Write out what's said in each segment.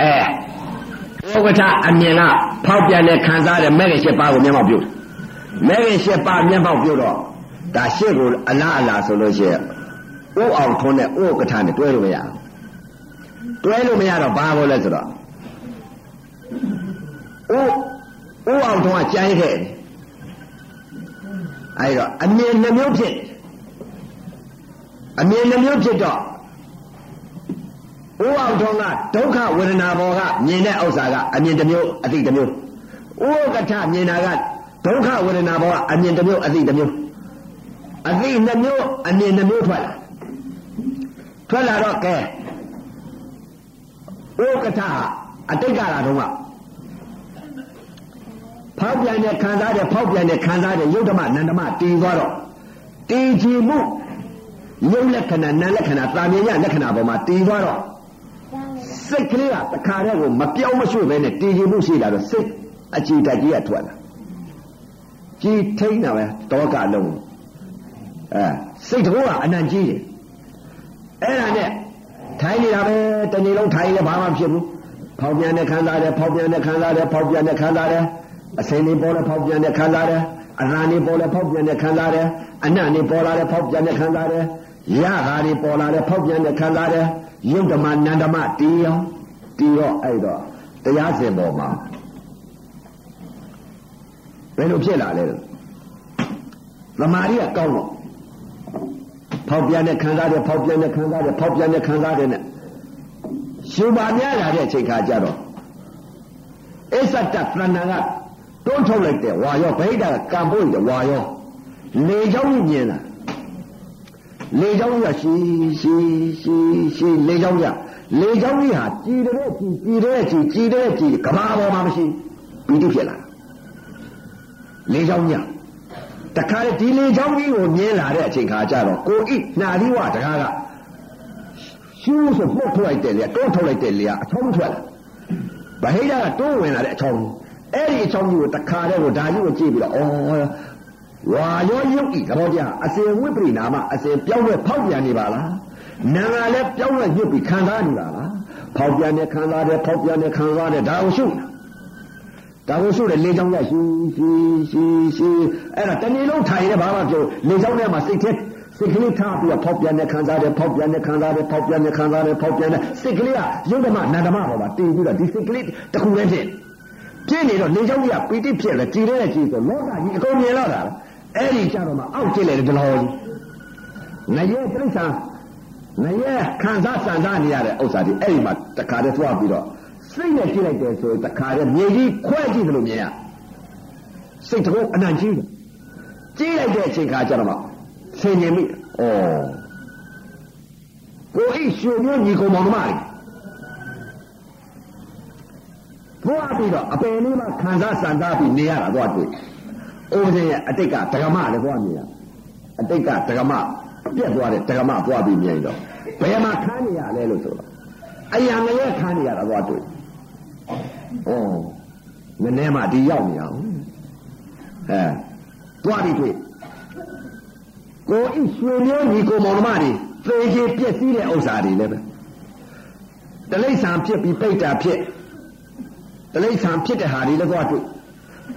အဲဥက္ကဋ္ဌအမြင်ကဖောက်ပြန်တဲ့ခံစားတဲ့မဲ့ခင်ရှစ်ပါးကိုမျက်မှောက်ပြုတယ်မဲ့ခင်ရှစ်ပါးမျက်မှောက်ပြုတော့ဒါရှစ်ကိုအလားအလားဆိုလို့ရှိရင်ဥအောင်ထွန်းတဲ့ဥက္ကဋ္ဌနဲ့တွဲလို့မရဘူးတွဲလို့မရတော့ဘာလို့လဲဆိုတော့ဥဥအောင်ထွန်းကကြိုင်းခဲ့တယ်အဲဒီတော့အမြင်နှမျိုးဖြစ်အမြင်နှမျိုးဖြစ်တော့ ဥအောင်ထွန်းကဒုက္ခဝေဒနာဘောကမြင်တဲ့ဥစ္စာကအမြင်တစ်မျိုးအသိတစ်မျိုးဥက္ကဋ္ဌမြင်တာကဒုက္ခဝေဒနာဘောကအမြင်တစ်မျိုးအသိတစ်မျိုးအသိနှမျိုးအမြင်နှမျိုးထွက်လာထွက်လာတော့ကဲဥက္ကဋ္ဌအတိတ်ကလာတော့ကဖောက်ပြန်တဲ့ခံစားတဲ့ဖောက်ပြန်တဲ့ခံစားတဲ့ယုတ်ဓမ္မနန္ဓမတည်သွားတော့တည်ကြည်မှုယုတ်လက္ခဏာနာလက္ခဏာတာမြင်ရလက္ခဏာပေါ်မှာတည်သွားတော့ စိတ်ကလေးကတခါတည်းကိုမပြောင်းမရွှေ့ပဲနဲ့တည်ကြည်မှုရှိလာတော့စိတ်အကြည်တက်ကြီးကထွက်လာကြည်ထိန်တာပဲတောကလုံးအဲစိတ်တကောကအနံ့ကြီးတယ်အဲ့ဒါနဲ့ထိုင်နေတာပဲတနေ့လုံးထိုင်လည်းဘာမှဖြစ်ဘူးဖောက်ပြန်တဲ့ခံစားတယ်ဖောက်ပြန်တဲ့ခံစားတယ်ဖောက်ပြန်တဲ့ခံစားတယ်အစင်းလေးပေါ်လဲဖောက်ပြန်တဲ့ခံစားတယ်အရန်လေးပေါ်လဲဖောက်ပြန်တဲ့ခံစားတယ်အနံ့လေးပေါ်လာတဲ့ဖောက်ပြန်တဲ့ခံစားတယ်ရတာလေးပေါ်လာတဲ့ဖောက်ပြန်တဲ့ခံစားတယ် ယုတ်ဓမ္မနန္ဓမတီးရောတီးရောအဲ့တော့တရားစင်ပေါ်မှာဘယ်လိုဖြစ်လာလဲသမာဓိကကောင်းတော့ဖောက်ပြန်တဲ့ခံစားတယ်ဖောက်ပြန်တဲ့ခံစားတယ်ဖောက်ပြန်တဲ့ခံစားတယ်နဲ့ရှင်ပါများလာတဲ့အချိန်ခါကျတော့အစ္ဆတသဏ္ဍာန်ကတွန်းထုတ်လိုက်တဲ့ဝါရောဗိဒ္ဓကကံပို့တဲ့ဝါရောလေချောင်းကြီးမြင်လာ လေချောင်းကြီးကရှိရှိရှိရှိလေချောင်းကြီးလေချောင်းကြီးဟာကြည်တဲ့ကြည်ကြည်တဲ့ကြည်ကြည်တဲ့ကြည်ကဘာပေါ်မှာမရှိပီတိဖြစ်လာလေချောင်းကြီးတခါလေဒီလေချောင်းကြီးကိုမြင်လာတဲ့အချိန်ခါကျတော့ကိုဣနာရီဝတကားကရှူးဆိုပုတ်ထုတ်လိုက်တယ်လေတွန်းထုတ်လိုက်တယ်လေအထုံးထွက်လာဗဟိတကတိုးဝင်လာတဲ့အချောင်းအဲ့ဒီအချောင်းကြီးကိုတခါတည်းကိုဒါကြီးကိုကြည့်ပြီးတော့ဩ ဝါရောယုတ်ဤသဘောတရားအစဉ်ဝိပရိနာမအစဉ်ပြောင်းလဲဖောက်ပြန်နေပါလားနာငါလည်းပြောင်းလဲညှုပ်ပြီးခံစားနေပါလားဖောက်ပြန်နေခံစားတယ်ဖောက်ပြန်နေခံစားတယ်ဒါကိုရှုဒါကိုရှုတယ်လေချောင်းရရှိရှိရှိရှိအဲ့ဒါတနေ့လုံးထိုင်နေဘာမှပြောလေချောင်းထဲမှာစိတ်ထဲစိတ်ကလေးထားပြီးဖောက်ပြန်နေခံစားတယ်ဖောက်ပြန်နေခံစားတယ်ဖောက်ပြန်နေခံစားတယ်ဖောက်ပြန်နေစိတ်ကလေးကယုတ်ဓမ္မနန္ဒမပေါ်မှာတည်ပြီးတော့ဒီစိတ်ကလေးတစ်ခုလည်းဖြစ်ပြင်းနေတော့လေချောင်းကြီးကပီတိဖြစ်တယ်ကြည်တဲ့ကြည်ဆိုလောကကြီးအကုန်မြင်လာတာ အဲ့ဒီကြတော့မှအောက်ကျစ်လေဒီလိုကြီးငရဲပြိဿာငရဲခံစားစံစားနေရတဲ့ဥစ္စာဒီအဲ့ဒီမှာတခါတည်းသွားပြီးတော့စိတ်နဲ့ကြည့်လိုက်တယ်ဆိုရင်တခါတည်းမြေကြီးခွဲကြည့်တယ်လို့မြင်ရစိတ်တကုတ်အနံ့ကြီးတယ်ကြည့်လိုက်တဲ့အချိန်ခါကျတော့မှဆင်ញင်မိဩကိုအိရွှေမျိုးညီကောင်မောင်မလေးသွားပြီးတော့အပယ်လေးမှခံစားစံစားပြီးနေရတာသွားတွေ့ အိုးတဲ့ရဲ့အတိတ်ကဒဂမလည်းသွားမြင်ရအတိတ်ကဒဂမပြက်သွားတဲ့ဒဂမသွားပြီးမြင်တော့ဘယ်မှာခန်းနေရလဲလို့ဆိုတော့အယံငရဲခန်းနေရတာသွားတွေ့ဩနည်းနည်းမှဒီရောက်နေအောင်အဲသွားပြီးတွေ့ကိုဤရွှေမျိုးညီကိုမောင်နှမတွေသေချေပြက်စီးတဲ့ဥစ္စာတွေလည်းပဲတလိษံဖြစ်ပြီးပိတ်တာဖြစ်တလိษံဖြစ်တဲ့ဟာတွေလည်းသွားတွေ့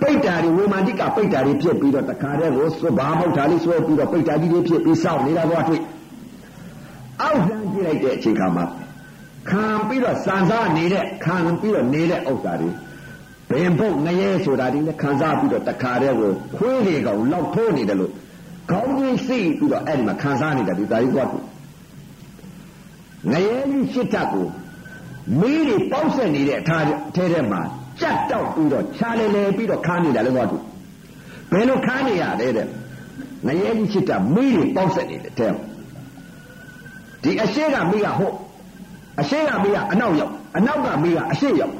ပိတ်တာတွေဝေမာတိကပိတ်တာတွေဖြစ်ပြီးတော့တခါတည်းကိုစွဘာမဟုတ်တာလေးဆွဲပြီးတော့ပိတ်တာကြီးတွေဖြစ်ပြီးစောင့်နေတာသွားတွေ့အောက်လမ်းကြည့်လိုက်တဲ့အချိန်ခါမှာခံပြီးတော့စံစားနေတဲ့ခံပြီးတော့နေတဲ့ဥစ္စာတွေဘင်ပုတ်ငရဲဆိုတာဒီလည်းခံစားပြီးတော့တခါတည်းကိုခွေးတွေကောင်လောက်ထိုးနေတယ်လို့ခေါင်းကြီးစိတ်ပြီးတော့အဲ့ဒီမှာခံစားနေတာဒီဒါကြီးသွားတွေ့ငရဲကြီးရှစ်ထပ်ကိုမီးတွေပေါက်ဆက်နေတဲ့အခါထဲထဲမှာ ကြက်တောက်ပြီးတော့ခြားလေလေပြီးတော့ခါနေတာလည်းသွားတွေ့ဘယ်လိုခါနေရလဲတဲ့ငရဲကြီးရှစ်ထပ်မီးတွေပေါက်ဆက်နေတဲ့ထဲဒီအရှိကမီးကဟုတ်အရှိကမီးကအနောက်ရောက်အနောက်ကမီးကအရှိရောက်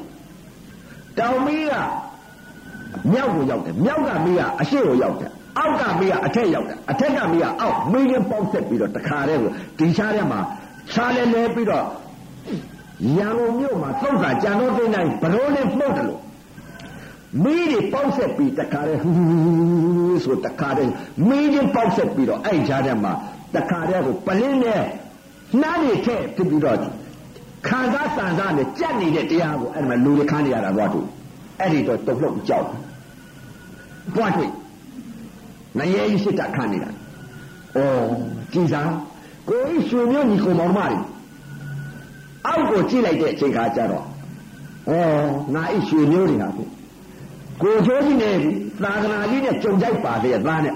တောင်မီးကမြောက်ကိုရောက်တယ်မြောက်ကမီးကအရှိကိုရောက်တယ်အောက်ကမီးကအထက်ရောက်တယ်အထက်ကမီးကအောက်မီးရင်ပေါက်ဆက်ပြီးတော့တခါတည်းကိုဒီရှားထဲမှာခြားလဲလဲပြီးတော့ ရန်ကုန်မြို့မှာသုတ်တာကြံတော့သိနိုင်ဘရိုးလေးမှုတ်တယ်လို့မီးတွေပေါက်ဆက်ပြီးတခါတည်းဟူးဆိုတခါတည်းမီးရင်ပေါက်ဆက်ပြီးတော့အဲ့ကြားထဲမှာတခါတည်းကိုပလင်းနဲ့နှားတွေထည့်ပြီးတော့ခံစားစံစားနဲ့ကြက်နေတဲ့တရားကိုအဲ့ဒီမှာလူတွေခန်းနေရတာသွားတူအဲ့ဒီတော့တုံ့လောက်ကြောက်ပွားတွေ့ငရဲကြီးစစ်တာခန်းနေတာဩကြည်စားကိုကြီးရွှေမျိုးညီကိုမောင်မတွေ အောက်ကိုကြည့်လိုက်တဲ့အချိန်ခါကျတော့ဩငါဤရွှေမျိုးတွေဟာကိုချိုးကြီးနဲ့သာသနာကြီးနဲ့ကြုံကြိုက်ပါလေသားနဲ့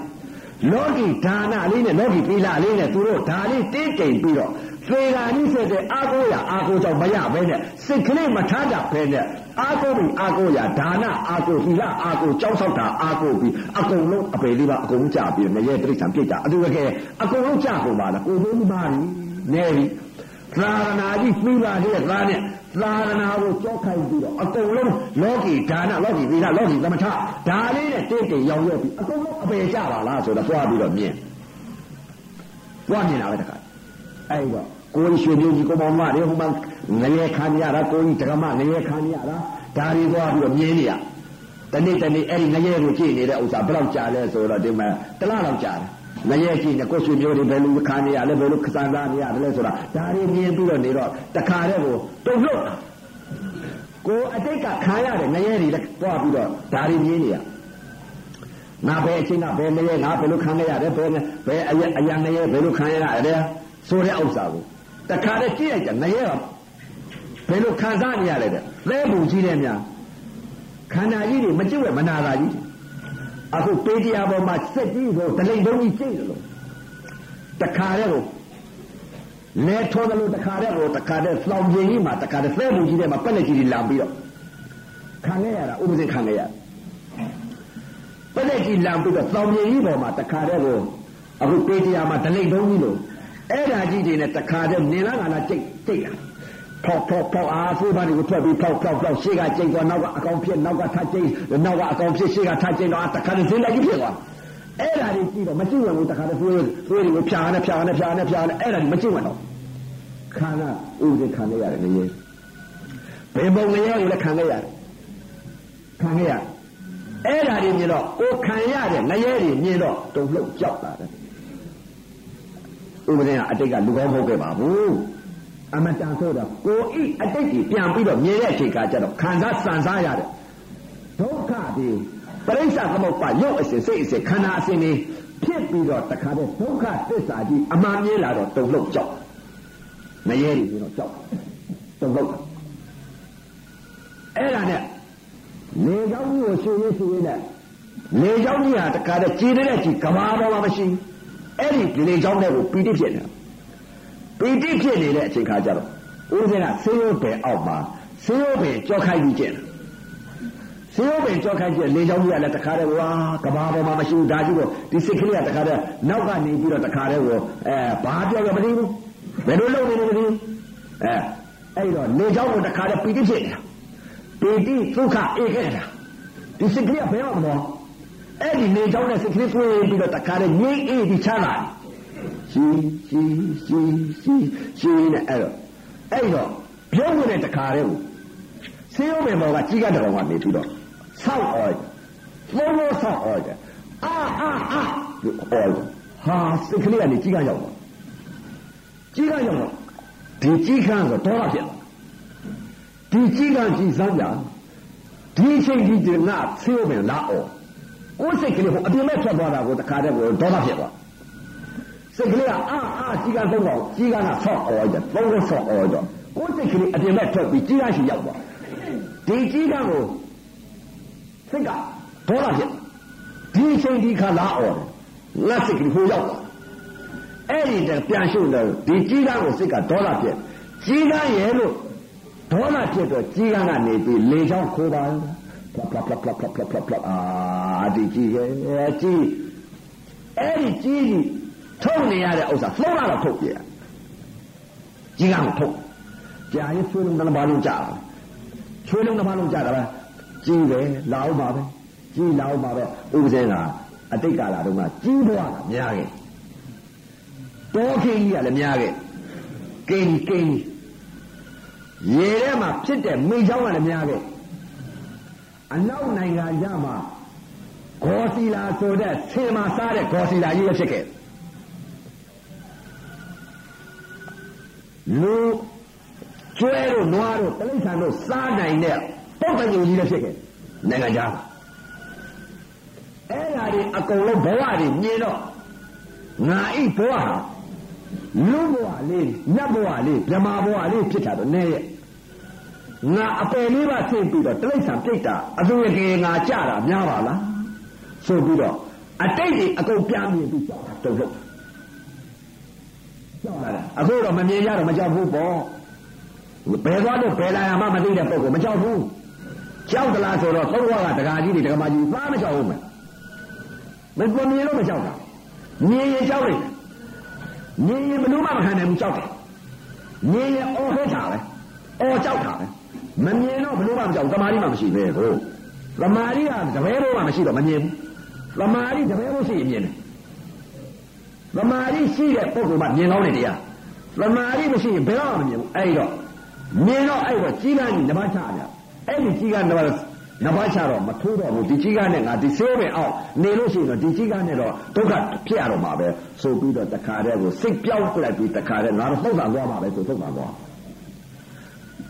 လောကီဒါနလေးနဲ့လောကီသီလလေးနဲ့သူတို့ဒါလေးတင်းတိမ်ပြီးတော့သေဃာနိဆက်တဲ့အာကိုရအာကိုကြောင့်မရဘဲနဲ့စိတ်ကလေးမထားကြဘဲနဲ့အာကိုပြီးအာကိုရဒါနအာကိုသီလအာကိုကြောက်ဆောက်တာအာကိုပြီးအကုန်လုံးအပေလေးပါအကုန်ကြပြီးငရဲတိရစ္ဆာန်ပြစ်ကြအတူတကယ်အကုန်လုံးကြကုန်ပါလားကိုဘုန်းမာပြီနေပြီ သာသနာကြီးပြီးပါတဲ့သားနဲ့သာသနာကိုကြောက်ခိုင်းပြီးတော့အကုန်လုံးလောကီဒါနလောကီသီလလောကီသမထဒါလေးနဲ့တိတ်တိတ်ရောင်ရွက်ပြီးအကုန်လုံးအပေကြပါလားဆိုတော့သွားပြီးတော့မြင်သွားမြင်တာပဲတခါအဲ့တော့ကိုကြီးရွှေမျိုးကြီးကိုမောင်မတွေဟိုမှာငရဲခံရတာကိုကြီးဒကမငရဲခံရတာဒါတွေသွားပြီးတော့မြင်နေရတနေ့တနေ့အဲ့ဒီငရဲကိုကြည့်နေတဲ့ဥစ္စာဘယ်လောက်ကြာလဲဆိုတော့ဒီမှာတလားလောက်ကြာတယ် ငရဲကြည့်နေကိုရွှေမျိုးတွေဘယ်လိုခံရလဲဘယ်လိုခစားသားနေရတယ်လဲဆိုတာဒါတွေမြင်ပြီးတော့နေတော့တခါတည်းကိုတုံ့လို့ကိုအတိတ်ကခံရတယ်ငရဲတွေလည်းတွားပြီးတော့ဒါတွေမြင်နေရငါဘယ်အချိန်ကဘယ်ငရဲငါဘယ်လိုခံရရတယ်ဘယ်ဘယ်အရအရငရဲဘယ်လိုခံရရတယ်ဆိုတဲ့ဥစ္စာကိုတခါတည်းကြည့်လိုက်ကြငရဲဘယ်လိုခံစားနေရလဲတဲ့သဲပူကြီးတဲ့များခန္ဓာကြီးတွေမကြည့်ဝဲမနာတာကြီး အခုပေးတရားပေါ်မှာစက်ကြီးကိုဒလိန်တုံးကြီးကျိတ်တယ်လို့တခါတည်းကိုလဲထောတယ်လို့တခါတည်းကိုတခါတည်းလောင်ပြင်းကြီးမှာတခါတည်းသဲပူကြီးတဲ့မှာပက်လက်ကြီးတွေလာပြီးတော့ခံခဲ့ရတာဥပဒေခံခဲ့ရပက်လက်ကြီးလာပြီးတော့လောင်ပြင်းကြီးပေါ်မှာတခါတည်းကိုအခုပေးတရားမှာဒလိန်တုံးကြီးလို့အဲ့ဒါကြီးတွေနဲ့တခါတည်းနေလားကလားကြိတ်ကြိတ်တာ ဖောက်ဖောက်ဖောက်အားဆိုးပါးတွေကိုထွက်ပြီးဖောက်ဖောက်ဖောက်ရှေ့ကကြိတ်သွားနောက်ကအကောင်ဖြစ်နောက်ကထကြိတ်နောက်ကအကောင်ဖြစ်ရှေ့ကထကြိတ်တော့တခါတည်းဈေးလိုက်ကြီးဖြစ်သွားအဲ့ဒါတွေကြည့်တော့မကြည့်ဝင်ဘူးတခါတည်းသွေးသွေးတွေကိုဖြာနဲ့ဖြာနဲ့ဖြာနဲ့ဖြာနဲ့အဲ့ဒါတွေမကြည့်ဝင်တော့ခန္ဓာဥဒိခံရရတယ်ငရေဘယ်ပုံငရေကိုလည်းခံရရတယ်ခံရရအဲ့ဒါတွေမြင်တော့ကိုခံရတဲ့ငရေတွေမြင်တော့တုံ့လှုပ်ကြောက်လာတယ်ဥပဒေကအတိတ်ကလူကောင်းမဟုတ်ခဲ့ပါဘူး အမတန်ဆိုတော့ကိုဤအတိတ်ကြီးပြန်ပြီးတော့မြင်တဲ့အချိန်ကကျတော့ခံစားစံစားရတဲ့ဒုက္ခဒီပရိစ္ဆသမုပ္ပါရုပ်အစဉ်စိတ်အစဉ်ခန္ဓာအစဉ်တွေဖြစ်ပြီးတော့တခါတည်းဒုက္ခသစ္စာကြီးအမှန်မြင်လာတော့တုံ့လောက်ကြောက်မရဲတွေပြီးတော့ကြောက်တုံ့လောက်အဲ့ဒါနဲ့လေကြောင်းကြီးကိုရှင်ရေးရှင်ရေးနဲ့လေကြောင်းကြီးဟာတခါတည်းကြည်တဲ့ကြည်ကဘာပေါ်မှာမရှိအဲ့ဒီလေကြောင်းတွေကိုပီတိဖြစ်နေတာ ပီတိဖြစ်နေတဲ့အချိန်ခါကျတော့ဦးဇင်းကဆေးရုံပယ်အောက်မှာဆေးရုံပယ်ကြောခိုင်းပြီးကျင်ဆေးရုံပယ်ကြောခိုင်းကျင်လေကြောင်းကြီးကလည်းတခါတည်းဝါကဘာပေါ်မှာမရှိဘူးဒါကြီးကိုဒီစိတ်ကလေးကတခါတည်းနောက်ကနေပြီးတော့တခါတည်းကိုအဲဘာပြောရမသိဘူးဘယ်လိုလုပ်နေလဲမသိဘူးအဲအဲ့တော့လေကြောင်းကိုတခါတည်းပီတိဖြစ်နေတာပီတိဒုက္ခဧကတာဒီစိတ်ကလေးကဘယ်မှာမလို့အဲ့ဒီလေကြောင်းနဲ့စိတ်ကလေးတွေ့ပြီးတော့တခါတည်းငြိမ့်အေးပြီးချမ်းသာ ရှိရှိရှိရှိရှိနဲ့အဲ့တော့အဲ့တော့ပြုံးနေတဲ့တခါတည်းကိုဆေးရုံပင်ပေါ်ကကြီးကတကောင်ကနေပြီးတော့ဆောက်အော်လုံးလုံးဆောက်အော်တယ်အာအာအာလို့အော်ဟာစိတ်ကလေးကနေကြီးကရောက်တော့ကြီးကရောက်တော့ဒီကြီးခန်းဆိုတော့လာဖြစ်ဒီကြီးကကြီးစမ်းကြဒီအချိန်ကြီးငါဆေးရုံပင်လာအော်ကိုယ်စိတ်ကလေးဟိုအပြင်မဲ့ထွက်သွားတာကိုတခါတည်းကိုဒေါသဖြစ်သွား စိတ်ကလေးကအာအာကြီးကသုံးတော့ကြီးကကဆော့အော်ကြသုံးလို့ဆော့အော်ကြကိုယ်စိတ်ကလေးအပြင်မဲ့ထွက်ပြီးကြီးကရှိရောက်သွားဒီကြီးကကိုစိတ်ကဒေါသဖြစ်ဒီအချိန်ဒီခါလာအော်ငါစိတ်ကလေးဟိုရောက်သွားအဲ့ဒီတပြန်ရှုလို့ဒီကြီးကကိုစိတ်ကဒေါသဖြစ်ကြီးကရဲ့လို့ဒေါသဖြစ်တော့ကြီးကကနေပြီးလေချောင်းခိုးပါဖလပ်ဖလပ်ဖလပ်ဖလပ်ဖလပ်ဖလပ်ဖလပ်အာဒီကြီးရဲ့ကြီးအဲ့ဒီကြီးကြီး ထုတ်နေရတဲ့ဥစ္စာသုံးရတော့ထုတ်ပြရကြီးကမထုတ်ကြာရင်ဆွေးလုံးတစ်ပါးလုံးကြာတာဆွေးလုံးတစ်ပါးလုံးကြာတာပဲကြီးပဲလာအောင်ပါပဲကြီးလာအောင်ပါပဲဥပဇင်းကအတိတ်ကာလတုန်းကကြီးဘွားကများခဲ့တောခင်းကြီးကလည်းများခဲ့ကိန်းကိန်းရေထဲမှာဖြစ်တဲ့မိချောင်းကလည်းများခဲ့အနောက်နိုင်ငံကြမှာဂေါ်စီလာဆိုတဲ့ဆင်မာစားတဲ့ဂေါ်စီလာကြီးလည်းဖြစ်ခဲ့ လူကျွဲတို့နွားတို့တိရစ္ဆာန်တို့စားနိုင်တဲ့ပုဂ္ဂိုလ်ကြီးလည်းဖြစ်ခဲ့နိုင်ငံခြားအဲ့ဓာတွေအကုန်လုံးဘဝတွေမြင်တော့ငါဤဘဝဟာလူဘဝလေးနတ်ဘဝလေးဗြဟ္မာဘဝလေးဖြစ်တာတော့နည်းရဲ့ငါအပယ်လေးပါသိပြီးတော့တိရစ္ဆာန်ပြိတ္တာအသူရကေငါကြတာများပါလားဆိုပြီးတော့အတိတ်တွေအကုန်ပြန်မြင်ပြီးကြောက်တာတုံ့လို့ကြောက်လာ အခုတော့မမြင်ရတော့မကြောက်ဘူးပေါ့ဘယ်သွားလို့ဘယ်လာရမှမသိတဲ့ပုံကမကြောက်ဘူးကြောက်သလားဆိုတော့သုံးဘဝကတက္ကကြီးတွေတက္ကမကြီးဘာမကြောက်ဘူးမယ်မမြင်လို့မကြောက်တာမြင်ရင်ကြောက်လိုက်မြင်ရင်ဘယ်လိုမှမခံနိုင်ဘူးကြောက်တယ်မြင်ရင်အော်ဟစ်တာပဲအော်ကြောက်တာပဲမမြင်တော့ဘယ်လိုမှမကြောက်တမာရီမှမရှိပဲဟုတ်တမာရီကတပည့်ဘိုးမှမရှိတော့မမြင်ဘူးတမာရီတပည့်ဘိုးရှိရင်မြင်တယ် တမာရီရှိတဲ့ပုဂ္ဂိုလ်မှမြင်ကောင်းတဲ့တရားတမာရီမရှိရင်ဘယ်တော့မှမမြင်ဘူးအဲ့တော့မြင်တော့အဲ့တော့ကြီးကန်းကြီးနမချရအဲ့ဒီကြီးကန်းတော့နဘာချတော့မထိုးတော့ဘူးဒီကြီးကားနဲ့ငါဒီဆိုးပဲအောင်နေလို့ရှိရင်တော့ဒီကြီးကားနဲ့တော့ဒုက္ခဖြစ်ရတော့မှာပဲဆိုပြီးတော့တခါတည်းကိုစိတ်ပြောင်းပြလိုက်ပြီးတခါတည်းငါတော့သုတ်တာသွားမှာပဲဆိုသုတ်တာသွား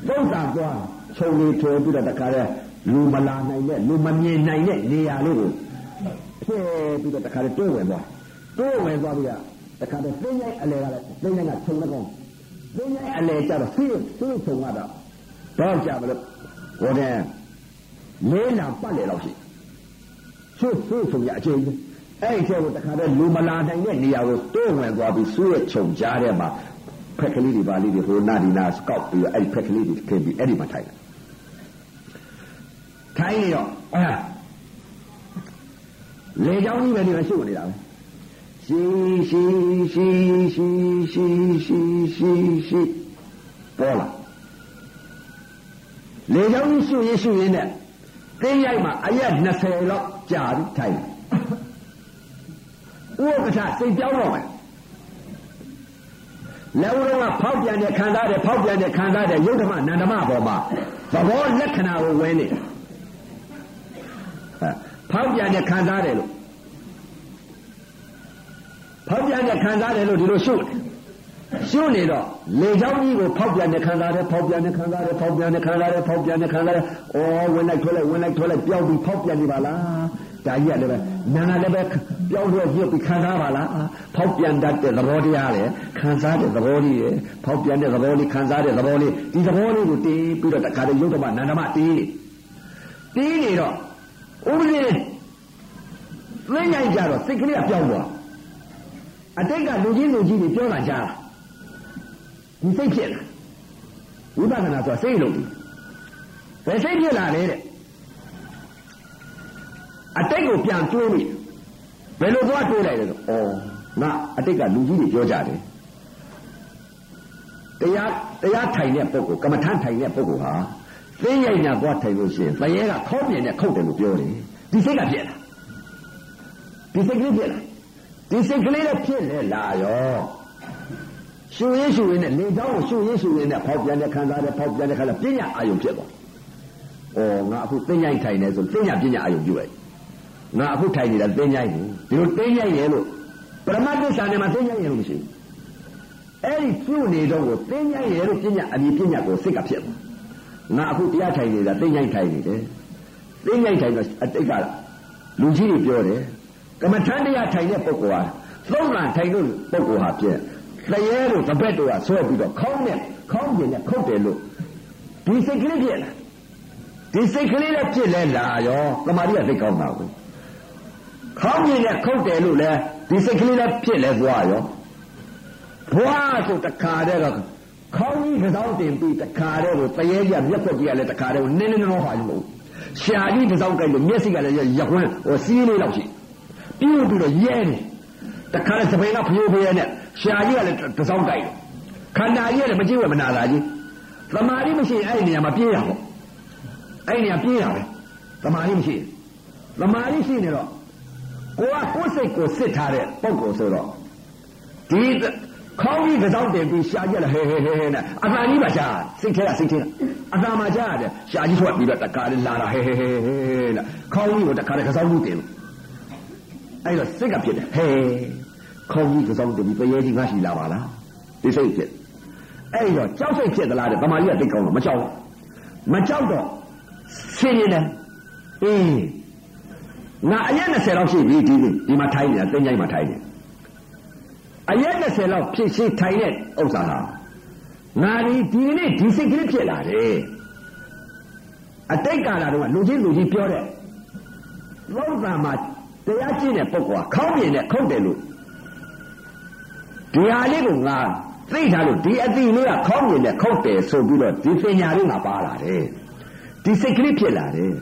သုတ်တာသွားခြုံလေးထိုးပြီးတော့တခါတည်းလူမလာနိုင်တဲ့လူမမြင်နိုင်တဲ့နေရာလေးကိုဖဲပြီးတော့တခါတည်းတွဲဝင်သွား တွဲဝင်သွားပြီးတော့တခါတည်းသိရိုက်အလဲကလည်းသိရိုက်ကခြုံလက်ကောင်းသိရိုက်အလဲကြတော့သိသိခြုံကတော့တော့ကြမလို့ဟိုတဲ့လေးလံပတ်လေတော့ရှိဆွတ်ဆွတ်ဆိုရအကျဉ်းအဲ့ဒီကျတော့တခါတည်းလူမလာနိုင်တဲ့နေရာကိုတိုးဝင်သွားပြီးဆွရဲ့ခြုံကြားထဲမှာဖက်ကလေးတွေပါလေးတွေဟိုနာဒီနာစကောက်ပြီးအဲ့ဒီဖက်ကလေးတွေခင်းပြီးအဲ့ဒီမှာထိုင်တယ်ထိုင်နေတော့အာလေကြောင်းကြီးပဲဒီမှာရှုပ်နေတာပဲ ရှိရှိရှိရှိရှိရှိရှိရှိပေါ်လာလေကြောင်းကြီးရှုရင်ရှုရင်နဲ့တင်းရိုက်မှာအရက်20လောက်ကြာပြီထိုင်ဥပ္ပခစိတ်ပြောင်းတော့မယ်လက်ဦးလုံးကဖောက်ပြန်တဲ့ခံစားတဲ့ဖောက်ပြန်တဲ့ခံစားတဲ့ယုတ်ဓမ္မနန္ဓမပေါ်မှာသဘောလက္ခဏာကိုဝင်နေဖောက်ပြန်တဲ့ခံစားတယ်လို့ ဖောက်ပြန်တဲ့ခံစားတယ်လို့ဒီလိုရှုတယ်ရှုနေတော့လေချောင်းကြီးကိုဖောက်ပြန်တဲ့ခံစားတယ်ဖောက်ပြန်တဲ့ခံစားတယ်ဖောက်ပြန်တဲ့ခံစားတယ်ဖောက်ပြန်တဲ့ခံစားတယ်ဩဝင်လိုက်ထွက်လိုက်ဝင်လိုက်ထွက်လိုက်ပြောင်းပြီးဖောက်ပြန်နေပါလားဒါကြီးရတယ်ပဲနာနာလည်းပဲပြောင်းလို့ပြုတ်ပြီးခံစားပါလားဖောက်ပြန်တတ်တဲ့သဘောတရားလေခံစားတဲ့သဘောလေးရယ်ဖောက်ပြန်တဲ့သဘောလေးခံစားတဲ့သဘောလေးဒီသဘောလေးကိုတီးပြီးတော့တခါတည်းရုပ်ဓမ္မနန္ဒမတီးတီးနေတော့ဥပဒေသိဉ္ဇိုင်းကြတော့စိတ်ကလေးကပြောင်းသွား အတိတ်ကလူကြီးလူကြီးတွေပြောလာကြတာဒီစိတ်ဖြစ်လာဝိပဿနာဆိုတာစိတ်လုံးပြီးဘယ်စိတ်ဖြစ်လာလဲတဲ့အတိတ်ကိုပြန်တွေးမိဘယ်လိုသွားတွေးလိုက်လဲဆိုဩငါအတိတ်ကလူကြီးတွေပြောကြတယ်တရားတရားထိုင်တဲ့ပုဂ္ဂိုလ်ကမ္မထမ်းထိုင်တဲ့ပုဂ္ဂိုလ်ဟာသိရိုက်ညာသွားထိုင်လို့ရှိရင်သရဲကခေါင်းပြင်းနဲ့ခုတ်တယ်လို့ပြောတယ်ဒီစိတ်ကဖြစ်လာဒီစိတ်ကလေးဖြစ်လာ ဒီစိတ်ကလေးလည်းဖြစ်လေလာရောရှူရင်းရှူရင်းနဲ့လေတောင်းကိုရှူရင်းရှူရင်းနဲ့ဖောက်ပြန်တဲ့ခံစားတဲ့ဖောက်ပြန်တဲ့ခါကျပညာအာယုံဖြစ်သွား။အော်ငါအခုသိဉိုင်းထိုင်နေဆိုပညာပညာအာယုံပြုလိုက်။ငါအခုထိုင်နေတာသိဉိုင်းဘူး။ဒီလိုသိဉိုင်းရဲ့လို့ပရမတ်တ္တဆာနေမှာသိဉိုင်းရဲ့လို့မရှိဘူး။အဲ့ဒီပြုနေတော့ကိုသိဉိုင်းရဲ့လို့ပညာအမြင်ပညာကိုစိတ်ကဖြစ်သွား။ငါအခုတရားထိုင်နေတာသိဉိုင်းထိုင်နေတယ်။သိဉိုင်းထိုင်တော့အတိတ်ကလူကြီးတွေပြောတယ်။ ကမ္မထမ်းတရားထိုင်တဲ့ပုဂ္ဂိုလ်ဟာသုံးလထိုင်လို့ပုဂ္ဂိုလ်ဟာပြည့်တရေတို့တပက်တို့ကဆွဲပြီးတော့ခေါင်းနဲ့ခေါင်းကျင်နဲ့ခုတ်တယ်လို့ဒီစိတ်ကလေးဖြစ်လာဒီစိတ်ကလေးလည်းဖြစ်လဲလာရောတမာရီကသိကောင်းတာကိုခေါင်းကျင်နဲ့ခုတ်တယ်လို့လဲဒီစိတ်ကလေးလည်းဖြစ်လဲသွားရောဘွားဆိုတခါတည်းကခေါင်းကြီးကစားတင်ပြီးတခါတည်းကိုတရေကြီးမျက်ခွက်ကြီးကလည်းတခါတည်းကိုနင်းနင်းနောဟာလို့ရှာကြီးကစားကြိုက်လို့မျက်စိကလည်းရခွန်းဟိုစီးလေးလောက်ရှိ ပြီးပြီးတော့ရဲတယ်တခါတည်းစပိန်ကဖျိုးဖျဲနဲ့ရှာကြီးကလည်းတစောင်းတိုက်ခန္ဓာကြီးကလည်းမကြည့်ဝဲမနာတာကြီးသမာဓိမရှိရင်အဲ့ဒီနေရာမှာပြေးရပေါ့အဲ့ဒီနေရာပြေးရပဲသမာဓိမရှိသမာဓိရှိနေတော့ကိုကကိုယ်စိတ်ကိုစစ်ထားတဲ့ပုံကိုဆိုတော့ဒီခေါင်းကြီးကစောင်းတင်ပြီးရှာကြက်လဲဟဲဟဲဟဲဟဲနဲ့အသာကြီးပါရှာစိတ်ထဲကစိတ်ထဲကအသာမှာရှာရတယ်ရှာကြီးထွက်ပြီးတော့တခါလေးလာတာဟဲဟဲဟဲဟဲနဲ့ခေါင်းကြီးကိုတခါလေးကစောင်းမှုတင်လို့ အဲ့တော့စိတ်ကဖြစ်တယ်ဟဲခေါင်းကြီးကစောင်းတင်ပြီးပရဲကြီးငါရှိလာပါလားဒီစိတ်ဖြစ်အဲ့တော့ကြောက်စိတ်ဖြစ်သလားတဲ့တမာကြီးကသိကောင်းတော့မကြောက်မကြောက်တော့ဆင်းနေတယ်အေးငါအရက်20လောက်ရှိပြီဒီနေ့ဒီမှာထိုင်းနေတာတင်းကြိုင်မှာထိုင်းနေအရက်20လောက်ဖြစ်ရှိထိုင်တဲ့ဥစ္စာဟာငါဒီဒီနေ့ဒီစိတ်ကလေးဖြစ်လာတယ်အတိတ်ကာလတုန်းကလူကြီးလူကြီးပြောတဲ့လောကမှာ တရားကျင့်တဲ့ပုဂ္ဂိုလ်ကခေါင်းမြင်နဲ့ခုတ်တယ်လို့ဒီဟာလေးကိုငါသိထားလို့ဒီအတိလေးကခေါင်းမြင်နဲ့ခုတ်တယ်ဆိုပြီးတော့ဒီပညာလေးငါပါလာတယ်ဒီစိတ်ကလေးဖြစ်လာတယ်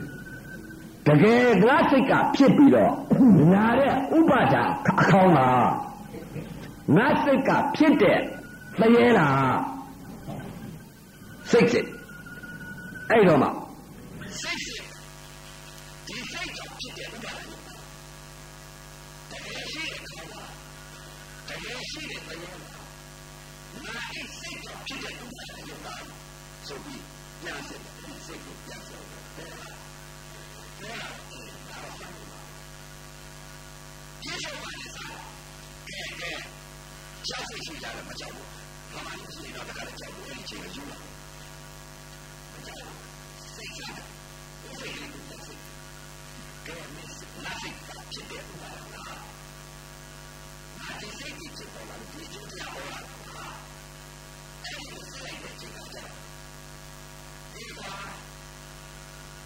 တကယ်ကလားစိတ်ကဖြစ်ပြီးတော့ညာတဲ့ဥပါဒအခေါင်းလားငါစိတ်ကဖြစ်တဲ့သရဲလားစိတ်စိတ်အဲ့တော့မှစိတ်စိတ်ဒီစိတ်ကဖြစ်တဲ့ဥပါဒတကယ်ရှိတဲ့ခေါင်းလားတကယ်ရှိတဲ့သရဲလားငါအဲ့စိတ်က ဖြစ်တဲ့ဥပါဒရုပ်လားဆိုပြီးပြန်စစ်စိတ်ကိုပြန်စစ်ပြေရှောက်ပါလေစားကဲကဲကြောက်စိတ်ရှိကြတယ်မကြောက်ဘူးဘာမှမရှိတော့တခါကြောက်ဘူးအဲ့ဒီချိန်ကယူလာမကြောက်ဘူးစိတ်ရှိတယ်စိတ်လေးကိုစိတ်ကဲမစ်လာစိတ်ဖြစ်တယ်ဘာလားငါဒီစိတ်ကြီးဖြစ်ပေါ်လာဒီကျိုးတရားပေါ်လာအဲ့ဒီစိတ်တဲ့ချိန်ကကြောက်ဒီကွာ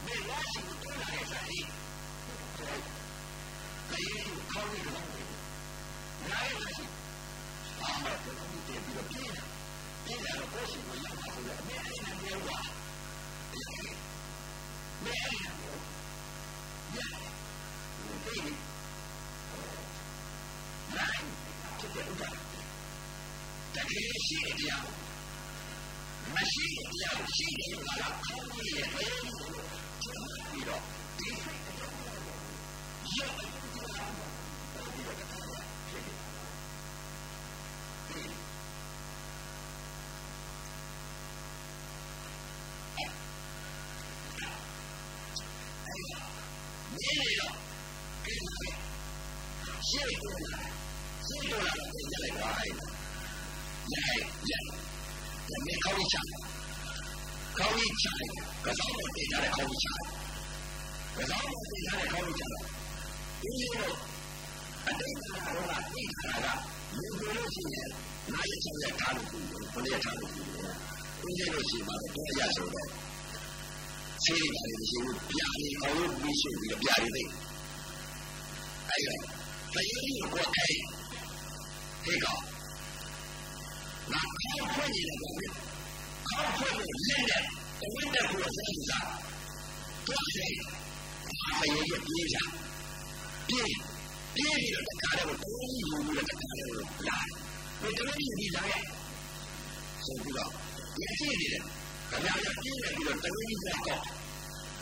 မေလာရှိကိုတွေ့လာတဲ့စားလေးလေခေါင်းလေးတော့နိုင်ရရှိအာမတော်ကိုတည်ပြီးတော့ပြေးတယ်ပြေးတယ်တော့ကိုရှိကိုရောက်ပါဆိုတော့အမေအဲ့နဲ့ပြောပါမေအဲ့နဲ့ပြောရပြေးနိုင်ဖြစ်တဲ့ဥစ္စာတကယ်ရှိတဲ့တရားမရှိတဲ့တရားရှိတယ်ကခေါင်းလေးရဲ့ဘယ်လိုပြီးတော့ဒီစိတ်ရောက်ရှေ့ကိုလာရှေ့ကိုလာကိုရလိုက်ပါလိုက်ရိုက်ရိုက်ဒါနဲ့ခေါင်းချခေါင်းချကစားတော့တင်ကြတဲ့ခေါင်းချကစားတော့တင်ကြတဲ့ခေါင်းချဒီလိုအတိတ်ကတော့အတိတ်ကလူတွေလို့ရှိရင်နိုင်ချင်တဲ့ကားလို့ဘယ်နဲ့ထားလို့ဒီလိုရှိမှတော့ရဆိုတော့ခြေ ရည်ပါလို့ရှိဘူးပြာနေအောင်လို့ပြီးရှိပြီးပြာနေတယ်အဲ့ဒါဘယ်လိုကိုအဲ့ဒီကနာခေါ်ဖွင့်နေတယ်ခေါ်ဖွင့်လို့လက်နဲ့တဝင်းတဲ့ကိုဆက်စားတော့တယ်ဘယ်လိုပြေးကြပြေးပြေးပြီးတော့တခါတော့တုံးယူပြီးတော့တခါတော့လာဘယ်လိုယူပြီးလာရဲ့ဆိုပြီးတော့ဒီအဖြစ်နေတယ်ခဏရပြေးနေပြီးတော့တဝင်းကြီးကတော့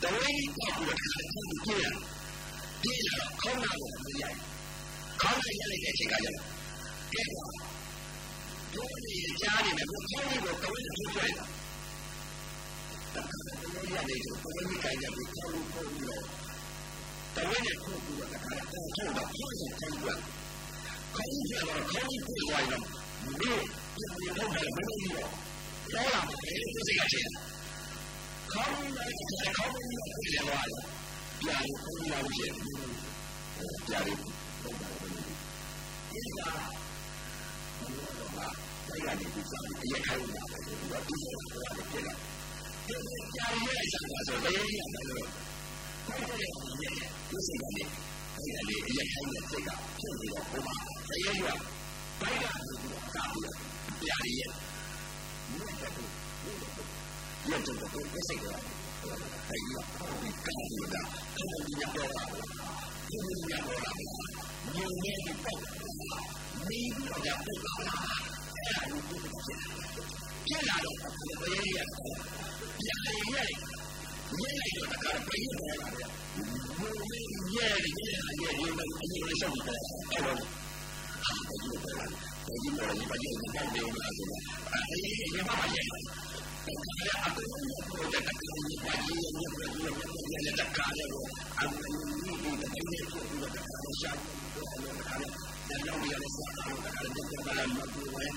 တဝင်းကြီးကတော့တခါတော့ပြေးရပြေးလာတော့ခေါင်းနာကိုမရိုက်ခေါင်းနဲ့ရလိုက်တဲ့အချိန်ကကျတော့ကဲတော့ဒုနေကြားနေမယ်ဘုခေါင်းလေးကိုကောင်းနေထိုးလိုက်တာတခါတော့ရနေတော့ဘုန်းကြီးကိုင်းကြပြီးခေါင်းကိုပို့ပြီးတော့တဝင်းနဲ့ထိုးပြီးတော့တခါတော့ထိုးတော့ခေါင်းကိုထိုးပြီးခေါင်းကျတော့ခေါင်းကိုပို့သွားရင်တော့ဒီဒီတော့လည်းမလို့ရောတော့လာတယ်ဒီစိတ်ကချင်ခေါင်းနဲ့ခေါင်းကိုပို့ပြီးတော့ပြန်ကိုပို့လာလို့ရှိရင်ပြန်ပြီးဒီကအဲ့ဒါဒီစားရခိုင်လာတယ်ဒီတော့ဒီလိုပြောရတယ်ဒီကြာရဲဆိုင်ပါဆိုတရားကြီးရတယ်လို့အဲ့ဒါလေးဒီစိတ်ကနေအဲ့ဒါလေးရခိုင်တဲ့စိတ်ကဖြစ်ပြီးတော့ဘုရားတရားကြီးကဘိုက်ကစားပြီးတရားကြီးရဲ့မြတ်တဲ့မြတ်တဲ့ကိုစိတ်ကအဲ့ဒီကဒီကောင်းတာအဲ့ဒီညပြောတာဒီညပြောတာညနေပေါ့မိတော့ရပုတ်လာအဲ့ဒါကိုသူကဖြစ်လာတော့ဘယ်ရရပြာရရရလိုက်တော့တကားပြေးပေါ်လာတယ်ဘုံလေးရရရရရရအရင်ကရှောက်တယ်အဲ့တော့ဟာဒီလိုပေါ်လာတယ်ဒီလိုရပါကြည့်နေတယ်ဘယ်လိုလဲဆိုတော့ အဲ့ဒီရပါပါရဲ့အဲ့ဒါအတူတူကိုတက်တယ်ဒီပါကြီးရရရရရတကားရတော့အမှန်ကြီးဒီတကယ်ကိုဒီတကားရှာတယ်နောက်ပြီးရတဲ့ဆက်အားတခါတည်းပြန်လာမှပြောရဲ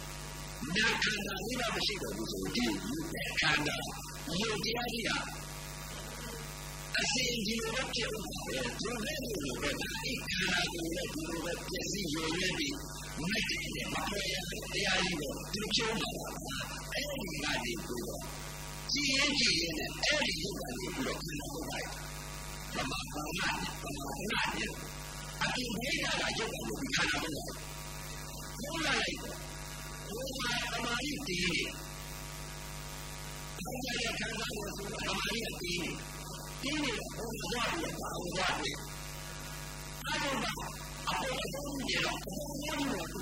ဒီလူတွေတော်ရပုံကြီးဖြစ်ဟိုကစိတ်ကြည့်တာကိုပဲပေါ်လာတယ်အဲ့ဒီအဲ့ဒီအဲ့ဒီအဲ့ဒီရှာဖို့ရကျအဲ့ဒါကိုချုပ်ပြီးဟောလောက်စားနေတာမျိုးအဲ့အရေးကြီးပြောကြနေတာလည်းတကယ်လို့ချီလို့ဒီကလာမင်းနေတော့အယူလို့ဘုံဘုံနေတယ်လေကြီးကရလကကာရတဲ့မျက်စိပေါ်ကိုမြင်တော့ပြည့်ချပေးတဲ့ကအရေးကြီးတကားလေးမကြည့်ရမနာဘူးတကားလေးမြင်ရတော့အဲ့လိုကြည့်ကြည့်ကြည့်ရဲတယ်ဘယ်လိုလဲစိတ်ကြောက်အော်ငါလည်းဒီလိုကြောက်ဒီလိုဝေဒနာခန္ဓာလေးပါမရှိတော့ဘူးဆိုဒီခန္ဓာယုတ်တရားကြီးဟာအစဉ်ဒီလိုပဲဖြစ်ဦးတယ်ဒီလိုပဲလို့ပဲဒါအိခန္ဓာကိုလည်းဒီလိုပဲပြည့်စည်ရွယ်ရွယ်ပြီးမက်တယ်မပေါ်ရတရားကြီးတော့ဒီချိုးမှာအဲ့ဒီကနေပြီးတော့ကြည်ရင်ကြည်ရင်နဲ့အဲ့ဒီယုတ်ကနေပြီးတော့ခန္ဓာကိုလိုက်မမဘာမှမမနာတယ်အပြင်ဘေးကလာရုပ်ကိုခန္ဓာကိုလိုက်ဘုရားလိုက် ဘုရားအမာရီတည်ဘုရားရဲ့ခန္ဓာကိုဆိုအမာရီတည်တည်နေဘုရားရဲ့ဘာဝရတဲ့အဲ့ဒါအပေါ်အပေါ်ကြီးတော့ဘုရားရဲ့သူ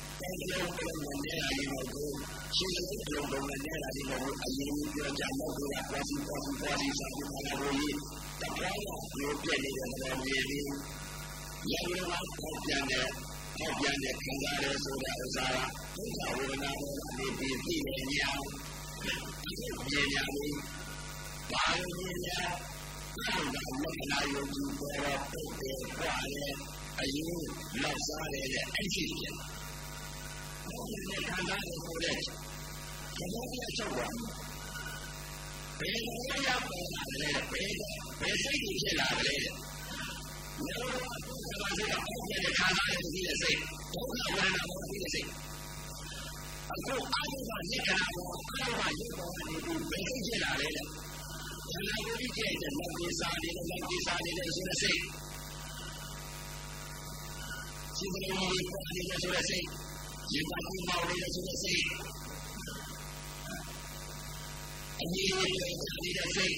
တ်အဲ့ဒါကိုကြည့်ကြအဲ့ဒါကိုကြည့်ကြပါတော့ဘုရားရဲ့ကိုယ်ကခန္ဓာကိုတော့လိုက်ဒီဘယ်လိုလဲဒီပတ်သွားပြီးအရင်ကလောက်တော့ဆက်ပြီးဒီဘယ်လိုအရင်ပြောကြတာခန္ဓာကိုဆိုတော့ဒီဒီပုံစံကိုပြန်ပြီးတော့ပြန်ပြီးတော့ဒီဘယ်လိုအဲ့ဒီလေဒီကပုံစံနဲ့ခန္ဓာနဲ့ပုံစံနဲ့ခန္ဓာနဲ့ဒါလေးအခုဘုရားနေပြီးတော့ဒီပုံစံလေးကိုသိကြကြတယ်ခန္ဓာကိုယ်ကြီးရပါကြရတယ်ကိုယ်ရာကြီးတစ်ဆိုင်ကိုယ်ရပါကြရတယ်အဲ့ဒီလိုပုံစံနဲ့အရင်တော့ရှင်းရှင်းပြောပုံနဲ့နေတာဒီလိုအရင်ပြောကြတော့ကိုယ်ကပွားစီပွားစီပွားစီစာပြီးလာလို့ရတပည့်ကပြောပြနေတဲ့တော်မြည်ပြီးရရမှာပေါ်ပြန်တဲ့ပေါ်ပြန်တဲ့ခံစားရဆိုတာဥစားကဒုက္ခဝေဒနာတွေဒီပြီးနေညာဒီမြင်ညာလို့ဘာလို့မြင်ညာအဲ့ဒါကလက္ခဏာယုံကြည်ပေါ်တော့ပုတ်တယ်ပွားတယ်အရင်လောက်စားတယ်အဲ့ဒီဖြစ်တယ်ခံစားရဆိုတဲ့ဘယ်လိုလဲချက်ပါဘယ်လိုလဲရောက်လာလဲဘယ်ဘယ်စိတ်ကြီးဖြစ်လာလဲလောကဘာသာရေးအပေါ်ရဲ့ခန္ဓာရဲ့ဒီလေစိတ်ဒုက္ခဝေဒနာပေါ်ဒီလေစိတ်အခုအာရုံကလက္ခဏာပေါ်အာရုံကရုပ်ပေါ်နေပြီးဘယ်စိတ်ဖြစ်လာလဲလဲခန္ဓာကိုယ်ကြီးရဲ့လက်ကိစ္စတွေလက်ကိစ္စတွေဆိုတဲ့စိတ်စိတ်ကလေးပေါ်နေတဲ့ဆိုတဲ့စိတ်ရေပါကူမောင်နေတဲ့ဆိုတဲ့စိတ်အမြင်နဲ့နေတဲ့စိတ်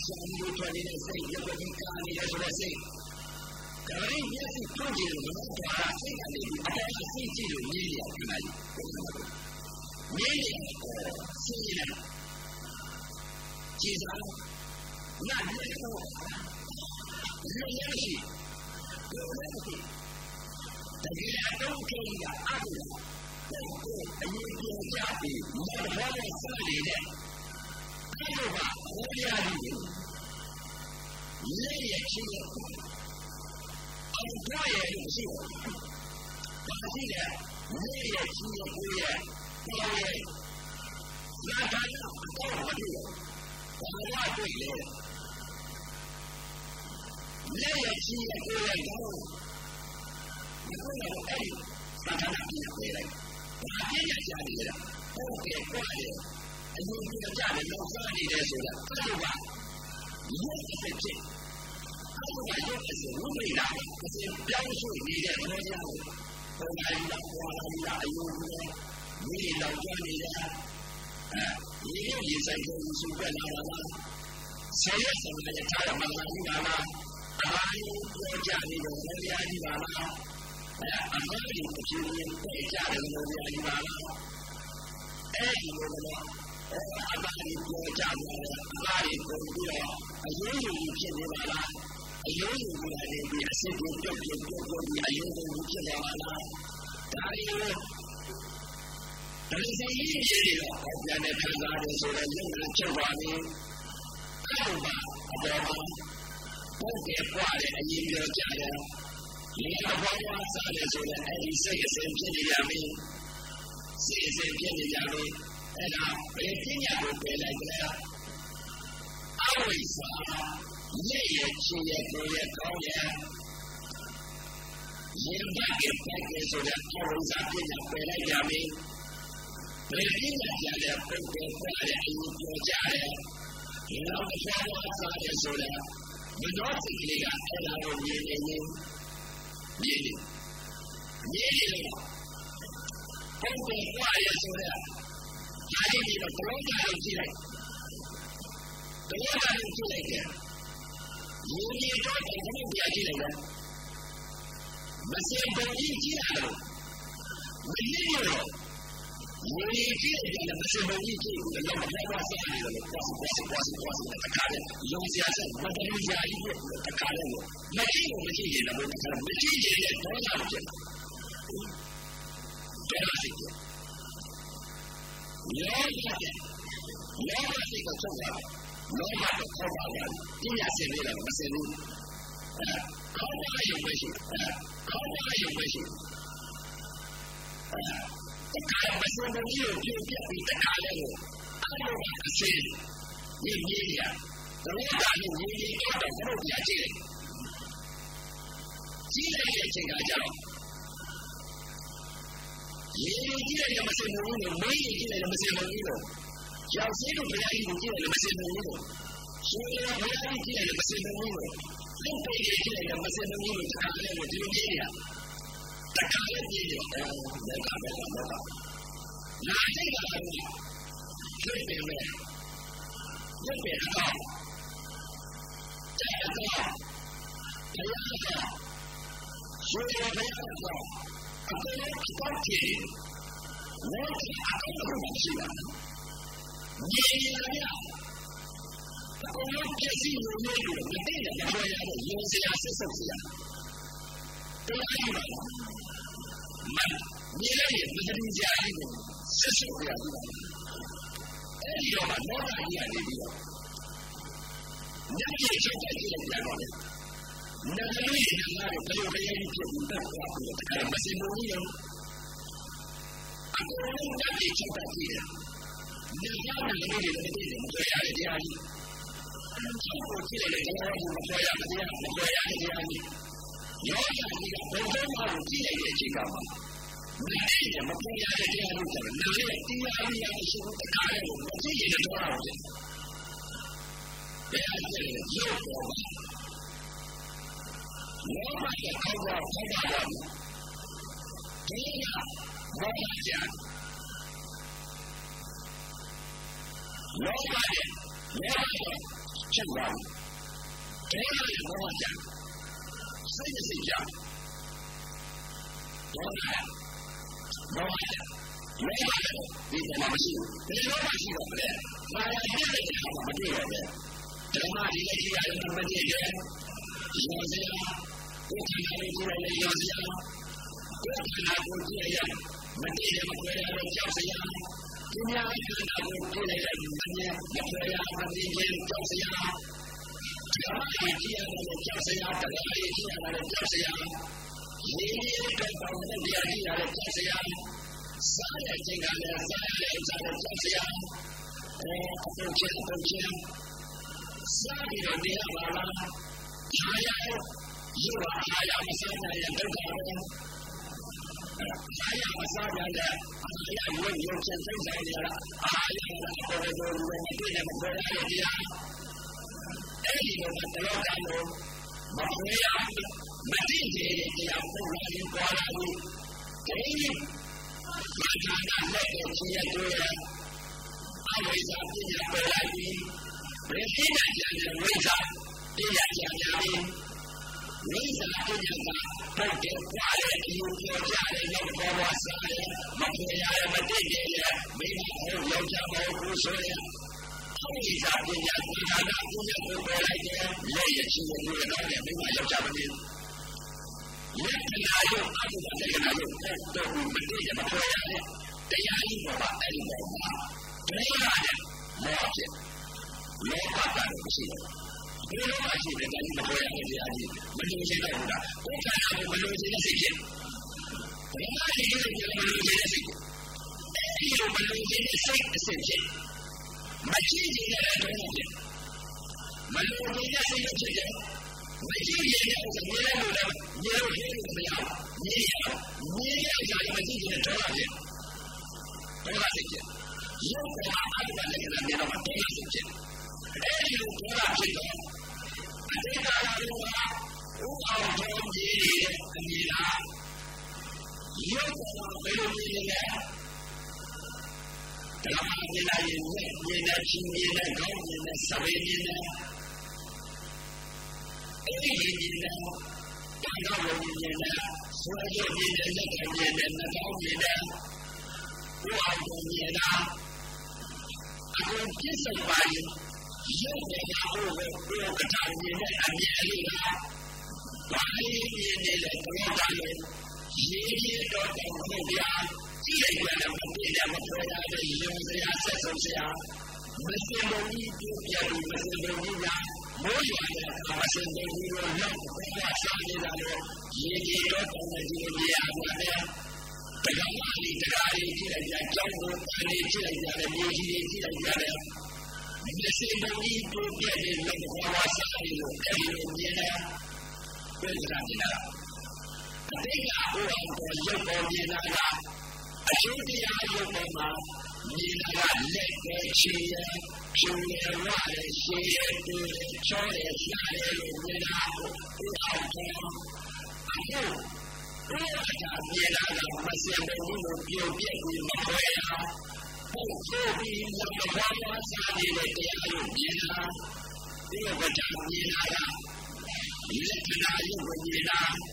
ဆောင်းလို့ထွက်နေတဲ့စိတ်ရုပ်ကြီးကာနေတဲ့ဆိုတဲ့စိတ်ဒါရင်မျက်စိတွေ့ကြည့်လို့မတော်တာစိတ်ကနေ အပေါ်ကစိတ်ကြည့်လို့မြင်ရခဏကြီးမြင်ရစိတ်ရကြည်စားနားနေတော့ရုပ်ရရှိရုပ်ရရှိတကယ်အတော့ကိန်းကအားလုံးအရင်ပြောကြပြီးမတော်တဲ့စနေတဲ့အဲ့လိုပါဘုရားကြီးလက်ရချင်းအောင်ကြရလို့ရှိတယ်။ဒါရှိတယ်လက်ရချင်းကိုကိုရပေါ်ရလာတာတော့တော့မတွေ့ဘူး။ဘာလို့တွေ့လဲ။လက်ရချင်းကိုကိုရတော့ဒီလိုအဲ့ဒီသာသနာ့ပြည်ပြေးလိုက်။ဘာ ပြည့်ရကြနေလဲ။ဟုတ်ကဲ့ကွာလေ။အရင်ကကြတယ်လောက်စားနေတယ်ဆိုတာအဲ့လိုပါရုပ်အဖြစ်ဖြစ်အဲ့လိုပါရုပ်အဖြစ်ဝိမိတာအစဉ်ပြောင်းရွှေ့နေတဲ့သဘောတရားကိုဘုရားကြီးကဘုရားကြီးကအယုံနဲ့မိလောက်ကြနေတဲ့အဲဒီရုပ်ရည်ဆိုင်ကိုစုပ်လာတာလားဆယ်ရက်ဆောင်တဲ့ထားရမှာကြီးပါလားအာယုပြောကြနေတဲ့ဘုရားကြီးပါလား အဲအမှားကြီးအဖြစ်နဲ့ပြကြတယ်ဘုရားကြီးပါလားအဲ့ဒီလိုတော့အပါရီပြောကြတယ်အပါရီကိုပြီးတော့အရေးယူဖြစ်နေပါလားအရေးယူရတယ်ဒီအစစ်ကိုပြုတ်ပြုတ်ပြုတ်ပြုတ်ဒီအရေးယူဖြစ်နေပါလားဒါရီဒါလည်းစိတ်ကြီးကြီးတော့ပြန်နေခံစားတယ်ဆိုတော့လက်နဲ့ချုပ်ပါပြီအဲ့လိုပါအပေါ်မှာဘုရားပွားတဲ့အရေးပြောကြတယ် ဒီအပေါ်မှာစားတယ်ဆိုတော့အဲ့ဒီစိတ်အစဉ်ဖြစ်နေရပြီစိတ်အစဉ်ဖြစ်နေကြပြီအဲ့ဒါဘယ်ပညာကိုပယ်လိုက်ကြလဲအဝိဇ္ဇာရဲ့ရဲ့ချီရဲ့ကိုရဲ့ကောင်းရဲ့ရင်ဘက်ကပိုက်ကဆိုတဲ့အဝိဇ္ဇာပညာပယ်လိုက်ကြပြီဘယ်ပညာကြတဲ့ပုဂ္ဂိုလ်ပေါ်တဲ့အယူပြောကြတယ်ဒီလောက်အပြောင်းစားတယ်ဆိုတော့မနောစိတ်ကလေးကအဲ့ဒါကိုမြင်နေနေ မြင်နေမြင်နေလို့ပုဂ္ဂိုလ်ပေါ်ရဆိုတဲ့အဲဒီပြီးတော့ဘလုံးကြလို့ကြည့်လိုက်ဘလုံးကြလို့ကြည့်လိုက်တယ်ရင်းရတော့ဘယ်လိုပြကြည့် လိုက်လဲမစင်ပုံကြီးကြည့်ရတော့မရင်းရတော့ရင်းကြည့်တယ်မစင်ပုံကြီးကြည့်တယ်တော့ဘာသာဆက်နေတယ်ကွာကွာကွာကွာတခါလေရုံစရာဆက်မ တော်ရာကြီးတခါလေမကြည့်လို့မကြည့်ရင်တော့တခါမကြည့်ရင်တော့တော့ရမှာဖြစ်တယ်ဒါရှိတယ်လောဘတဲ့လောဘစိတ်ကိုချုပ်တာလောဘကိုခေါ်ပါလားပညာစင်လေးတော့မစင်ဘူးအဲခေါ်ပါရုံပဲရှိအဲခေါ်ပါရုံပဲရှိအဲတခါမစင်ဘူးကြီးကိုပြုတ်ပြပြီးတခါလဲကိုအဲ့လိုအစင်ရင်းရင်းရတော့ဒါလို့ရင်းရင်းတော့ဘုရားကြည့်လိုက်ကြည့်လိုက်တဲ့အချိန်ကကြတော့ရေကြည့်လိုက်မစင်ဘူးလို့မေးကြည့်လိုက်မစင်ဘူးလို့ကျောင်းစင်းတို့ဘုရားကြီးကိုကြည့်လိုက်မစင်ဘူးလို့ရှင်ရဘုရားကြီးကြည့်လိုက်မစင်ဘူးလို့လူပေကြည့်လိုက်မစင်ဘူးလို့တခါလဲဒီလိုကြီးရ တခါလဲကြည့်ရအောင်လောကပဲလောကနာစိတ်ကလည်းဖြစ်ပေမဲ့ဖြစ်ပေတော့တဲ့တော့ဘုရားကရှင်ရဘုရားကအကုန်လုံးပတ်ကြည့်လောကအကုန်လုံးရှိတာမြေရရအကုန်လုံးပြည့်စုံလို့မတည့်ရ မပေါ်ရတဲ့ရုံစရာဆက်ဆက်စရာတော်ရည်ပါမမြေရရမတည်ကြရဘူးဆက်ဆက်ရဘူးအဲ့ဒီတော့လောကကြီးကနေပြီးတော့ညကြီးချုပ်ကြည့်လိုက်ကြတော့နာမည်ရနာဘယ်လိုလဲဖြစ်ဘူးတက်သွားပြီးတခါမစင်ဘူးရောအကုန်လုံးတက်ပြီးချက်တက်ပြီးတယ်နာမည်လည်းလည်းလည်းမပြောရတဲ့တရားကြီးဆောက်ဖို့ကြည့်လိုက်တယ်ကျွန်တော်ကမပြောရမတရားမပြောရတဲ့တရားကြီး ရောရကြီးကဘယ်တော့မှကြည့်လိုက်တဲ့အချိန်ကမှနာမည်မပြောရတဲ့တရားကြီးဆိုတော့နာမည်တရားကြီးရရှိတဲ့တခါလည်းမကြည့်ရတော့ဘူးဘယ်အကျင့်ရုပ်ပေါ်မှာလောဘရဲ့အောက်ကဆက်တာပါဒီကဘောဓကျန်လောဘရဲ့လောဘရဲ့ချက်ပါဒီကဘောဓကျ န်စိတ်စိတ်ကြလောဘလောဘလောဘဒီကမှာမရှိဘူးဒီလောဘရှိတော့လေမာယာပြည့်တဲ့အခါမှာမတွေ့ရဘူးဓမ္မဒီလည်းကြည့်ရတယ်မကြည့်တယ်ရောစရာကိုယ်ခန္ဓာကိုကြည့်လိုက်ရောစရာကိုယ်ခန္ဓာကိုကြည့်ရမတည်ရမခွဲရတော့ကြောက်စရာဒီများခန္ဓာ ကိုကြည့်လိုက်မမြင်မခွဲရမတည်ရင်ကြောက်စရာတရားကြည့်ရတယ်ကြောက်စရာတရားကြည့်ရတယ်ကြောက်စရာဒီတော့ဘာလို့တရားကြ ည့်ရတယ်ကြောက်စရာစားရခြင်းကလည်းစားရတဲ့ဥစ္စာကိုကြောက်စရာအဲအပုတ်ချင်းအပုတ်ချင်းစားပြီးတော့တရားပါလားအားရရုပ်အားရမစားနိုင်တဲ့ဒုက္ခပဲအားရမစားနိုင်တဲ့အားရဝိရုပ်ချက်စိတ်ဆိုင်ရတာအားရပေါ်ပေါ်ပေါ်မပြည့်နဲ့မပေါ်ရတဲ့တရားအဲ့ဒီလိုတလောကလုံးမပေါ်ရမတည်တဲ့တရားပုံလာရင်ပေါ်လာဘူး ဒီဘာသာနဲ့လက်ကိုချရတဲ့အဝိဇ္ဇာပြည့်ပေါ်လာပြီးဘယ်ဖြစ်နေကြလဲဝိဇ္ဇာပြည့်ရကြတယ်မိစ္ဆာပညာကပုတ်တယ်ပွားတ ယ်အယူပြောကြတယ်နောက်ပေါ်ပေါ်စားတယ်မဖေရရမတိတ်တယ်မိမဟုတ်ယောက်ျားမဟုတ်ဘူးဆိုရင်မိစ္ဆာပညာသင်္ခါရပညာကိုပေါ်လိုက်တယ်လက်ရချီကိုပြောတော့တယ်မိမယောက်ျားမနေလက္ခဏာရုပ်အဘုဒ္ဓလက္ခဏာရုပ်တော့မတိတ်မဖေရရတရားကြီးပေါ်မှာအဲ့ဒီပေါ်မှာတရားနဲ့မောဖြစ်လောကတာမရှိဘူးဒီလိုမှရှိတယ်ဒါကြီးမပေါ်ရဘူးတရားကြီးမလို့ရှိတော့ဘူးလားဘုရားကမလို့ရှိတဲ့စိတ်ဖြစ်ဘယ်မှာရှိတယ်မလို့ရှိတဲ့စိတ်အဲဒီလိုမလို့ရှိတဲ့စိတ်အစစ်ဖြစ်မရှိတဲ့တော့ဖြစ်မလို့ရှိတဲ့စိတ်ဖြစ်တယ်မရှိတဲ့ဥစ္စာမြေလို့လည်းမြေလို့ရှိလို့မရဘူးမြေရမြေရကြတယ်မရှိတဲ့တော့ဖြစ်တော့ဖြစ်ရုပ်ကအတ္တနဲ့လည်းမြေတော့တော့ဖြစ်အဲဒီလိုပြောတာဖြစ်တော့အတိတ်ကလာလို့ကဥအောင်တော်ကြီးရဲ့အမိလားရုပ်ကဘယ်လိုမြင်လဲဓမ္မမြင်လိုက်ရင်မြင်တဲ့ချင်းမြင်တဲ့ကောင်းမြင်တဲ့စပင်းမြင်တဲ့အဲဒီမြင်တဲ့ဘာသာဝင်မြင်တဲ့ဆွေးရမြင်တဲ့လက်မြင်တဲ့နှာခေါင်းမြင်တဲ့ဥအောင်တော်မြင်တာအခုပြည့်စုံပါရင်ရုပ်နဲ့ဟိုကိုကတာမြင်တဲ့အမြင်လေးကဘာလေးမြင်နေလဲတော့တာလို့ရေးရတော့တော့ဘုရား ကြည့်လိုက်ရတယ်မပြည့်တယ်မပေါ်ရတဲ့ရုံစရာဆက်ဆုံးစရာမစင်ဘုံကြီးပြပြပြီးမစင်ဘုံကြီးကမိုးရွာတဲ့မစင်ဘုံကြီးကိုရောက်ဘုရားစားနေတာလို့ရေးရတော့တော့ဒီလိုရပါတယ်တက္ကမလေးတရားလေးကြည့်လိုက်ကြကြောင်းကိုတန်လေးကြည့်လိုက်ကြတယ်မြေကြီးလေးကြည့်လိုက်ကြတယ်မျက်စိမကြီးတိုးပြည့်တဲ့လက်ဘဝစားရလို့အဲဒီလိုမြင်တယ်ပြန်ကြည့်တာအတိတ်ကဟိုအောင်ပေါ်ရုပ်ပေါ်မြင်တာကအကျိုးတရားရုပ်ပေါ်မှာမြင်တာက လက်ပဲချီရဖြူရဝရရှည်ရတူချောရရှားရလို့မြင်တာဟိုအောင်ပေါ်အခုဘုရား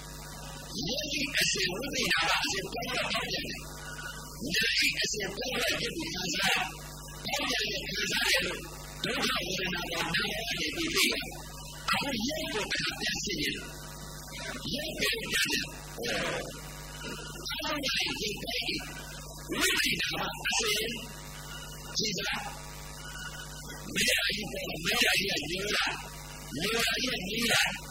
ဝဘောနာနာစုတာအခုအဲ့ဒီကလက္ခဏာရုပ်ကိုပေါ်ပြီးမြင်နေတာလောကမရှိဘူးဒေါရနဲ့မောဟပြန်နေတယ်လောဘနဲ့ဒေါသကြာဒေါသနဲ့မောဟကြာ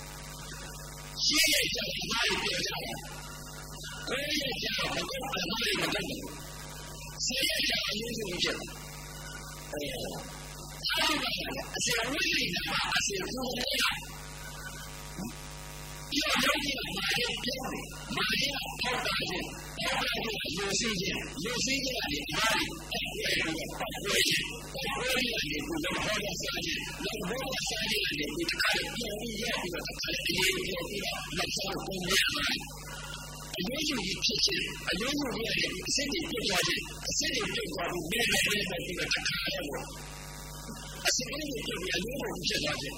တော့ကြတော့မာလို့တော့တောင်းနေတော့ရိုးရအောင်ပါကြတော့ပိုက်ပေါက်ပြီးတော့ကလည်းအမားကြီးညို့ကြတယ်အ စင်ကလည်းတော့နားရကြာပြီဆိုရင်အခုလေးစိတ်ကြတယ်တော့ချောင်းရကြတော့တော့ဘာသာစားရတယ်တော့ဘာလို့ကြာတော့ဘိုင်းစားကိုကိုယ်လေးကိုကိုယ်ကိုစားရှင်းရကြတယ်ဘာလို့ပြောကြလဲကိုယ်ရကြတော့ဘယ်ကိုမှမလုပ်ဘူးဆေးရကြအရင်ဆုံးဖြစ်တယ်အဲအဲ့ဒါအစီအဝိဇ္ဇာအစီအဖို့ရဒီလိုမျိုးကြီးမာရပြောင်းတယ်မာရပေါက်တာချင်းပေါက်တာချင်းရိုစီးချင်းရိုစီးချင်းကနေဒီပါရီအဲ့ဒီကပေါက်ွဲချင်းပေါက်ွဲချင်းကနေဒီလောဘောရစားချင်းလောဘောရစားချင်းကနေဒီတခါလေးပြောင်းပြီးရပြီးတော့တခါလေးအေးပြောပြီးတော့လက်ဆောင်ပုံရပါတယ်ယူကြီးဖြစ်ခြင်းအယုံမှုရတဲ့အစစ်တွေပြတ်သွားခြင်းအစစ်တွေပြတ်သွားပြီးမဲမဲမဲမဲပြီးတော့တခါရတော့အစစ်တွေပြတ်ပြီးအယုံမှုဖြစ်သွားခြင်း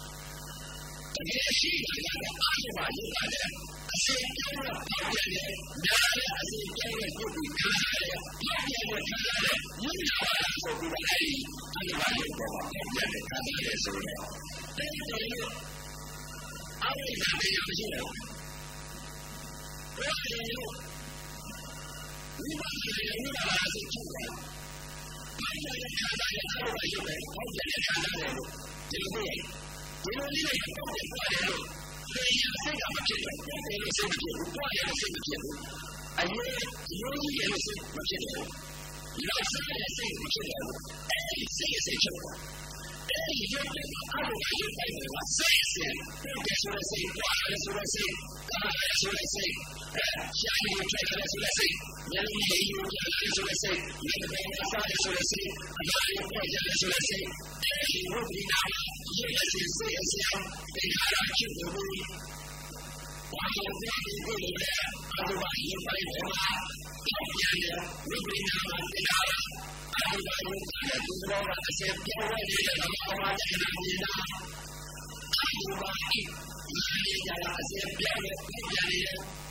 တယ်ဆိုတော့ရဆိုတော့အရင်ဆိုအရင်ဆိုတော့နောက်စားရဆိုတော့စားရတယ်အဲအလိုပါဒီဝိဟာဒါ ပေမဲ့အလိုပါလာပြီးဒီဟာအနိစ္စဆိုတာအလိုပါဒီခါရတယ်အစရဒီလိုတရားအလိုပါတရားအလိုပါတရားအလိုပါတရားအလိုပါတ ရားအလိုပါအစရတော့လို့ရပြီးတော့ဒီအရာကြီးမှာဒီဘောင်းကြီးခါကြီးဒီအရေးကြီးအရေးကြီးအရေးကြီးတော့စားတယ်အ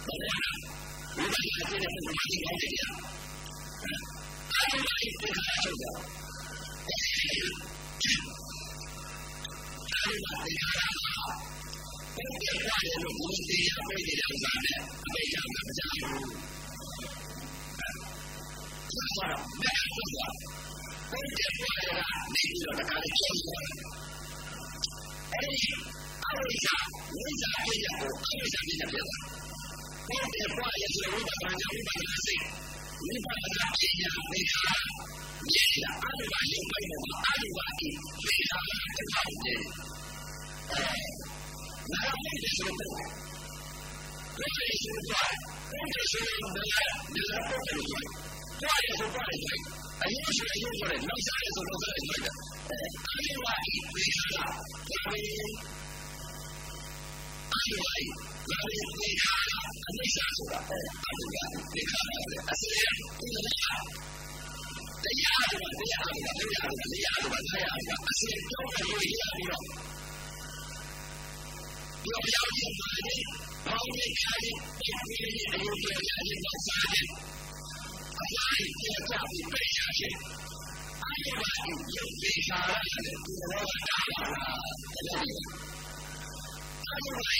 ကြကြပြီးပြရချင်းအလိုပါဒီရုပ်ဒီဟာရတယ်ဒီလိုတာလာတယ်အလိုပါဒီခါအဲ့ဒီဒီခါအစကြောင်းရှိတဲ့တော်တရားဒီလိုပြီးတော့အဲ့ဒီအဲ့ဒီတရားဒီအဲ့ဒီဒီခါဒါအဲ့ဒီအရှေ့အပေါ်ကကြောက်ရွံ့နေတယ်။ဒါအရှေ့ဒီခါဒါဒီခါကြောက်ရွံ့နေတဲ့ တရားကိုအဲ့ဒီရုပ်ပဲလို့ဒီခါလာနေတယ်အဲ့ဒီမှာအဲ့ဒီမှာအစစ်ကိန်းတော့ပြောပြတယ်လည်းအစစ်ကိန်းတော့ဒီခါစားပေါ့ပြတယ်ခါစားတယ်လည်းဟုတ်တယ်ပေါ့တယ်ဒီလို ပြောကြတယ်စားရတယ်ဆိုတော့အဲ့ဒီမှာဒီခါလာဘုရားကဖြစ်ပြီးတော့အဲ့ဒီအဲ့ဒီအခုရုပ်ပဲတော့ဒီစားတော့ဘာလဲဒီမှာတကယ်ရှိရင်အဲ့ဒီမှာရုပ်ပဲအစ စ်ကိ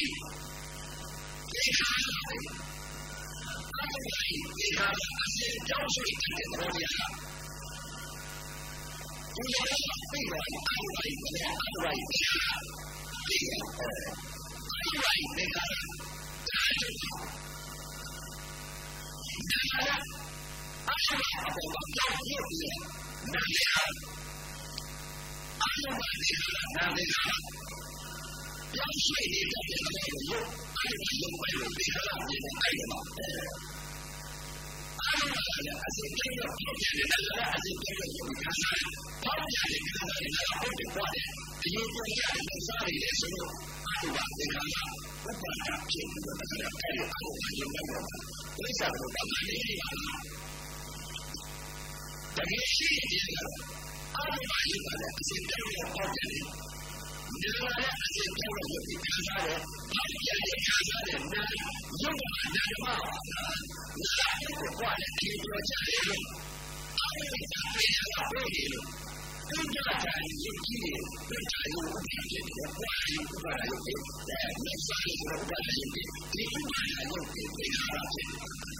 န်းတော့ပေါ့တယ်နာလည်းအစဉ်ပြောလို့ဒီခံစားတယ်။ဘာဖြစ်လဲခံစားတယ်နာရုပ်ကနာမပါနာကိုကွာလေဒီလိုချတယ်လို့အဲ့ဒီကပြေရတာပြေတယ်လို့ဘုရားကရုပ်ကြီးတယ်ဘုရားရုပ်ကြီးတယ်ဘုရားရုပ်ကရုပ်တယ်အဲမစားလို့ဘုရားရုပ်တယ်ဒီဘုရားရုပ်တယ်ပြေတာဖြစ်တယ်ဒီရှိရတော့ ကြာတဲ့ခံစားရရုပ်ကနာမပါလားဆိုတော့ရုပ်ပိုင်းဘုရားရုပ်ပိုင်းပေါ့တဲ့ခံစားရရုပ်နဲ့တူရုပ်နဲ့ပါတီးပါဒီလိုတဲ့ခံစားရရှိတယ်အဲ့ဒါရုပ်ပိုင်းဘုရားပြေရလို့မဟု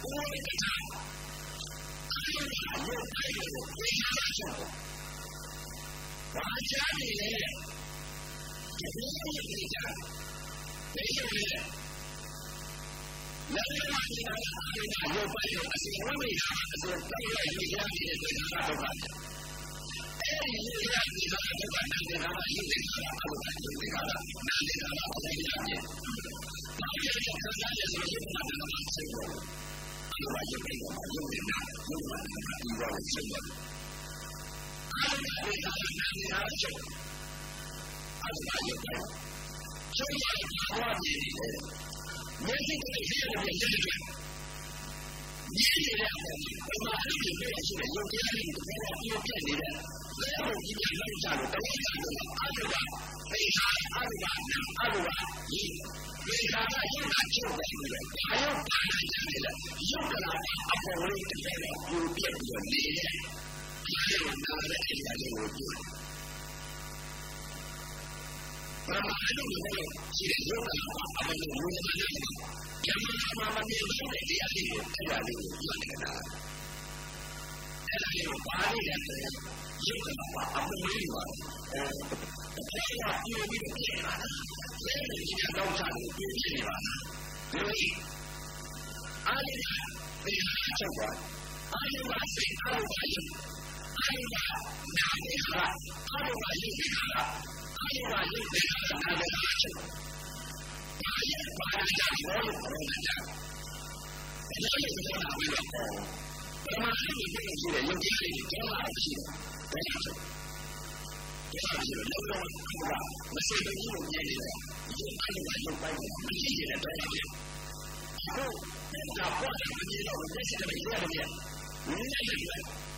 ဘုရားရုပ်ပြေရလို့မဟုတ်ဘူးအယုံရဲ့တရားကိုအယုံရှိပါရရတယ်။ဒါနဲ့ဒါနဲ့ဆိုတော့ဘုရားကတာအယုံရဲ့ဘုရားကိုဝိညာဉ်ချက်ဘာချာနေလဲဒီဘုရားရဲ့ဒီချာဒီရုပ်ရဲ့လက်ရမှာနေတာရုပ်ပိုင်းအစီအဝိမိတာအစီအတော်ရဲ့ဒီကြားနေတဲ့ဒေသနာတော့ပါတယ် အဲ့ဒီရည်ရည်ကတော့ဒုက္ခနဲ့ဒါမှရုပ်နေတာအလိုနဲ့ရုပ်နေတာနာနေတာအလိုနဲ့ရတယ်။ဘာဖြစ်လို့ဆက်စားလဲ ဆိုရုပ်နေတာကဆက်လို့အလိုရုပ်နေတာရုပ်နေတာရုပ်နေတာဒီလိုဆက်လို့အဲ့ဒီကနာနေတာချုပ်အဲ့ဒါရုပ်တယ်ချုပ်ရတာဘာဖြစ်နေလဲ။မျက်စိကလေးရတဲ့လက်တွေဒီလိုလေဘာမှမဖြစ်ဘူးဆိုရင်ရုပ်တရားတွေကတော့ ပြည့်ပြည့်နေတဲ့လဲကိုကြည့်ရလောက်ကြလို့တော့အဲ့ဒါအဲ့ဒါဖေးဟာအဲ့ဒါအဲ့ဒါဒီဖေးဟာကရုပ်နာချုပ်တယ်လို့ဘာရောပါနေတယ်လဲရုပ်ကလာအပေါ်လေးတ စ်ဖက်နဲ့ပြည့်ပြည့်ပြီးနေတယ်ဒီလိုနားလည်းအဲ့ဒါလေးကိုကြည့်ဘာမှမလုပ်လို့ရှိတဲ့ရုပ်ကလာအပေါ်လေးကိုနေတယ်ကျမ်းမာမမြင်တဲ့တရားလေးကိုအဲ့ဒါလေးကိုပြောနေတာအဲ့ဒါလေးကိုဘာလို့လဲဆိုရင်ရုပ်ကလာအပေါ်လေးပါအဲဒါကပြည့်ပြီးပြည့်လာတယ်ဒီလိုကြီးတော့ချလို့ပြည့်ပြ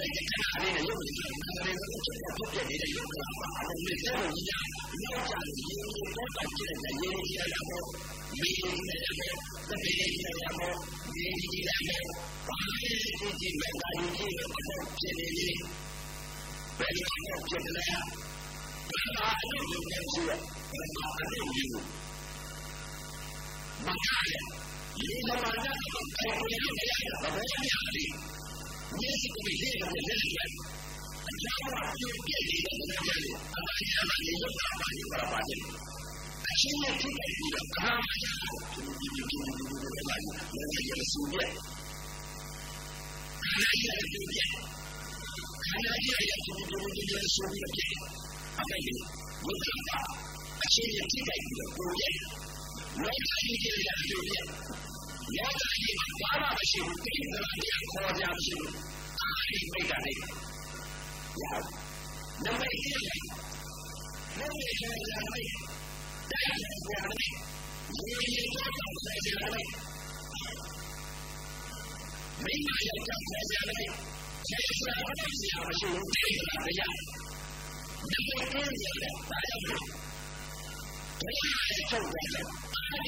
ည့်နေပါလားဒီလိုအားလေးဒီဟာချက်ပါအားလေးပါစိတ်အားလေးပါရုပ်အားလေးပါနာမည်ဟာအားလေးပါရုပ်ဒီဟာအားလေးပါရုပ်ဒီဟာနာမည်ဟာချက်ဘာရဲ့ဘာကြလို့ဘောလို့ပြောနေတာလဲဒီလိုပြောတာပြီးတော့ပမာဏကိုသိရှိတဲ့ယုံကြည်လေးတွေကျောင်းလာရှိတယ်ဒါကြောင့်ဒါဆိုတော့လောလောကမရှိဘူးလို့မြင်နေ တယ်ဒီအဲ့ဒီကရုပ်ပိုင်းမရှိတဲ့တော့တယ်အခုဒါပေါ်တယ်မြင်တော့လက်ရှိတယ်ရတယ်ရ တယ်နည်းနည်းလေးစိတ်ကခဏလေးနဲ့ရုပ်ကိုနားလေးကိုချက်တော့ပြည့်နေတဲ့ရုပ်ကပါအလုံးလေးတဲ့ကိုညာနောက်ကြရင်ရေတော့တောက်ကျတဲ့ရေကြ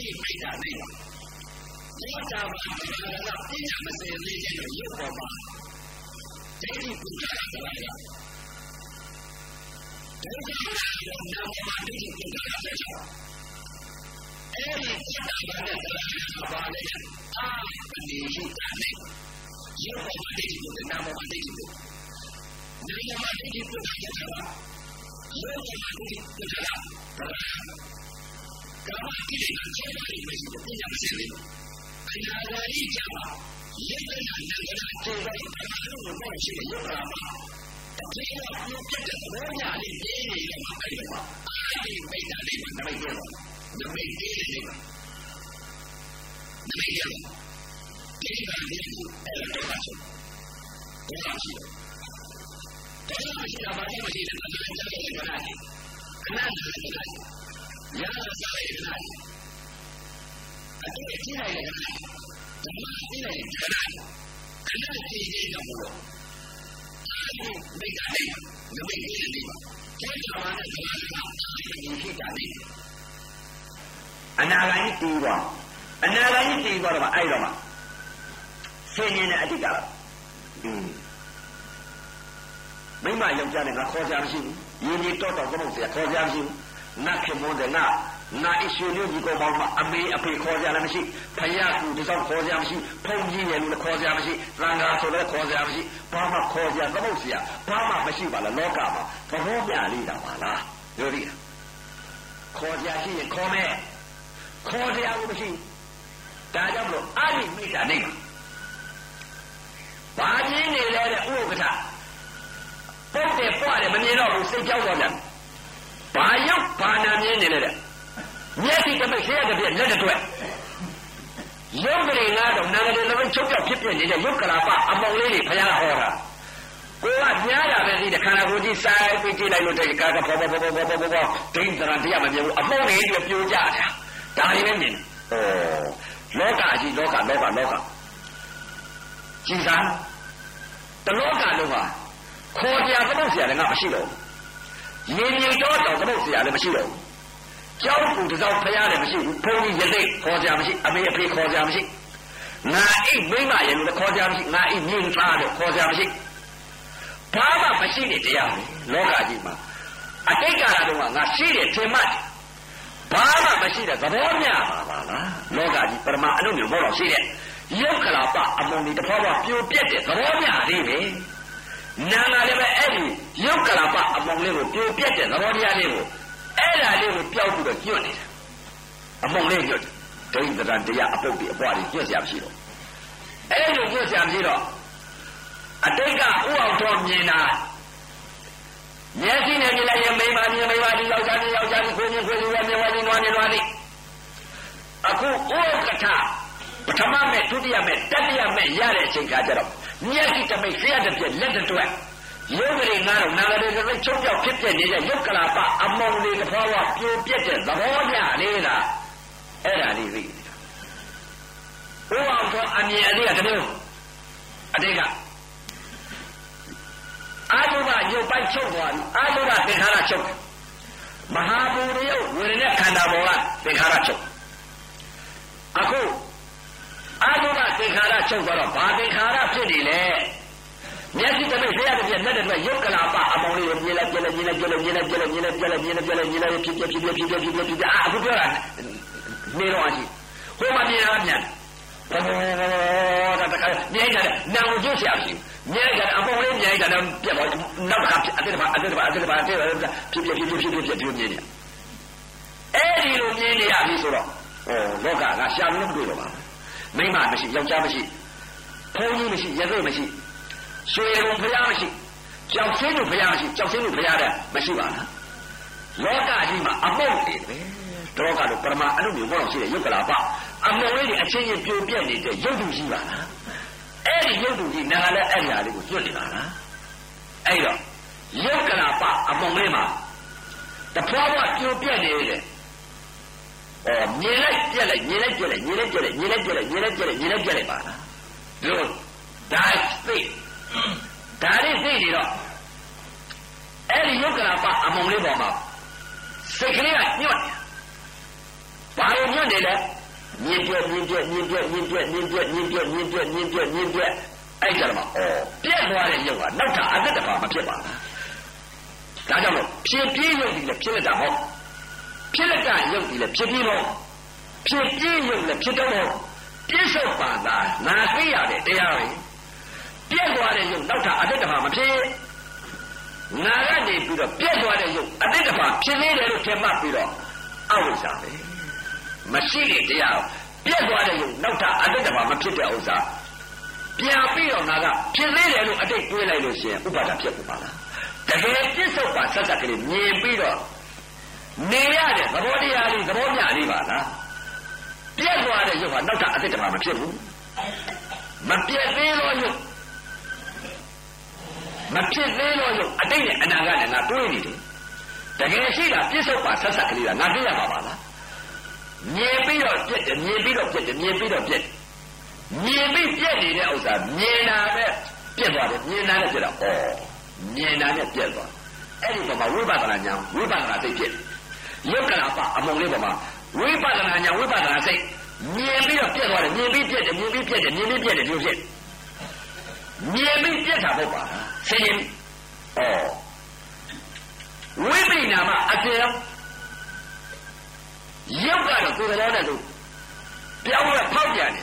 ီးရတာပေါ့ မီးကြီးနဲ့ပဲတပည့်ကြီးနဲ့ပေါ့မီးကြီးနဲ့ပဲဘာလေးကြီးကြီးမဲ့တာကြီးရဲ့ပေါ့ဖြစ်နေလေဘယ်လိုမျိုးဖြစ်နေလဲဘာအလုပ်လုပ်နေရှိရဘာအလုပ်ယူမကြရဒီမှာလည်းအဲ့ဒီလိုရရတာဘာလဲရတယ်မျက်စိကိုရေးရတယ်လက်တွေအကြောင်းအကျိုးပြည့်နေတဲ့နေရာတွေအမှန်တရားနဲ့ရုပ်တာပါရင်ပါပါတယ်အချင်းနဲ့ထိခိုက်ပြီးတော့ကာမရာဒီဒီဒီဒီဒီဒီလာလည်းရရစုပြခန္ဓာရရစုပြခန္ဓာရရစုဒီဒီဒီစုပြပြအဲ့ဒီဝိသတာအချင်းနဲ့ထိခိုက်ပြီးတော့ကိုယ်ရဲ့လောကကြီးရဲ့အကျိုးရဲ့လောကကြီးမှာဘာမှမရှိဘူးတိကျလာတဲ့ခေါ်ကြမရှိဘူးအားဒီမိတ်တာလေးရောနမိတ်ကြီးလေနမိတ်ကြီးလာမိတ်တိုင်းရရမိတ်ဒီလိုတော့ဆက်ကြရမိတ်မိမရောက်ကြဆက်ကြရမိတ်ကျေးဇူးတော်ဆရာမရှိဘူးတိကျလာရနမိတ်ကြီးလေဒါကြောင့်ဒီလိုချုပ်သွားတယ်အားဒီမိတ်တာလေးဒီတာမှာကပြညာမစင်လေးရဲ့ရုပ်ပေါ်မှာဒိဋ္ဌိပူဇော်တာကဒိဋ္ဌိရဲ့နာမမှာဒိဋ္ဌိပူဇော်တာပဲအဲဒီစိတ်ဓာတ်နဲ့တရားပါလေအာပတိယတာနဲ့ရုပ်ပေါ်မှာဒိဋ္ဌိပူဇော်နာမမှာဒိဋ္ဌိပူနာမမှာဒိဋ္ဌိပူဇော်တာရုပ်ပေါ်မှာဒိဋ္ဌိပူဇော်တာကာမကိလေသာချက်တွေမရှိတဲ့ပညာမစင်လေး အနာဂါရီကြမှာယေတနာနန္ဒနာကျေဝိပမာလို့တော့ရှိရုပ်လာမှာတတိယပြုတ်တဲ့သဘောညာလေးပြင်းနေတဲ့မှာအဲ့ဒီမှာအာဒီမိတ်တာလေးမှာနမိတ်ကျတော့နမိတ်သေးတယ်လေးမှာနမိတ်ရဒီကနေ့အဲ့တော့တော့ဆိုတော့ရှိတယ်တော်ရှိတာဘာလို့မရှိလဲအနာကြတဲ့ကြရတယ်အနာကြတဲ့ကြရတယ်ရတာစားရတဲ့ကြ အတိအကျလိုက်တယ်ဓမ္မအတိလိုက်တယ်ခဏတည်းတည်းတော့ဘူးအဲဒီမိတ်တယ်ငမိတ်တယ်ဒီမှာကျေးဇူးတော်နဲ့ဒီမှာဒီဖြစ်တာနေအနာဂိုင်းတူတော့အနာဂိုင်းတူတော့မှအဲ့တော့မှဆင်းရဲတဲ့အတိတ်ကလားမိမယောက်ျားနဲ့ငါခေါ်ကြမရှိဘူးရင်းရတော့တော့ကောင်းစရာခေါ်ကြမရှိဘူးနတ်ခင်မုန်းတယ်ငါ ငါအရှင်မျိုးကြီးကောပေါင်းမှာအမေအဖေခေါ်ကြလည်းမရှိဖယားကူတစောင်းခေါ်ကြမရှိဖုန်ကြီးရဲ့လူလည်းခေါ်ကြမရှိသံဃာဆိုလည်းခေါ်ကြမရှိဘာမှခေါ်ကြသမုတ်ဆရာဘာမှမရှိပါလားလောကမှာသဘောပြလေးတာပါလားပြောရည်ခေါ်ကြရှိရင်ခေါ်မယ်ခေါ်ကြဘူးမရှိဒါကြောင့်မလို့အာရိမိတ်တာနေဘာကြီးနေလဲတဲ့ဥက္ကဋ္ဌပုတ်တယ်ပွားတယ်မမြင်တော့ဘူးစိတ်ကြောက်တော့တယ်ဘာရုပ်ဘာနာမြင်နေလဲတဲ့ မျက်စိတစ်ပိတ်ဆေးရတစ်ပြက်လက်တစ်တွက်ရုပ်ကလေးကတော့နာငယ်လုံးချုပ်ပြောက်ဖြစ်ပြနေတဲ့ရုပ်ကလာပအပေါင်းလေးတွေဖရားဟောတာကိုကများတာပဲဒီခန္ဓာကိုယ်ကြီးစိုက်ပြီးကြည့်လိုက်လို့တည်းကာကဘောဘောဘောဘောဘောဘောဒိန်းတရံတရားမပြေဘူးအပေါင်းလေးတွေပြိုကြတာဒါလေးပဲမြင်ဩလောကကြီးလောကလောကလောကကြည်စားတလောကလုံးဟာခေါ်ပြသမုတ်ဆရာလည်းငါမရှိတော့ဘူးရေမြေတော့တော့သမုတ်ဆရာလည်းမရှိတော့ဘူး ကျောင်းကူတစောက်ဖရားလည်းမရှိဘူးဘုန်းကြီးရသိခေါ်ကြမရှိအမေအဖေခေါ်ကြမရှိငါအိတ်မိမရဲ့လို့ခေါ်ကြမရှိငါအိတ်မြင့်သားလို့ခေါ်ကြမရှိဘာမှမရှိတဲ့တရားပဲလောကကြီးမှာအတိတ်ကာလတုန်းကငါရှိတယ်ထင်မှတ်ဘာမှမရှိတဲ့သဘောမျှပါပါလားလောကကြီးပရမအလုံးမျိုးဘောတော့ရှိတဲ့ယုတ်ကလာပအမုံဒီတဖွာဖွာပြိုပြက်တဲ့သဘောမျှလေးပဲနာငါလည်းပဲအဲ့ဒီယုတ်ကလာပအမုံလေးကိုပြိုပြက်တဲ့သဘောတရားလေးကို အဲ့ဒါလေးကိုပျောက်ပြီးတော့ညွတ်နေတာအမုံလေးညွတ်ဒိဋ္ဌိတန်တရားအပုတ်တွေအပွားတွေညွတ်ရမရှိတော့အဲ့လိုညွတ်ရမရှိတော့အတိတ်ကဥအောင်တော်မြင်တာမျက်စိနဲ့မြင်လိုက်ရင်မိမမြင်မိမဒီယောက်ျားဒီယောက်ျားဒီကိုမြင်ကိုမြင်ဝါမြင်ဝါမြင်ဝါမြင်ဝါဒီအခုဥက္ကဋ္ဌပထမမဲ့ဒုတိယမဲ့တတိယမဲ့ရတဲ့အချိန်ခါကျတော့မျက်စိတမိတ်ဆရာတပြက်လက်တွဲ ရုပ်ကလေးငါတော့နာဂရေကလေးချုပ်ပြောက်ဖြစ်ပြနေတဲ့ရုပ်ကလာပအမောင်လေးတစ်ဖွားဖွားပြိုပြက်တဲ့သဘောညလေးလားအဲ့ဒါလေးသိနေတာဘုရားတော်အမြင်အလေးကတမျိုးအတိတ်ကအာလုဘရုပ်ပိုက်ချုပ်သွားပြီအာလုဘသင်္ခါရချုပ်တယ်မဟာဘူရယဝေဒနာခန္ဓာပေါ်ကသင်္ခါရချုပ်အခုအာလုဘသင်္ခါရချုပ်သွားတော့ဘာသင်္ခါရဖြစ်နေလဲ မျက်စိတစ်ပိတ်ဆရာတစ်ပြက်လက်တစ်ပြက်ရုပ်ကလာပအမောင်လေးကိုမြင်လိုက်ကြည့်လိုက်မြင်လိုက်ကြည့်လိုက်မြင်လိုက်ကြည့်လိုက်မြင်လိုက်ကြည့်လိုက်မြင်လိုက်ကြည့်လိုက်မြင်လိုက်ဖြစ်ဖြစ်ဖြစ်ဖြစ်ဖြစ်ဖြစ်ဖြစ်ဖြစ်အာအခုပြောတာနေတော့အရှိဟိုမှာမြင်တာပြန်ဘောတာတခါမြင်ကြတယ်နာကိုကျဆရာရှိမြင်ကြတယ်အမောင်လေးမြင်ကြတယ်ပြက်တော့နောက်တစ်ခါအတိတ်ဘာအတိတ်ဘာအတိတ်ဘာအတိတ်ဘာဖြစ်ဖြစ်ဖြစ်ဖြစ်ဖြစ်ဖြစ်ဖြစ်မြင်နေအဲ့ဒီလိုမြင်နေရပြီဆိုတော့ဩလောကကရှာလို့မတွေ့တော့ပါဘူးမိမမရှိယောက်ျားမရှိဘုန်းကြီးမရှိရသေမရှိ ရွှေရုံဖရားမရှိကြောက်ဆင်းတို့ဖရားမရှိကြောက်ဆင်းတို့ဖရားတဲ့မရှိပါလားလောကကြီးမှာအပုတ်တွေပဲတောကလို့ပရမအလုပ်မျိုးဘောတော့ရှိတဲ့ယုတ်ကလာပအမောလေးတွေအချင်းချင်းပြိုပြက်နေတဲ့ယုတ်တူရှိပါလားအဲ့ဒီယုတ်တူကြီးနာလည်းအဲ့ဒီဟာလေးကိုကျွတ်နေပါလားအဲ့တော့ယုတ်ကလာပအမောလေးမှာတဖွာဖွာပြိုပြက်နေတယ်အော်မြင်လိုက်ပြက်လိုက်မြင်လိုက်ပြက်လိုက်မြင်လိုက်ပြက်လိုက်မြင်လိုက်ပြက်လိုက်မြင်လိုက်ပြက်လိုက်မြင်လိုက်ပြက်လိုက်ပါလားဒီလို ဒါသိဒါလေးသိနေတော့အဲ့ဒီယုတ်ကလာပအမုံလေးပေါ်မှာစိတ်ကလေးကညွတ်ဘာလို့ညွတ်နေလဲမြင်ပြမြင်ပြမြင်ပြမြင်ပြမြင်ပြမြင်ပြမြင်ပြမြင်ပြမြင်ပြအဲ့ကြတော့ဩပြက်သွားတဲ့ယုတ်ကနောက်ထပ်အသက်တပါမဖြစ်ပါဘူးဒါကြောင့်လို့ဖြစ်ပြေးယုတ်ဒီလည်းဖြစ်လက်တာဟုတ်ဖြစ်လက်ကယုတ်ဒီလည်းဖြစ်ပြီးတော့ဖြစ်ပြေးယုတ်လည်းဖြစ်တော့ပြစ္ဆုတ်ပါသာနာသိရတဲ့တရားပဲ ပြက်သွားတဲ့ယုတ်နောက်ထပ်အတိတ်တဘာမဖြစ်ငါကနေပြီးတော့ပြက်သွားတဲ့ယုတ်အတိတ်တဘာဖြစ်နေတယ်လို့ထင်မှတ်ပြီးတော့အဝိဇ္ဇာပဲမရှိတဲ့တရားပြက်သွားတဲ့ယုတ်နောက်ထပ်အတိတ်တဘာမဖြစ်တဲ့ဥစ္စာပြန်ပြီးတော့ငါကဖြစ်နေတယ်လို့အတိတ်တွေးလိုက်လို့ရှိရင်ဥပါဒဖြစ်မှာလားတကယ်ပြစ္ဆုတ်ပါဆက်ဆက်ကလေးမြင်ပြီးတော့နေရတဲ့သဘောတရားလေးသဘောမျှလေးပါလားပြက်သွားတဲ့ရုပ်ဟာနောက်ထပ်အတိတ်တမှာမဖြစ်ဘူးမပြက်သေးတော့ရုပ် မဖြစ်သေးတော့ရုပ်အတိတ်နဲ့အနာဂတ်နဲ့ငါတွေးနေတယ်တကယ်ရှိတာပြစ္ဆုတ်ပါဆက်ဆက်ကလေးကငါသိရမှာပါလားမြင်ပြီးတော့ပြက်တယ်မြင်ပြီးတော့ပြက်တယ်မြင်ပြီးတော့ပြက်တယ်မြင်ပြီးပြက်နေတဲ့ဥစ္စာမြင်တာပဲပြက်သွားတယ်မြင်တာနဲ့ပြက်တာဩမြင်တာနဲ့ပြက်သွားအဲ့ဒီပေါ်မှာဝိပဿနာဉာဏ်ဝိပဿနာသိဖြစ်ရုပ်ကလာပအမုံလေးပေါ်မှာဝိပဿနာဉာဏ်ဝိပဿနာစိတ်မြင်ပြီးတော့ပြက်သွားတယ်မြင်ပြီးပြက်တယ်မြင်ပြီးပြက်တယ်မြင်ပြီးပြက်တယ်ဒီလိုဖြစ်မြင်ပြီးပြက်တာပေါ့ပါ ဆင်းရင်ဩဝိပိနာမအကျေရုပ်ကတော့ကိုယ်တော်နဲ့လို့ပြောင်းလဲဖောက်ပြန်နေ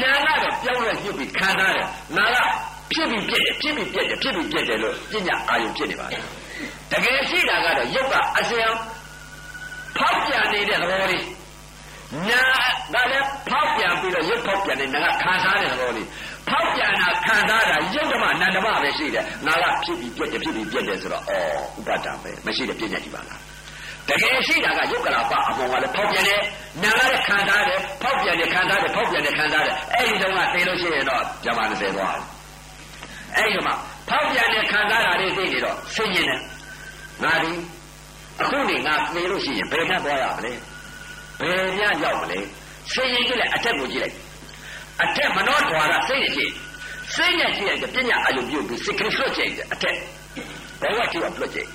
တယ်နာကတော့ပြောင်းလဲညှစ်ပြီးခံစားတယ်နာကဖြစ်ပြီးပြက်တယ်ဖြစ်ပြီးပြက်တယ်ဖြစ်ပြီးပြက်တယ်လို့ပညာအာယုဖြစ်နေပါတယ်တကယ်ရှိတာကတော့ရုပ်ကအစဉ်ဖောက်ပြန်နေတဲ့သဘောလေးနာကလည်းဖောက်ပြန်ပြီးတော့ရုပ်ဖောက်ပြန်နေနာကခံစားတဲ့သဘောလေး ဖောက်ပြန်တာခံစားတာရုပ်ဓမ္မနန္ဒမပဲရှိတယ်နာကဖြစ်ပြီးပြက်တယ်ဖြစ်ပြီးပြက်တယ်ဆိုတော့ဩဥပဒံပဲမရှိတဲ့ပညာကြီးပါလားတကယ်ရှိတာကယုတ်ကလာပအမောကလည်းဖောက်ပြန်တယ်နာကလည်းခံစားတယ်ဖောက်ပြန်တယ်ခံစားတယ်ဖောက်ပြန်တယ်ခံစားတယ်အဲ့ဒီတော့ကသိလို့ရှိရင်တော့ဇမ20သွားတယ်အဲ့ဒီမှာဖောက်ပြန်တယ်ခံစားတာလေးသိနေတော့ဆင်းရင်တယ်ငါဒီအခုနေငါသိလို့ရှိရင်ဘယ်နဲ့သွားရမလဲဘယ်ညရောက်မလဲဆင်းရင်ကြည့်လိုက်အထက်ကိုကြည့်လိုက် အထက်မနှောထွာရစိတ်နဲ့ကြည့်စိတ်နဲ့ကြည့်လိုက်ပညာအယုံပြုပြီးစိတ်ကလေးလွှတ်ကြည့်တယ်အထက်ဘဝကြည့်တော့လွှတ်ကြည့်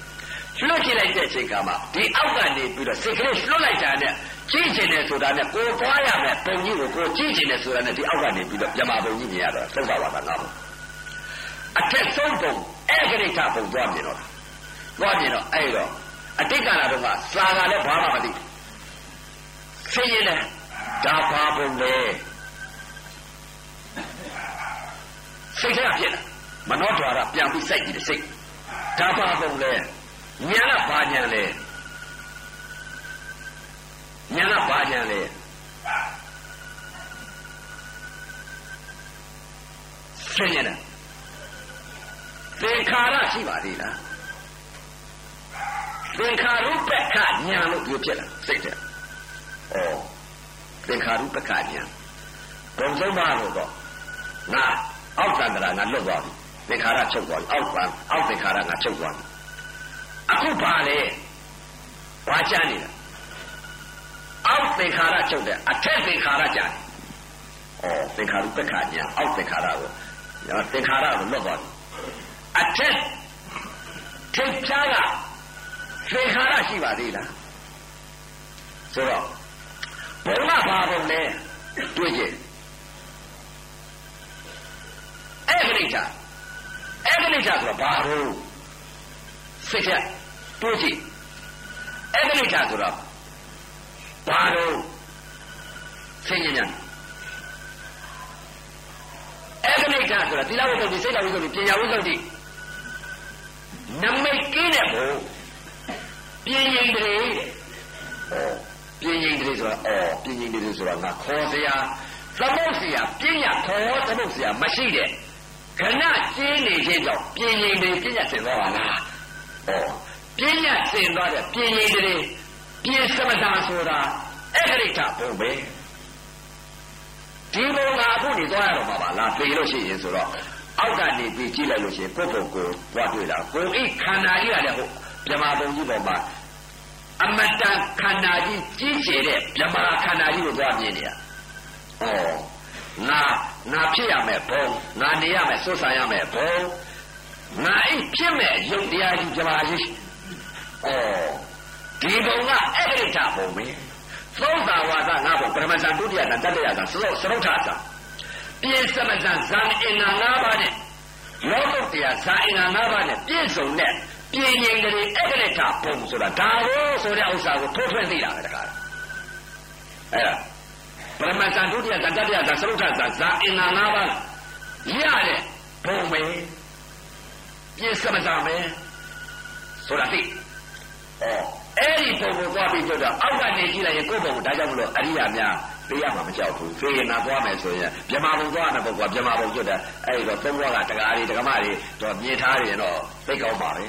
လွှတ်ကြည့်လိုက်တဲ့အချိန်ကမှဒီအောက်ကနေပြီးတော့စိတ်ကလေးလွှတ်လိုက်တာနဲ့ကြည့်ချင်တယ်ဆိုတာနဲ့ကိုယ်သွားရမယ်ပုံကြီးကိုကိုယ်ကြည့်ချင်တယ်ဆိုတာနဲ့ဒီအောက်ကနေပြီးတော့ပြမပုံကြီးမြင်ရတော့သုဘဝတာငါ့ဘုအထက်ဆုံးပုံအဲ့ကလေးကပုံသွားမြင်တော့သွားမြင်တော့အဲ့တော့အတိတ်ကလာတော့ကစာကလည်းဘာမှမသိဆင်းရဲတယ်ဒါဘာပုံလဲ စိတ်ထဲကဖြစ်လာမနှောထွာရပြန်ပြီးစိုက်ကြည့်တယ်စိတ်ဒါဘာပုံလဲညာကဘာညာလဲညာကဘာညာလဲဆင်းရဲတယ်သင်္ခါရရှိပါသေးလားသင်္ခါရုပ္ပကညာလို့ပြောဖြစ်လာစိတ်ထဲဩသင်္ခါရုပ္ပကညာဘုံဆုံးပါလို့တော့ ငါအောက်သန္တရာငါလွတ်သွားပြီသင်္ခါရချုပ်သွားပြီအောက်သံအောက်သင်္ခါရငါချုပ်သွားပြီအခုပါလေဘာချမ်းနေတာအောက်သင်္ခါရချုပ်တယ်အထက်သင်္ခါရကြတယ်ဩသင်္ခါရုပ္ပကညာအောက်သင်္ခါရကိုသင်္ခါရကိုလွတ်သွားပြီအထက်ထိပ်ချားကသင်္ခါရရှိပါသေးလားဆိုတော့ဘုံကဘာဘုံလဲတွေ့ကြ အဲ့ဒီချာအဲ့ဒီချာဆိုတော့ဘာဘုံစိတ်ချက်တွေးကြည့်အဲ့ဒီချာဆိုတော့ဘာလို့ဆင်းရဲညာအဲ့ဒီချာဆိုတော့သီလဝိသုဒ္ဓိစိတ်ဝိသုဒ္ဓိပညာဝိသုဒ္ဓိနမိတ်ကင်းတဲ့ဘုံပြင်းရင်တည်းပြင်းရင်တည်းဆိုတော့အော်ပြင်းရင်တည်းဆိုတော့ငါခေါ်စရာသမုတ်စရာပြညာခေါ်သမုတ်စရာမရှိတဲ့ ခဏကျင်းနေခြင်းကြောင့်ပြင်းရင်တည်းပြညာဆင်သွားပါလားဩပြညာဆင်သွားတဲ့ပြင်းရင်တည်းပြင်းစမတာဆိုတာအဲ့ခရိတဘုံပဲဒီဘုံကအခုနေသွားရတော့မှာပါလားသိလို့ရှိရင်ဆိုတော့အောက်ကနေပြီးကြည့်လိုက်လို့ရှိရင်ပုဂ္ဂိုလ်ကိုသွားတွေ့တာကိုယ်ဤခန္ဓာကြီးကလည်းဟုတ်မြမဘုံကြီးပေါ်မှာအမတန်ခန္ဓာကြီးကြီးကျယ်တဲ့မြမခန္ဓာကြီးကိုသွားမြင်နေရ။ဩ ငါငါဖြစ်ရမယ်ဘုံငါနေရမယ်ဆွဆန်ရမယ်ဘုံငါအိဖြစ်မဲ့ယုတ်တရားကြီးမြမကြီး။ဩဒီဘုံကအဲ့ဒီတာဘုံပဲ။သောတာဝါဒငါဘုံပရမဇန်ဒုတိယဇန်တတိယဇန်သရုပ်သရုပ်ထဇန်ပြည့်စမဇန်ဇန်အင်္ဂါ၅ပါးနဲ့လောကုတ္တရာဇန်အင်္ဂါ၅ပါးနဲ့ပြည့်စုံတဲ့ပြင်းရင်ကလေးအက္ခရထပုံဆိုတာဒါကိုဆိုတဲ့ဥစ္စာကိုထိုးထွင်းသိတာပဲတခါအဲ့ဒါ ပရမဇန်ဒုတိယဇန်တတိယဇန်သရုပ်ထဇန်ဇာအင်္ဂါ၅ပါးရတဲ့ပုံပဲပြည့်စမဇန်ပဲဆိုတာသိဩအဲ့ဒီပုံကိုသွားပြီးကြတော့အောက်ကနေကြည့်လိုက်ရင်ကိုယ့်ပုံကိုဒါကြောင့်မလို့အရိယာများပေးရမှာမကြောက်ဘူးဖေးရင်နာသွားမယ်ဆိုရင်မြမဘုံသွားတဲ့ပုဂ္ဂိုလ်ကမြမဘုံကျွတ်တယ်အဲ့ဒီတော့သုံးဘွားကတကားတွေတက္ကမတွေတော့မြေထားတယ်တော့သိကောင်းပါပဲ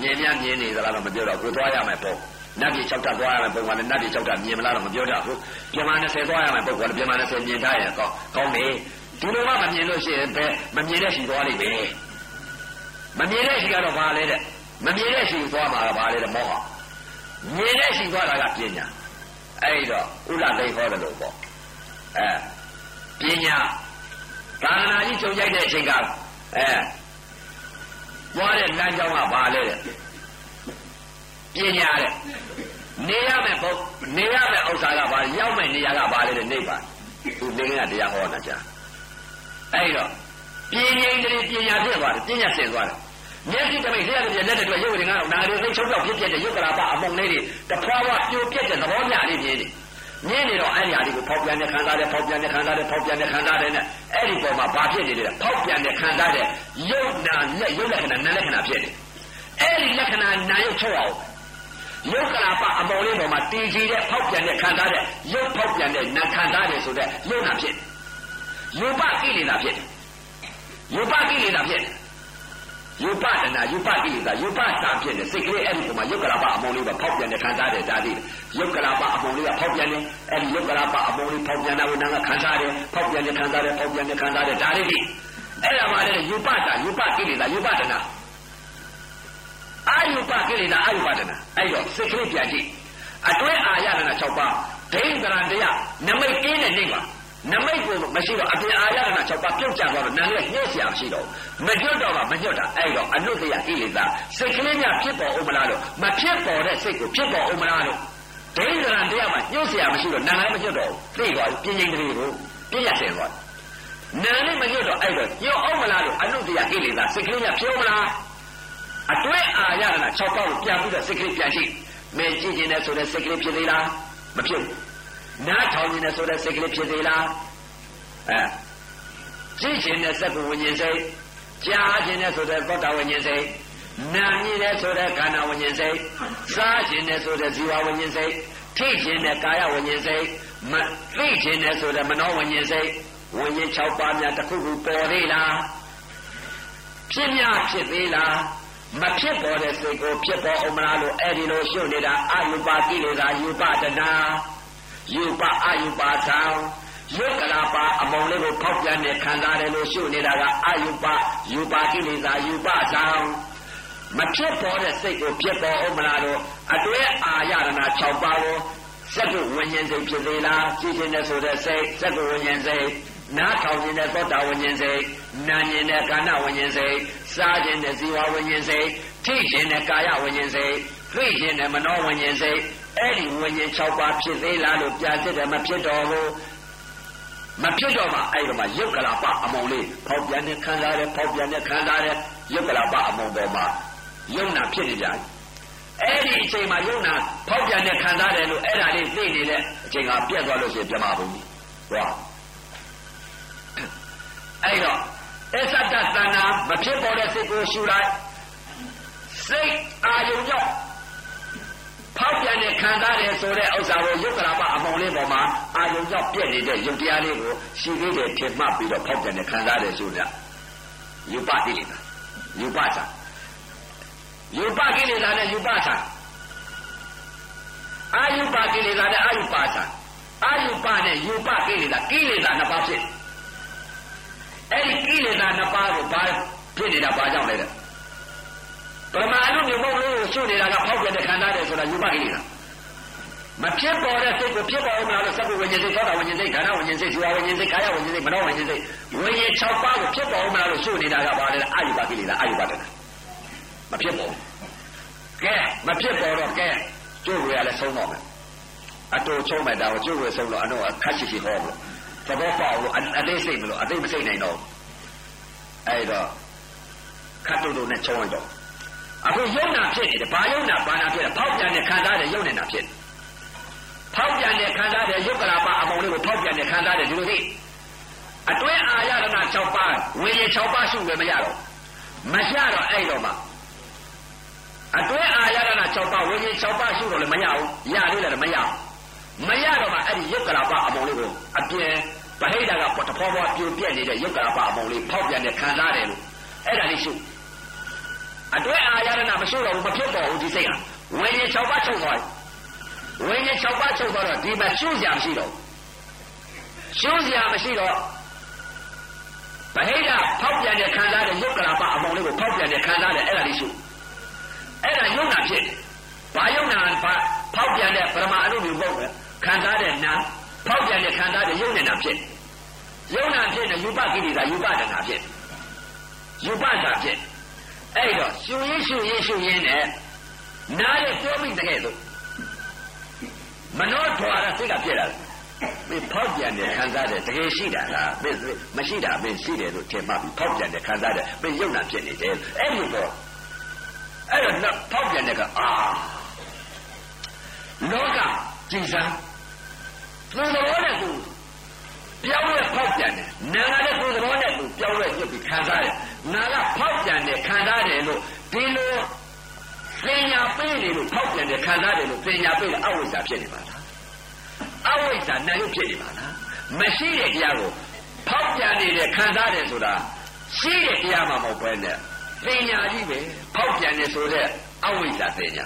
မြင်များမြင်နေသလားတော့မပြောတော့ကိုသွားရမယ်ပေါ့ နတ်ပြည်6တက်သွားရမယ်ပုံကလည်းနတ်ပြည်6တက်မြင်မလားတော့မပြောတော့ဘူးပြမ20သွားရမယ်ပုံကလည်းပြမ20မြင်ထားရင်ကောင်းကောင်းတယ်ဒီလိုမှမမြင်လို့ရှိရင်ပဲမမြင်တဲ့ရှိသွားလိမ့်မယ်မမြင်တဲ့ရှိကတော့ဘာလဲတဲ့မမြင်တဲ့ရှိသွားမှာကဘာလဲတဲ့မောဟမြင်တဲ့ရှိသွားတာကပညာအဲ့တော့ဥလသိဟောတယ်လို့ပေါ့အဲပညာသာသနာကြီးချုပ်ရိုက်တဲ့အချိန်ကအဲသွားတဲ့လမ်းကြောင်းကဘာလဲတဲ့ ပညာတဲ့နေရမယ်ဘုနေရမယ်ဥစ္စာကဘာရောက်မယ်နေရာကဘာလဲတဲ့နိဗ္ဗာန်သူနေကတရားဟောတာကြာအဲ့တော့ပြင်းငိမ့်တယ်ပညာဖြစ်သွားတယ်ပညာဆင်သွားတယ်မျက်စိတမိတ်လျှက်တဲ့လက်တွေရုပ်တွေကတော့နာရီသိချုပ်တော့ဖြစ်ပြတဲ့ရုပ်ကလာပအမုံလေးတွေတဖွာဖွာပြိုပြက်တဲ့သဘောမျှလေးမြင်နေမြင်နေတော့အဲ့ဒီအရာတွေကိုဖောက်ပြန်တဲ့ခံစားတဲ့ဖောက်ပြန်တဲ့ခံစားတဲ့ဖောက်ပြန်တဲ့ခံစားတဲ့နဲ့အဲ့ဒီပေါ်မှာဘာဖြစ်နေလဲဖောက်ပြန်တဲ့ခံစားတဲ့ရုပ်နာလက်ရုပ်လက္ခဏာနာလက္ခဏာဖြစ်နေအဲ့ဒီလက္ခဏာနာရုပ်ချုပ်အောင် ရုပ်ကလာပအမော်လေးပေါ်မှာတည်ကြည်တဲ့ဖောက်ပြန်တဲ့ခံစားတဲ့ရုပ်ဖောက်ပြန်တဲ့နာခံစားတဲ့ဆိုတဲ့ရုပ်နာဖြစ်ယုပကိလေသာဖြစ်တယ်ယုပကိလေသာဖြစ်တယ်ယုပတနာယုပကိလေသာယုပစာဖြစ်တယ်စိတ်ကလေးအဲ့ဒီပုံမှာယုတ်ကလာပအမုံလေးပဲဖောက်ပြန်တဲ့ခံစားတဲ့ဓာတိယုတ်ကလာပအမုံလေးကဖောက်ပြန်တယ်အဲ့ဒီယုတ်ကလာပအမုံလေးဖောက်ပြန်တာကိုနာကခံစားတယ်ဖောက်ပြန်တဲ့ခံစားတယ်ဖောက်ပြန်တဲ့ခံစားတဲ့ဓာတိအဲ့ဒါမှလည်းယုပတာယုပကိလေသာယုပတနာ အာယုပကိလေသာအာယုပတနာအဲ့တော့စိတ်ကလေးပြန်ကြည့်အတွဲအာရဏ6ပါးဒိဋ္ဌရံတရားနမိတ်ကင်းတဲ့နေပါနမိတ်ကိုမရှိတော့အပြင်အာရဏ6ပါးပြုတ်ကျသွားတော့နာနဲ့ညှို့เสียမရှိတော့မညွတ်တော့ကမညွတ်တာအဲ့တော့အနုတ္တယကိလေသာစိတ်ကလေးများဖြစ်ပေါ်အောင်မလားလို့မဖြစ်ပေါ်တဲ့စိတ်ကိုဖြစ်ပေါ်အောင်မလားလို့ဒိဋ္ဌရံတရားမှာညှို့เสียမရှိတော့နာလည်းမညွတ်တော့သိသွားပြင်းပြင်းကလေးကိုပြည့်ရဆင်သွားနာနဲ့မညွတ်တော့အဲ့တော့ညှို့အောင်မလားလို့အနုတ္တယကိလေသာစိတ်ကလေးများဖြစ်အောင်မလား အတွဲအာရဏ6ပါးကိုပြန်ပြီးတော့စိတ်ကလေးပြန်ရှိမင်းကြည့်ခြင်းနဲ့ဆိုတဲ့စိတ်ကလေးဖြစ်သေးလားမဖြစ်ဘူးနားထောင်ခြင်းနဲ့ဆိုတဲ့စိတ်ကလေးဖြစ်သေးလားအဲကြည့်ခြင်းနဲ့စက္ကဝိညာဉ်စိတ်ကြားခြင်းနဲ့ဆိုတဲ့သောတာဝိညာဉ်စိတ်နာမြင်တဲ့ဆိုတဲ့ခန္ဓာဝိညာဉ်စိတ်စားခြင်းနဲ့ဆိုတဲ့ဇီဝဝိညာဉ်စိတ်ထိခြင်းနဲ့ကာယဝိညာဉ်စိတ်မသိခြင်းနဲ့ဆိုတဲ့မနောဝိညာဉ်စိတ်ဝိညာဉ်6ပါးများတစ်ခုခုပေါ်သေးလားဖြစ်များဖြစ်သေးလား မဖြစ်ပေါ်တဲ့စိတ်ကိုဖြစ်ပေါ်အောင်မလားလို့အဲ့ဒီလိုရှုပ်နေတာအယုပါကိလေသာယူပတနာယူပအယူပါသံယုတ်ကလာပါအမောင်လေးကိုဖောက်ပြန်နေခံစားတယ်လို့ရှုနေတာကအယုပယူပါကိလေသာယူပသံမဖြစ်ပေါ်တဲ့စိတ်ကိုဖြစ်ပေါ်အောင်မလားလို့အတွဲအာရဏ6ပါးကိုစက္ကုဝိညာဉ်စိတ်ဖြစ်သေးလားကြည့်ခြင်းနဲ့ဆိုတဲ့စိတ်စက္ကုဝိညာဉ်စိတ် နားထောင်ခြင်းနဲ့သောတာဝိညာဉ်စိတ်နာဉ္ဉ္နဲ့ကာဏဝိညာဉ်စိတ်စားခြင်းနဲ့ဇီဝဝိညာဉ်စိတ်ထိခြင်းနဲ့ကာယဝိညာဉ်စိတ်သိခြင်းနဲ့မနောဝိညာဉ်စိတ်အဲ့ဒီဝိညာဉ်6ပါးဖြစ်သေးလားလို့ပြစစ်တယ်မဖြစ်တော့ဘူးမဖြစ်တော့မှအဲ့ဒီမှာယုတ်ကလာပအမုံလေးဖောက်ပြန်တဲ့ခံစားတယ်ဖောက်ပြန်တဲ့ခံစားတယ်ယုတ်ကလာပအမုံပေါ်မှာယုံနာဖြစ်နေကြတယ်အဲ့ဒီအချိန်မှာယုံနာဖောက်ပြန်တဲ့ခံစားတယ်လို့အဲ့ဒါလေးသိနေတဲ့အချိန်ကပြတ်သွားလို့ရှိရင်ပြမဘုံကြီးဟော အဲ့တော့အစ္ဆတသနာမဖြစ်ပေါ်တဲ့စိတ်ကိုရှူလိုက်စိတ်အာယုံကြောင့်ဖောက်ပြန်တဲ့ခံစားတယ်ဆိုတဲ့ဥစ္စာကိုယုတ်ကလာပအမောင်လေးပေါ်မှာအာယုံကြောင့်ပြည့်နေတဲ့ယုတ်တရားလေးကိုရှိသေးတယ်ထင်မှတ်ပြီးတော့ဖောက်ပြန်တဲ့ခံစားတယ်ဆိုတာယူပတိလိတာယူပစာယူပကိလေသာနဲ့ယူပစာအာယုပကိလေသာနဲ့အာယုပစာအာယုပနဲ့ယူပကိလေသာကိလေသာနှစ်ပါးဖြစ် အဲ့ဒီကိလေသာနှစ်ပါးကိုဘာဖြစ်နေတာဘာကြောင့်လဲတဲ့ပရမအနုမျိုးမဟုတ်လို့ရှုနေတာကဖောက်ပြတဲ့ခန္ဓာတယ်ဆိုတာယူပကိလေသာမဖြစ်ပေါ်တဲ့စိတ်ကိုဖြစ်ပေါ်အောင်မလားလို့စက္ကုဝိညာဉ်စိတ်သောတာဝိညာဉ်စိတ်ခန္ဓာဝိညာဉ်စိတ်ဇီဝဝိညာဉ်စိတ်ကာယဝိညာဉ်စိတ်မနောဝိညာဉ်စိတ်ဝိညာဉ်6ပါးကိုဖြစ်ပေါ်အောင်မလားလို့ရှုနေတာကဘာလဲအာယုပကိလေသာအာယုပတယ်မဖြစ်ပေါ်ကဲမဖြစ်ပေါ်တော့ကဲကျိုးဝေရလဲဆုံးတော့မယ်အတူချုံးမဲ့တာကိုကျိုးဝေဆုံးတော့အတော့အခက်ရှိရှိဟောလို့ သဘောပေါက်လို့အလေးစိတ်မလို့အသိမစိတ်နိုင်တော့အဲ့တော့ခတ်တုတ်တုတ်နဲ့ချုံးလိုက်တော့အခုယုံနာဖြစ်နေတယ်ဘာယုံနာဘာနာဖြစ်တယ်ဖောက်ပြန်တဲ့ခံစားတဲ့ယုံနေတာဖြစ်တယ်ဖောက်ပြန်တဲ့ခံစားတဲ့ယုတ်ကလာပအမောင်လေးကိုဖောက်ပြန်တဲ့ခံစားတဲ့ဒီလိုသိအတွဲအာရဏ6ပါးဝိညာဉ်6ပါးရှုလည်းမရတော့မရတော့အဲ့တော့မှအတွဲအာရဏ6ပါးဝိညာဉ်6ပါးရှုတော့လည်းမရဘူးရလေးလည်းမရဘူးမရတော့မှအဲ့ဒီယုတ်ကလာပအမောင်လေးကိုအပြင် ဗဟိတကပေါ်တဖောဖောပြိုပြက်နေတဲ့ယုတ်ကလာပအမောင်လေးဖောက်ပြန်တဲ့ခံစားတယ်လို့အဲ့ဒါလေးရှုအတွဲအာရဏမရှိတော့ဘူးမဖြစ်တော့ဘူးဒီစိတ်ကဝိညာဉ်6ပါးချုပ်သွားဝိညာဉ်6ပါးချုပ်သွားတော့ဒီမှာရှုစရာမရှိတော့ရှုစရာမရှိတော့ဗဟိတဖောက်ပြန်တဲ့ခံစားတဲ့ယုတ်ကလာပအမောင်လေးကိုဖောက်ပြန်တဲ့ခံစားတဲ့အဲ့ဒါလေးရှုအဲ့ဒါယုံနာဖြစ်တယ်ဘာယုံနာဘာဖောက်ပြန်တဲ့ပရမအနုမြုပ်ပုတ်ခံစားတဲ့နာ ဖောက်ပြန်တဲ့ခံစားတဲ့ယုံနေတာဖြစ်ယုံနာဖြစ်တဲ့ယူပကိရိတာယူပတနာဖြစ်ယူပတာဖြစ်အဲ့တော့ရှုရင်းရှုရင်းရှုရင်းနဲ့နားရဲ့ပြောမိတဲ့ကဲ့သို့မနောထွာရစိတ်ကဖြစ်လာတယ်မင်းဖောက်ပြန်တဲ့ခံစားတဲ့တကယ်ရှိတာလားမင်းမရှိတာမင်းရှိတယ်လို့ထင်မှပြီးဖောက်ပြန်တဲ့ခံစားတဲ့မင်းယုံနာဖြစ်နေတယ်အဲ့ဒီတော့အဲ့တော့ဖောက်ပြန်တဲ့ကအာလောကကြည်စမ်း သူတော်နဲ့သူပြောင်းလဲဖောက်ပြန်တယ်နာငါတဲ့သူတော်နဲ့သူပြောင်းလဲညစ်ပြီးခံစားတယ်နာကဖောက်ပြန်တယ်ခံစားတယ်လို့ဒီလိုပညာပေးတယ်လို့ဖောက်ပြန်တယ်ခံစားတယ်လို့ပညာပေးတယ်အဝိဇ္ဇာဖြစ်နေပါလားအဝိဇ္ဇာနာရုပ်ဖြစ်နေပါလားမရှိတဲ့တရားကိုဖောက်ပြန်နေတဲ့ခံစားတယ်ဆိုတာရှိတဲ့တရားမှမဟုတ်ဘဲနဲ့ပညာကြီးပဲဖောက်ပြန်နေဆိုတဲ့အဝိဇ္ဇာပညာ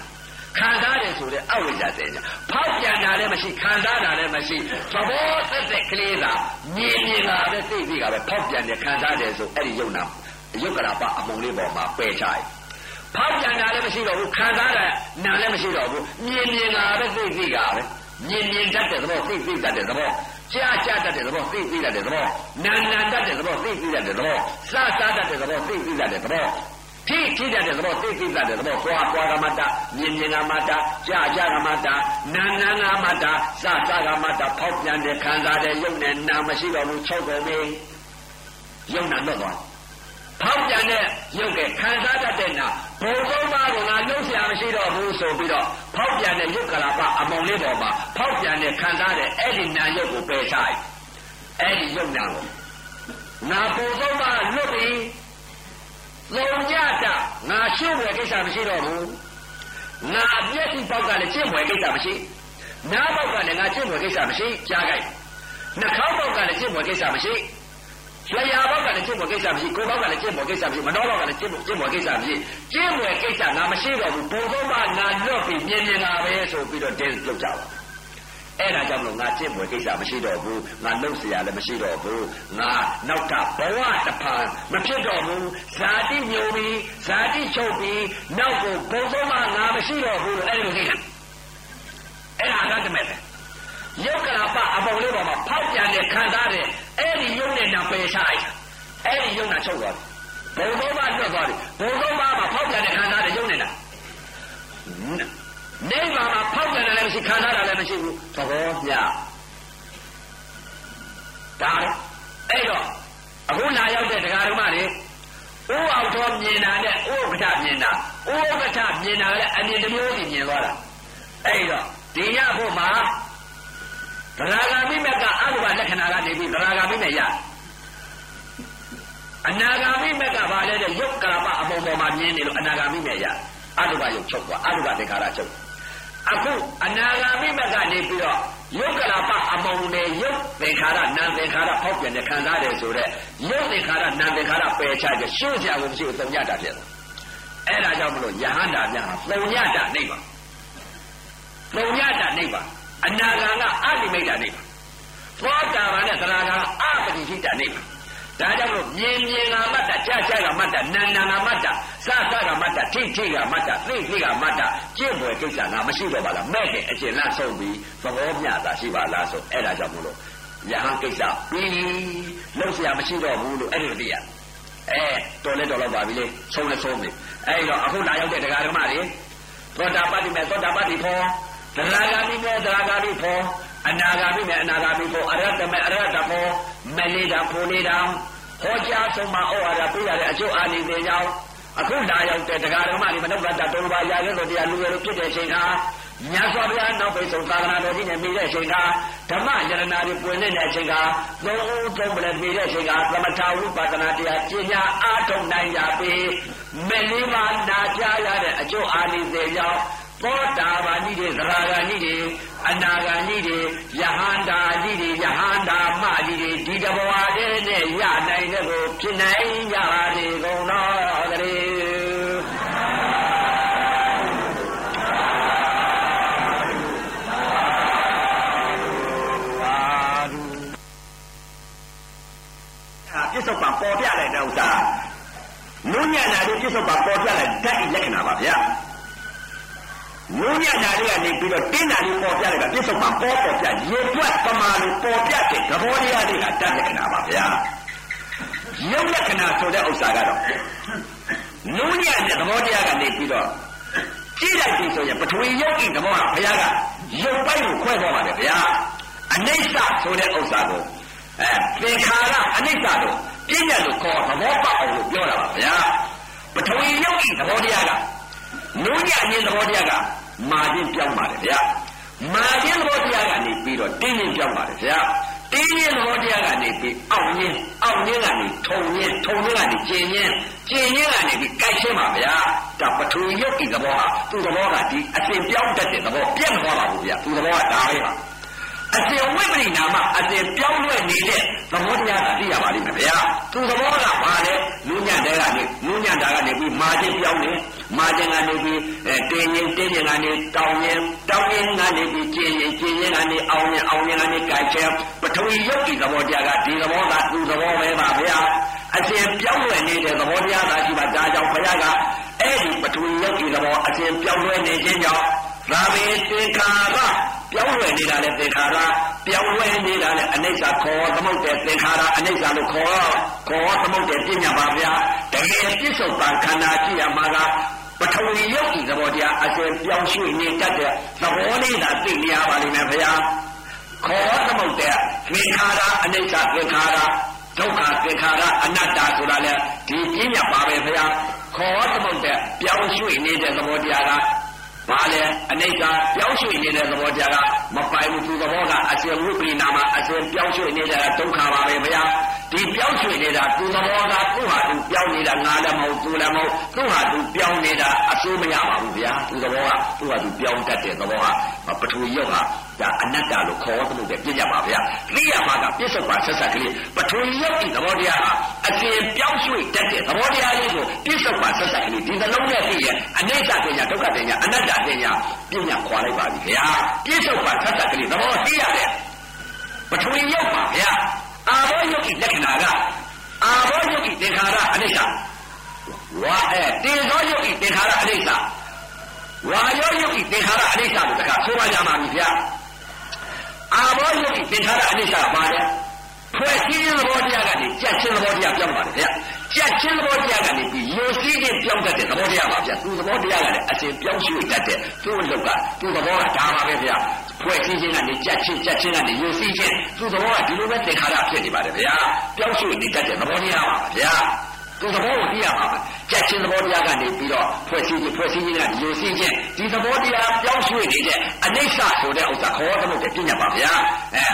ခံစားတယ်ဆိုတဲ့အဝိဇ္ဇာပညာဖောက်ပြန်တာလည်းမရှိခံစားတာလည်းမရှိသဘောသက်သက်ကလေးသာမြင်မြင်လာပဲသိသိကပဲဖောက်ပြန်တယ်ခံစားတယ်ဆိုအဲ့ဒီယုံနာယုတ်ကရာပအမုံလေးပေါ်မှာပယ်ချလိုက်ဖောက်ပြန်တာလည်းမရှိတော့ဘူးခံစားတာနာလည်းမရှိတော့ဘူးမြင်မြင်လာပဲသိသိကပဲမြင်မြင်တတ်တဲ့သဘောသိသိတတ်တဲ့သဘောကြားကြားတတ်တဲ့သဘောသိသိတတ်တဲ့သဘောနာနာတတ်တဲ့သဘောသိသိတတ်တဲ့သဘောစားစားတတ်တဲ့သဘောသိသိတတ်တဲ့သဘော ထိထိတတ်တဲ့သဘောသိသိတတ်တဲ့သဘောသွားသွားကမတမြင်မြင်ကမတကြားကြားကမတနာနာကမတစားစားကမတဖောက်ပြန်တဲ့ခံစားတဲ့ယုံနဲ့နာမရှိတော့ဘူးချုပ်ကုန်ပြီယုံနာတော့သွားဖောက်ပြန်တဲ့ရုပ်ကခံစားတတ်တဲ့နာဘုံသုံးပါးကငါလုံးဆရာမရှိတော့ဘူးဆိုပြီးတော့ဖောက်ပြန်တဲ့ရုပ်ကလာပအမုံလေးပေါ်မှာဖောက်ပြန်တဲ့ခံစားတဲ့အဲ့ဒီနာရုပ်ကိုပယ်ချလိုက်အဲ့ဒီရုပ်နာကိုငါဘုံသုံးပါးလွတ်ပြီး လုံကြတာငါရှုပ်ွယ်ကိစ္စမရှိတော့ဘူးငါမျက်စိပေါက်ကလည်းကျင့်ွယ်ကိစ္စမရှိနားပေါက်ကလည်းငါကျင့်ွယ်ကိစ္စမရှိကြားကြိုက်နှာခေါင်းပေါက်ကလည်းကျင့်ွယ်ကိစ္စမရှိလျှာဘောက်ကလည်းကျင့်ဖို့ကိစ္စမရှိကိုယ်ဘောက်ကလည်းကျင့်ဖို့ကိစ္စမရှိမနှောဘောက်ကလည်းကျင့်ဖို့ကျင့်ဖို့ကိစ္စမရှိကျင့်ဖို့ကိစ္စငါမရှိတော့ဘူးဘုံဆုံးမငါလွတ်ပြီးမြင်မြင်လာပဲဆိုပြီးတော့တင်းလုပ်ကြပါ အဲ့ဒါကြောင့်မလို့ငါကျင့်ဖို့ကိစ္စမရှိတော့ဘူးငါလှုပ်เสียလည်းမရှိတော့ဘူးငါနောက်ထဘဝတဖန်မဖြစ်တော့ဘူးဇာတိညုံပြီးဇာတိချုပ်ပြီးနောက်ကိုဘုံဆုံးမငါမရှိတော့ဘူးလို့အဲ့ဒီလိုသိတာအဲ့ဒါအရတ္တမဲ့ပဲယုတ်ကလာပအပေါလေးပေါ်မှာဖောက်ပြန်တဲ့ခံစားတဲ့အဲ့ဒီယုတ်နဲ့နာပယ်ချလိုက်အဲ့ဒီယုတ်နာချုပ်သွားတယ်ဘုံသုံးပါးလွတ်သွားတယ်ဘုံသုံးပါးမှာဖောက်ပြန်တဲ့ခံစားတဲ့ယုတ်နဲ့နာ နေမှာမှာဖောက်ပြန်တယ်လည်းမရှိခံစားတာလည်းမရှိဘူးသဘောမျှဒါအဲ့တော့အခုလာရောက်တဲ့တရားဓမ္မတွေဥအောင်တော်မြင်တာနဲ့ဥက္ကဋ္ဌမြင်တာဥက္ကဋ္ဌမြင်တာလည်းအမြင်တစ်မျိုးစီမြင်သွားတာအဲ့တော့ဒီရဖို့မှာသရဂါမိမကအဘုဘလက္ခဏာကနေပြီးသရဂါမိမရအနာဂါမိမကဘာလဲတဲ့ယုတ်ကရပအပုံပေါ်မှာမြင်နေလို့အနာဂါမိမရအတုဘယုတ်ချုပ်သွားအတုဘသင်္ခါရချုပ် အခုအနာဂါမိမကနေပြီးတော့ယုတ်ကရပအပုံနဲ့ယုတ်သင်္ခါရနာသင်္ခါရဖောက်ပြန်တဲ့ခံစားတယ်ဆိုတော့ယုတ်သင်္ခါရနာသင်္ခါရပယ်ချတဲ့ရှုစရာကိုမရှိဘူးသုံးညတာဖြစ်တယ်အဲ့ဒါကြောင့်မလို့ယဟန္တာများဟာသုံးညတာနိဗ္ဗာန်သုံးညတာနိဗ္ဗာန်အနာဂံကအနိမိတ်တာနိဗ္ဗာန်သောတာပန်နဲ့သရဂံအပတိရှိတာနိဗ္ဗာန် ဒါကြောင့်လို့မြင်မြင်ကမတ္တကြာကြာကမတ္တနာနာကမတ္တစသကမတ္တထိထိကမတ္တသိသိကမတ္တကျင့်ပွဲကိစ္စငါမရှိတော့ပါလားမဲ့တဲ့အကျင့်လန့်ဆုံးပြီးသဘောမျှတာရှိပါလားဆိုအဲ့ဒါကြောင့်မလို့ယဟန်ကိစ္စပြီးလုံးเสียမရှိတော့ဘူးလို့အဲ့ဒီလိုသိရအဲတော်လဲတော်တော့ပါပြီလေဆုံးလဲဆုံးပြီအဲ့တော့အခုလာရောက်တဲ့တရားဓမ္မတွေသောတာပတ္တိမဲ့သောတာပတ္တိဖောသရဂါမိမဲ့သရဂါမိဖောအနာဂါမိမဲ့အနာဂါမိဖောအရတ္တမဲ့အရတ္တဖောမလေးတာဖိုလေးတာ ဟောကြားဆုံးမဩဝါဒပေးရတဲ့အကျိုးအာနိသင်ကြောင့်အခုလာရောက်တဲ့တရားဓမ္မတွေမနုဿတတုံးပါရာရဲလို့တရားလူရလို့ဖြစ်တဲ့အချိန်ကမြတ်စွာဘုရားနောက်ပိတ်ဆုံးသာသနာတော်ကြီးနဲ့မိတဲ့အချိန်ကဓမ္မယရနာတွေပွင့်တဲ့အချိန်ကသုံးဦးသုံးပလည်းမိတဲ့အချိန်ကသမထဝိပဿနာတရားကျင့်ကြအားထုတ်နိုင်ကြပြီမလေးပါနာကြားရတဲ့အကျိုးအာနိသင်ကြောင့် သောတာပန်ဤတွေသရဂန်ဤတွေအနာဂန်ဤတွေယဟန္တာဤတွေယဟန္တာမဤတွေဒီတဘဝတည်းနဲ့ရနိုင်တဲ့ကိုဖြစ်နိုင်ကြပါလေကုန်တော်တည်းပြစ္ဆုတ်ပံပေါ်ပြလိုက်တဲ့ဥစ္စာနုညံ့တာတို့ပြစ္ဆုတ်ပံပေါ်ပြလိုက်တဲ့လက္ခဏာပါဗျာ နုညံ့တာလေးကနေပြီးတော့တင်းတာလေးပေါ်ပြလိုက်ကပြစ္ဆုတ်ပံပေါ်ပေါ်ပြရေပွက်ပမာလို့ပေါ်ပြတဲ့သဘောတရားလေးကဓာတ်လက္ခဏာပါဗျာရုပ်လက္ခဏာဆိုတဲ့ဥစ္စာကတော့နုညံ့တဲ့သဘောတရားကနေပြီးတော့ကြည့်လိုက်ပြီဆိုရင်ပထဝီယုတ်ဤသဘောကဘုရားကရုပ်ပိုင်းကိုခွဲသွားပါတယ်ဗျာအနိစ္စဆိုတဲ့ဥစ္စာကိုအဲသင်္ခါရအနိစ္စလို့ပြည့်ညတ်လို့ခေါ်သဘောပေါက်အောင်လို့ပြောတာပါဗျာပထဝီယုတ်ဤသဘောတရားကနုညံ့ခြင်းသဘောတရားက မာခြင်းပြောင်းပါတယ်ဗျာမာခြင်းသဘောတရားကနေပြီးတော့တင်းခြင်းပြောင်းပါတယ်ဗျာတင်းခြင်းသဘောတရားကနေပြီးအောက်ခြင်းအောက်ခြင်းကနေထုံခြင်းထုံခြင်းကနေကျင်ခြင်းကျင်ခြင်းကနေပြီးကြိုက်ခြင်းပါဗျာဒါပထဝီယုတ်ဤသဘောဟာသူ့သဘောကဒီအစဉ်ပြောင်းတတ်တဲ့သဘောပြတ်မသွားပါဘူးဗျာသူ့သဘောကဒါပဲပါ အစဉ်ဝိပရိနာမအစဉ်ပြောင်းလဲနေတဲ့သဘောတရားကသိရပါလိမ့်မယ်ဗျာသူသဘောကဘာလဲလူညံ့တဲ့ကနေလူညံ့တာကနေပြီးမာခြင်းပြောင်းနေမာခြင်းကနေပြီးအဲတင်းရင်တင်းရင်ကနေတောင်းရင်တောင်းရင်ကနေပြီးကျင်းရင်ကျင်းရင်ကနေအောင်ရင်အောင်ရင်ကနေကြိုက်ချဲပထဝီယုတ်ဒီသဘောတရားကဒီသဘောကသူသဘောပဲပါဗျာအစဉ်ပြောင်းလဲနေတဲ့သဘောတရားသာရှိပါဒါကြောင့်ဘုရားကအဲ့ဒီပထဝီယုတ်ဒီသဘောအစဉ်ပြောင်းလဲနေခြင်းကြောင့်သာမေသင်္ခါရ ပြောင်းလဲနေတာလေသင်္ခါရပြောင်းလဲနေတာလေအနိစ္စခေါ်သမုတ်တဲ့သင်္ခါရအနိစ္စလို့ခေါ်ခေါ်သမုတ်တဲ့ပြညာပါဗျာတကယ်ပြစ္ဆုတ်ပံခန္ဓာရှိရမှာကပထဝီယုတ်ဤသဘောတရားအစဉ်ပြောင်းရွှေ့နေတတ်တဲ့သဘောလေးသာသိနေရပါလိမ့်မယ်ဗျာခေါ်သမုတ်တဲ့သင်္ခါရအနိစ္စသင်္ခါရဒုက္ခသင်္ခါရအနတ္တဆိုတာလေဒီပြညာပါပဲဗျာခေါ်သမုတ်တဲ့ပြောင်းရွှေ့နေတဲ့သဘောတရားက ဘာလဲအနိစ္စပြောင်းရွှေ့နေတဲ့သဘောတရားကမပိုင်ဘူးသူသဘောကအစဉ်ဝိပရိနာမအစဉ်ပြောင်းရွှေ့နေတာဒုက္ခပါပဲဗျာဒီပြောင်းရွှေ့နေတာသူသဘောကသူ့ဟာသူပြောင်းနေတာငါလည်းမဟုတ်သူလည်းမဟုတ်သူ့ဟာသူပြောင်းနေတာအစိုးမရပါဘူးဗျာသူသဘောကသူ့ဟာသူပြောင်းတတ်တဲ့သဘောက ပထဝီရုပ်ဟာဒါအနတ္တလို့ခေါ်သလိုတဲ့ပြည့်ရပါဗျာသိရမှာကပြစ္ဆုတ်ပါဆက်ဆက်ကလေးပထဝီရုပ်ဒီသဘောတရားဟာအစဉ်ပြောင်းရွှေ့တတ်တဲ့သဘောတရားလေးကိုပြစ္ဆုတ်ပါဆက်ဆက်ကလေးဒီနှလုံးနဲ့သိရအနိစ္စတင်ညာဒုက္ခတင်ညာအနတ္တတင်ညာပြညာခွာလိုက်ပါပြီဗျာပြစ္ဆုတ်ပါဆက်ဆက်ကလေးသဘောသိရတယ်ပထဝီရုပ်ပါဗျာအာဘောယုတ်ဤလက္ခဏာကအာဘောယုတ်ဤသင်္ခါရအနိစ္စဝါအဲတေဇောယုတ်ဤသင်္ခါရအနိစ္စ ဝါယောယုတ်ဤသင်္ခါရအနိစ္စလို့တခါဆိုပါကြပါပြီဗျာအာဘောယုတ်ဤသင်္ခါရအနိစ္စပါလေဖွဲ့စည်းခြင်းသဘောတရားကနေကြက်ခြင်းသဘောတရားပြောင်းပါတယ်ဗျာကြက်ချင်းသဘောတရားကနေပြီးယိုစီးခြင်းပြောင်းတတ်တဲ့သဘောတရားပါဗျာသူသဘောတရားကလည်းအစဉ်ပြောင်းရွှေ့တတ်တဲ့သူ့အလုပ်ကသူ့သဘောကဒါပါပဲဗျာဖွဲ့စည်းခြင်းကနေကြက်ချင်းကြက်ချင်းကနေယိုစီးခြင်းသူ့သဘောကဒီလိုပဲသင်္ခါရဖြစ်နေပါတယ်ဗျာပြောင်းရွှေ့နေတတ်တဲ့သဘောတရားပါဗျာ သူသဘောကိုသိရမှာပါကြက်ချင်းသဘောတရားကနေပြီးတော့ဖွဲ့စည်းခြင်းဖွဲ့စည်းခြင်းကယိုစီးခြင်းဒီသဘောတရားပြောင်းရွှေ့နေတဲ့အနိစ္စဆိုတဲ့ဥစ္စာခေါ်သမုတ်တဲ့ပြညာပါဗျာအဲ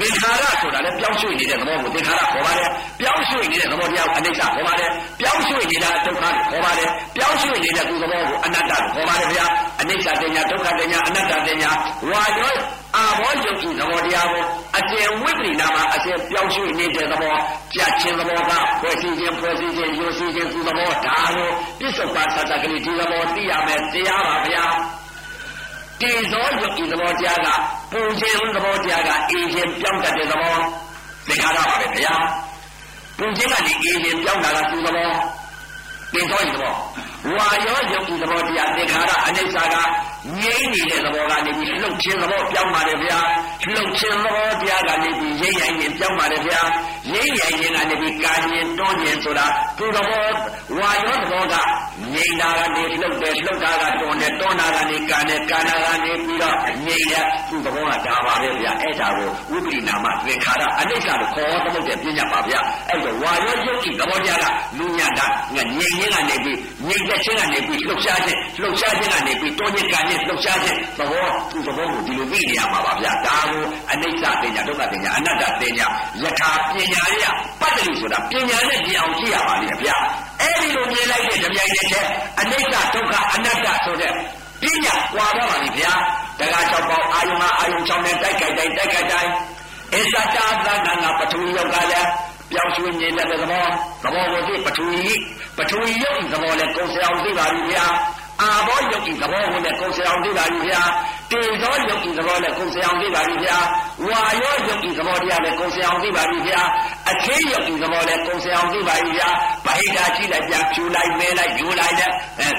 သင်္ခါရဆိုတာလည်းပြောင်းရွှေ့နေတဲ့သဘောကိုသင်္ခါရခေါ်ပါတယ်ပြောင်းရွှေ့နေတဲ့သဘောတရားကိုအနိစ္စခေါ်ပါတယ်ပြောင်းရွှေ့နေတာဒုက္ခကိုခေါ်ပါတယ်ပြောင်းရွှေ့နေတဲ့သူသဘောကိုအနတ္တကိုခေါ်ပါတယ်ဗျာအနိစ္စတင်ညာဒုက္ခတင်ညာအနတ္တတင်ညာဝါရော အာဘောယုတ်ကြီးသဘောတရားကိုအကျဉ်ဝိပရိနာမှာအကျဉ်ပြောင်းရွှေ့နေတဲ့သဘောကြက်ခြင်းသဘောကဖွဲ့စည်းခြင်းဖွဲ့စည်းခြင်းယူစည်းခြင်းသူသဘောဒါကိုပြစ္ဆုတ်ပါသတ္တကလေးဒီသဘောသိရမယ်တရားပါဗျာတေဇောယုတ်ဤသဘောတရားကပူခြင်းသဘောတရားကအေးခြင်းပြောင်းတတ်တဲ့သဘောသင်္ခါရပါပဲဗျာပူခြင်းကနေအေးခြင်းပြောင်းတာကသူသဘောတေဇောဤသဘောဝါရောယုတ်ဤသဘောတရားသင်္ခါရအနိစ္စကငြိမ့်နေတဲ့သဘောကနေပြီးလှုပ်ခြင်းသဘောပြောင်းပါတယ်ဗျာလှုပ်ခြင်းသဘောတရားကနေပြီးရိမ့်ရိုင်ခြင်းပြောင်းပါတယ်ဗျာရိမ့်ရိုင်ခြင်းကနေပြီးကာခြင်းတွန်းခြင်းဆိုတာသူသဘောဝါရောသဘောကငြိမ့်တာကနေလှုပ်တယ်လှုပ်တာကတွန်းတယ်တွန်းတာကနေကာတယ်ကာတာကနေပြီးတော့ငြိမ့်တယ်သူသဘောကဒါပါပဲဗျာအဲ့ဒါကိုဝိပရိနာမသင်္ခါရအနိစ္စလို့ခေါ်သမုတ်တဲ့ပြညာပါဗျာအဲ့တော့ဝါရောယုတ်ဤသဘောတရားကလူညာတာငြိမ့်ရင်းကနေပြီးငြိမ့်တဲ့ခြင်းကနေပြီးလှုပ်ရှားခြင်းလှုပ်ရှားခြင်းကနေပြီးတွန်းခြင်းကာခြင်းလှုပ်ရှားခြင်းသဘောသူသဘောကိုဒီလိုသိနေရမှာပါဗျာဒါကိုအနိစ္စပညာဒုက္ခပညာအနတ္တပညာယထာပညာရပတ္တိဆိုတာပညာနဲ့ကြည့်အောင်ကြည့်ရပါလိမ့်ဗျာအဲ့ဒီလိုမြင်လိုက်တဲ့ကြပြိုင်တဲ့ချက်အနိစ္စဒုက္ခအနတ္တဆိုတဲ့ပညာကွာတော့ပါလိမ့်ဗျာတက္က၆ပေါင်းအာယုံအာယုံ၆နဲ့တိုက်ခိုက်တိုင်းတိုက်ခိုက်တိုင်းအစ္ဆတာသန္နာပထဝီယောက်ကလည်း ပြောင်းရွှေ့နေတဲ့သဘောသဘောကိုသိပထဝီပထဝီယုတ်သဘောလည်းကိုယ်စရာသိပါပြီဗျာအာဘောယုတ်ဤသဘောကိုလည်းကိုယ်ဆောင်သိပါပြီဗျာတေဇောယုတ်ဤသဘောလည်းကိုယ်ဆောင်သိပါပြီဗျာဝါယောယုတ်ဤသဘောတရားလည်းကိုယ်ဆောင်သိပါပြီဗျာအသေးယုတ်ဤသဘောလည်းကိုယ်ဆောင်သိပါပြီဗျာဗဟိတာကြည့်လိုက်ပြန်ဖြူလိုက်မဲလိုက်ယူလိုက်တဲ့အဲ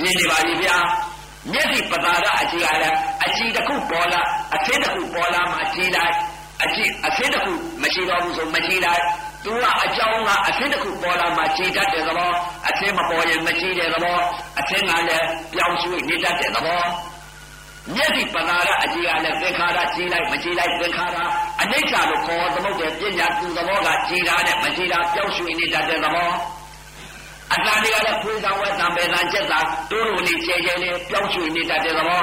မြင်နေပါပြီဗျာမျက်စိပတာကအကြည့်ရလဲအကြည့်တစ်ခုပေါ်လာအသေးတစ်ခုပေါ်လာမှကြည့်လိုက် အကြည့်အသေးတစ်ခုမရှိတော့ဘူးဆိုမကြည့်လိုက်သူကအကြောင်းကအသင်းတစ်ခုပေါ်လာမှကြည်တတ်တဲ့သဘောအသင်းမပေါ်ရင်မကြည်တဲ့သဘောအသင်းကလည်းပြောင်းရွှေ့နေတတ်တဲ့သဘောမျက်စိပသာရအကြည်ကလည်းသင်္ခါရကြည်လိုက်မကြည်လိုက်သင်္ခါရအနိစ္စလို့ခေါ်သမုတ်တဲ့ပညာသူသဘောကကြည်တာနဲ့မကြည်တာပြောင်းရွှေ့နေတတ်တဲ့သဘောအတန်တွေကလည်းဖွေးဆောင်ဝဲတံပေတန်ချက်တာတိုးလိုလေးကျဲကျဲလေးပြောင်းရွှေ့နေတတ်တဲ့သဘော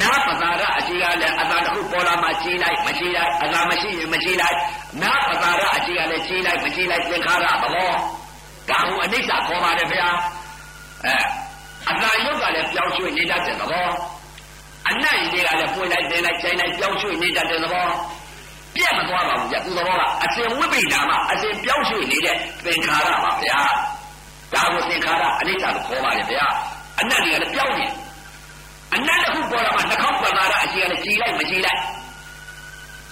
နာပသာရအကြီးကလည်းအသာတစ်ခုပေါ်လာမှကြီးလိုက်မကြီးလိုက်အသာမရှိရင်မကြီးလိုက်နာပသာရအကြီးကလည်းကြီးလိုက်မကြီးလိုက်သင်္ခါရသဘောဒါဟုအနိစ္စခေါ်ပါတယ်ဗျာအဲအသာယုတ်ကလည်းပြောင်းရွှေ့နေတတ်တဲ့သဘောအနတ်ကြီးကလည်းပွေလိုက်တင်လိုက်ချိန်လိုက်ပြောင်းရွှေ့နေတတ်တဲ့သဘောပြတ်မသွားပါဘူးကြာသူသဘောကအစဉ်ဝိပိဒါမှအစဉ်ပြောင်းရွှေ့နေတဲ့သင်္ခါရပါဗျာဒါကိုသင်္ခါရအနိစ္စလို့ခေါ်ပါတယ်ဗျာအနတ်ကြီးကလည်းပြောင်းနေ အနတ်တစ်ခုပေါ်လာမှနှာခေါင်းပသာရအကြီးကလည်းကြည်လိုက်မကြည်လိုက်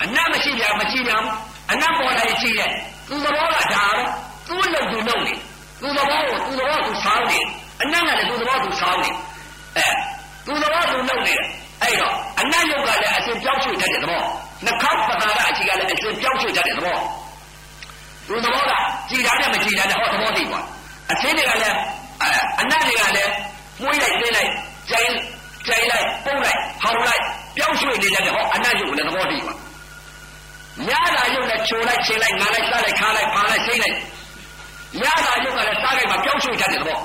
အနတ်မရှိပြမကြည်ပြန်အနတ်ပေါ်လာရင်ကြည်တယ်သူသဘောကဒါပဲသူ့လုံသူလုံနေသူသဘောကိုသူသဘောသူဆောင်းနေအနတ်ကလည်းသူသဘောသူဆောင်းနေအဲသူသဘောသူလုံနေတယ်အဲ့တော့အနတ်ယုတ်ကလည်းအစဉ်ပြောင်းရွှေ့တတ်တဲ့သဘောနှာခေါင်းပသာရအကြီးကလည်းအစဉ်ပြောင်းရွှေ့တတ်တဲ့သဘောသူသဘောကကြည်တာနဲ့မကြည်တာနဲ့ဟောသဘောသိကွာအချင်းတွေကလည်းအနတ်တွေကလည်းမွေးလိုက်သိလိုက်ကျိုင်း ကြိုင်လိုက်ပုံလိုက်ဟောင်းလိုက်ပြောင်းရွှေ့နေကြတယ်ဟောအနတ်ယုတ်လည်းသဘောတည်းပါရတာယုတ်လည်းချိုလိုက်ချင်းလိုက်ငါလိုက်စားလိုက်ခါလိုက်ဖာလိုက်စိမ့်လိုက်ရတာယုတ်ကလည်းစားလိုက်မှပြောင်းရွှေ့တတ်တယ်သဘော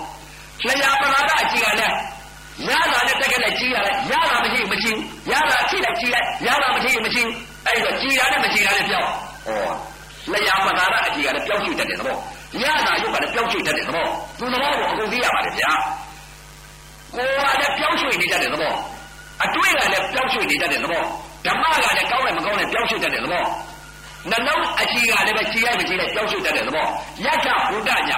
လျာပနာကအကြီးကလည်းရတာနဲ့တက်ကလည်းကြီးရတယ်ရတာမရှိမရှိရတာချိလိုက်ကြီးလိုက်ရတာမရှိမရှိအဲ့တော့ကြီးတာနဲ့မကြီးတာနဲ့ပြောင်းဩလျာပနာကအကြီးကလည်းပြောင်းရွှေ့တတ်တယ်သဘောရတာယုတ်ကလည်းပြောင်းရွှေ့တတ်တယ်သဘောသူသဘောကိုအကုန်သိရပါတယ်ဗျာ ကိုယ်ကလည်းပြောင်းရွှေ့နေတတ်တဲ့သဘောအတွေ့ကလည်းပြောင်းရွှေ့နေတတ်တဲ့သဘောဓမ္မကလည်းကောင်းတယ်မကောင်းတယ်ပြောင်းရွှေ့တတ်တဲ့သဘောနှလုံးအကြည့်ကလည်းပဲကြည်ရိုက်မကြည်လိုက်ပြောင်းရွှေ့တတ်တဲ့သဘောယက္ခဘုဒ္ဓညာ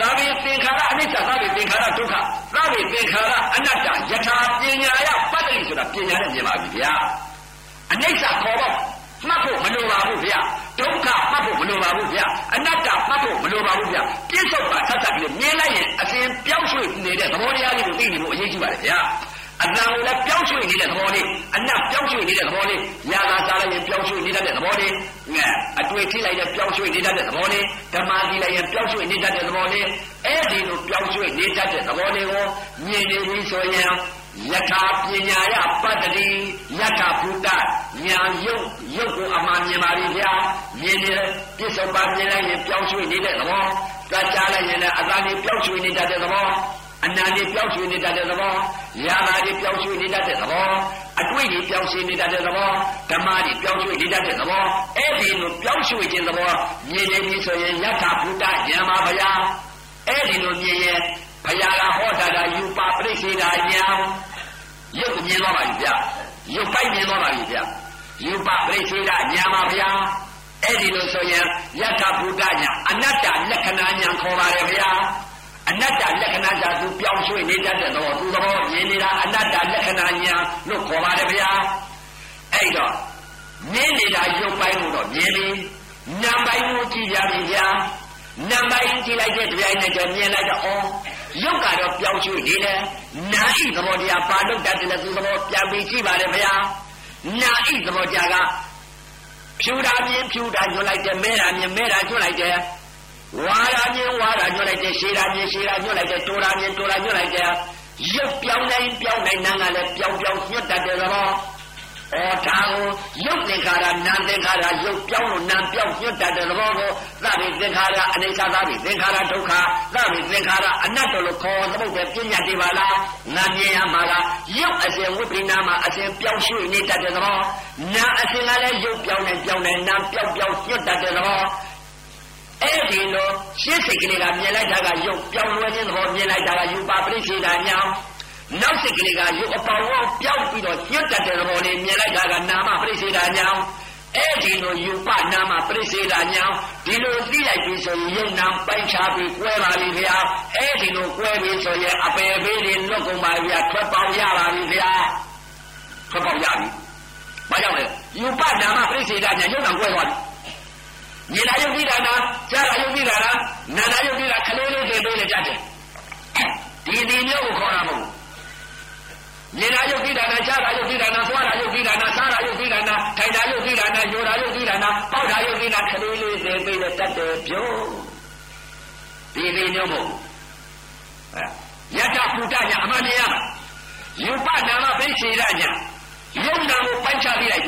သာဝေသင်္ခါရအနိစ္စသာဝေသင်္ခါရဒုက္ခသာဝေသင်္ခါရအနတ္တယထာပညာယပတ္တိဆိုတာပညာနဲ့မြင်ပါပြီဗျာအနိစ္စခေါ်တော့မှတ်ဖို့မလိုပါဘူးဗျာ ဒုက္ခမှတ်ဖို့မလိုပါဘူးဗျာအနတ္တမှတ်ဖို့မလိုပါဘူးဗျာပြစ္ဆုတ်ပါသတ်သတ်ပြီးမြင်လိုက်ရင်အစဉ်ပြောင်းရွှေ့နေတဲ့သဘောတရားလေးကိုသိနေဖို့အရေးကြီးပါတယ်ဗျာအတန်ကိုလည်းပြောင်းရွှေ့နေတဲ့သဘောလေးအနတ်ပြောင်းရွှေ့နေတဲ့သဘောလေးညာသာစားလိုက်ရင်ပြောင်းရွှေ့နေတဲ့သဘောလေးငါအတွေ့ထိလိုက်ရင်ပြောင်းရွှေ့နေတဲ့သဘောလေးဓမ္မတိလိုက်ရင်ပြောင်းရွှေ့နေတဲ့သဘောလေးအဲ့ဒီလိုပြောင်းရွှေ့နေတဲ့သဘောလေးကိုမြင်နေပြီဆိုရင် ယထာပညာယပတ္တိယထာဘုဒ္ဓညာယုတ်ယုတ်ကိုအမှန်မြင်ပါပြီဗျာမြင်နေပြစ္ဆုတ်ပါမြင်လိုက်ရင်ပြောင်းရွှေ့နေတဲ့သဘောသတ်ကြလိုက်ရင်လည်းအသာလေးပြောင်းရွှေ့နေတဲ့သဘောအနန္တပြောင်းရွှေ့နေတဲ့သဘောယာနာတွေပြောင်းရွှေ့နေတဲ့သဘောအတွေ့တွေပြောင်းရွှေ့နေတဲ့သဘောဓမ္မတွေပြောင်းရွှေ့နေတဲ့သဘောအဲ့ဒီလိုပြောင်းရွှေ့ခြင်းသဘောမြင်နေပြီဆိုရင်ယထာဘုဒ္ဓဉာဏ်ပါဗျာအဲ့ဒီလိုမြင်ရင်ဘုရားကဟောတာတာယူပါပြိစေတာညာ ရုပ်မြင်သွားပါပြီဗျရုပ်ပိုက်မြင်သွားပါပြီဗျယူပါပြိစေတာညာပါဗျာအဲ့ဒီလိုဆိုရင်ယထာဘုဒ္ဓညာအနတ္တလက္ခဏာညာခေါ်ပါတယ်ဗျာအနတ္တလက္ခဏာညာသူပြောင်းရွှေ့နေတတ်တဲ့သဘောသူသဘောမြင်နေတာအနတ္တလက္ခဏာညာလို့ခေါ်ပါတယ်ဗျာအဲ့တော့မြင်နေတာရုပ်ပိုင်းကိုတော့မြင်ပြီနာမ်ပိုင်းကိုကြည့်ကြပြီဗျာနံပါတ်ကြည့်လိုက်တဲ့တရားနဲ့ကြမြင်လိုက်တော့ဩ ရုပ်ကတော့ပြောင်းရွှေ့နေတယ်နာဣသဘောတရားပါလို့တတ်တယ်သူသဘောပြန်ပြီးကြည့်ပါတယ်ဗျာနာဣသဘောတရားကဖြူတာမြင်ဖြူတာညွှန်လိုက်တယ်မဲတာမြင်မဲတာညွှန်လိုက်တယ်ဝါရာမြင်ဝါရာညွှန်လိုက်တယ်ရှည်တာမြင်ရှည်တာညွှန်လိုက်တယ်တိုးတာမြင်တိုးတာညွှန်လိုက်တယ်ရုပ်ပြောင်းနိုင်ပြောင်းနိုင်နာကလည်းပြောင်းပြောင်းညွှတ်တတ်တယ်သဘော ဩဒါကိုရုပ်သင်္ခါရနာမ်သင်္ခါရရုပ်ပြောင်းလို့နာမ်ပြောင်းညွတ်တတ်တဲ့သဘောကိုသဗ္ဗေသင်္ခါရအနိစ္စသဗ္ဗေသင်္ခါရဒုက္ခသဗ္ဗေသင်္ခါရအနတ္တလို့ခေါ်သမုတ်တဲ့ပညာတွေပါလားနာမြင်ရမှာလားရုပ်အစဉ်ဝိပိနာမှာအစဉ်ပြောင်းရွှေ့နေတတ်တဲ့သဘောနာအစဉ်ကလည်းရုပ်ပြောင်းနေပြောင်းနေနာမ်ပြောင်းပြောင်းညွတ်တတ်တဲ့သဘောအဲ့ဒီလိုရှင်းစိတ်ကလေးကမြင်လိုက်တာကရုပ်ပြောင်းလဲခြင်းသဘောမြင်လိုက်တာကယူပါပရိသေတာညာ နောက်စိတ်ကလေးကရုပ်အပေါင်းကိုပြောက်ပြီးတော့ညှက်တတ်တဲ့သဘောလေးမြင်လိုက်တာကနာမပရိစေတာညာအဲ့ဒီလိုယူပနာမပရိစေတာညာဒီလိုသိလိုက်ပြီဆိုရင်ယုံနာပိုင်ချပြီးကွဲပါပြီဗျာအဲ့ဒီလိုကွဲပြီဆိုရင်အပေပေးတွေလွတ်ကုန်ပါဗျာထွက်ပေါက်ရပါပြီဗျာထွက်ပေါက်ရပြီဘာကြောင့်လဲယူပနာမပရိစေတာညာယုံနာကွဲသွားပြီမြင်လာယုတ်ပြီးတာနာကြားလာယုတ်ပြီးတာနာနာနာယုတ်ပြီးတာခလေးလေးတွေပေးနေကြတယ်ဒီဒီမျိုးကိုခေါ်တာမဟုတ်မြ င်လာယုတ်ပြီးတာနာကြားလာယုတ်ပြီးတာနာသွားလာယုတ်ပြီးတာနာစားလာယုတ်ပြီးတာနာထိုင်လာယုတ်ပြီးတာနာယောလာယုတ်ပြီးတာနာပေါက်လာယုတ်ပြီးတာခလေးလေးတွေပေးနေတတ်တယ်ပြောဒီဒီမျိုးမဟုတ်အဲယတ္တပုတ္တညာအမှန်တရားယူပနာမဘိစေရညာယုံနာကိုပိုင်းခြားပြလိုက်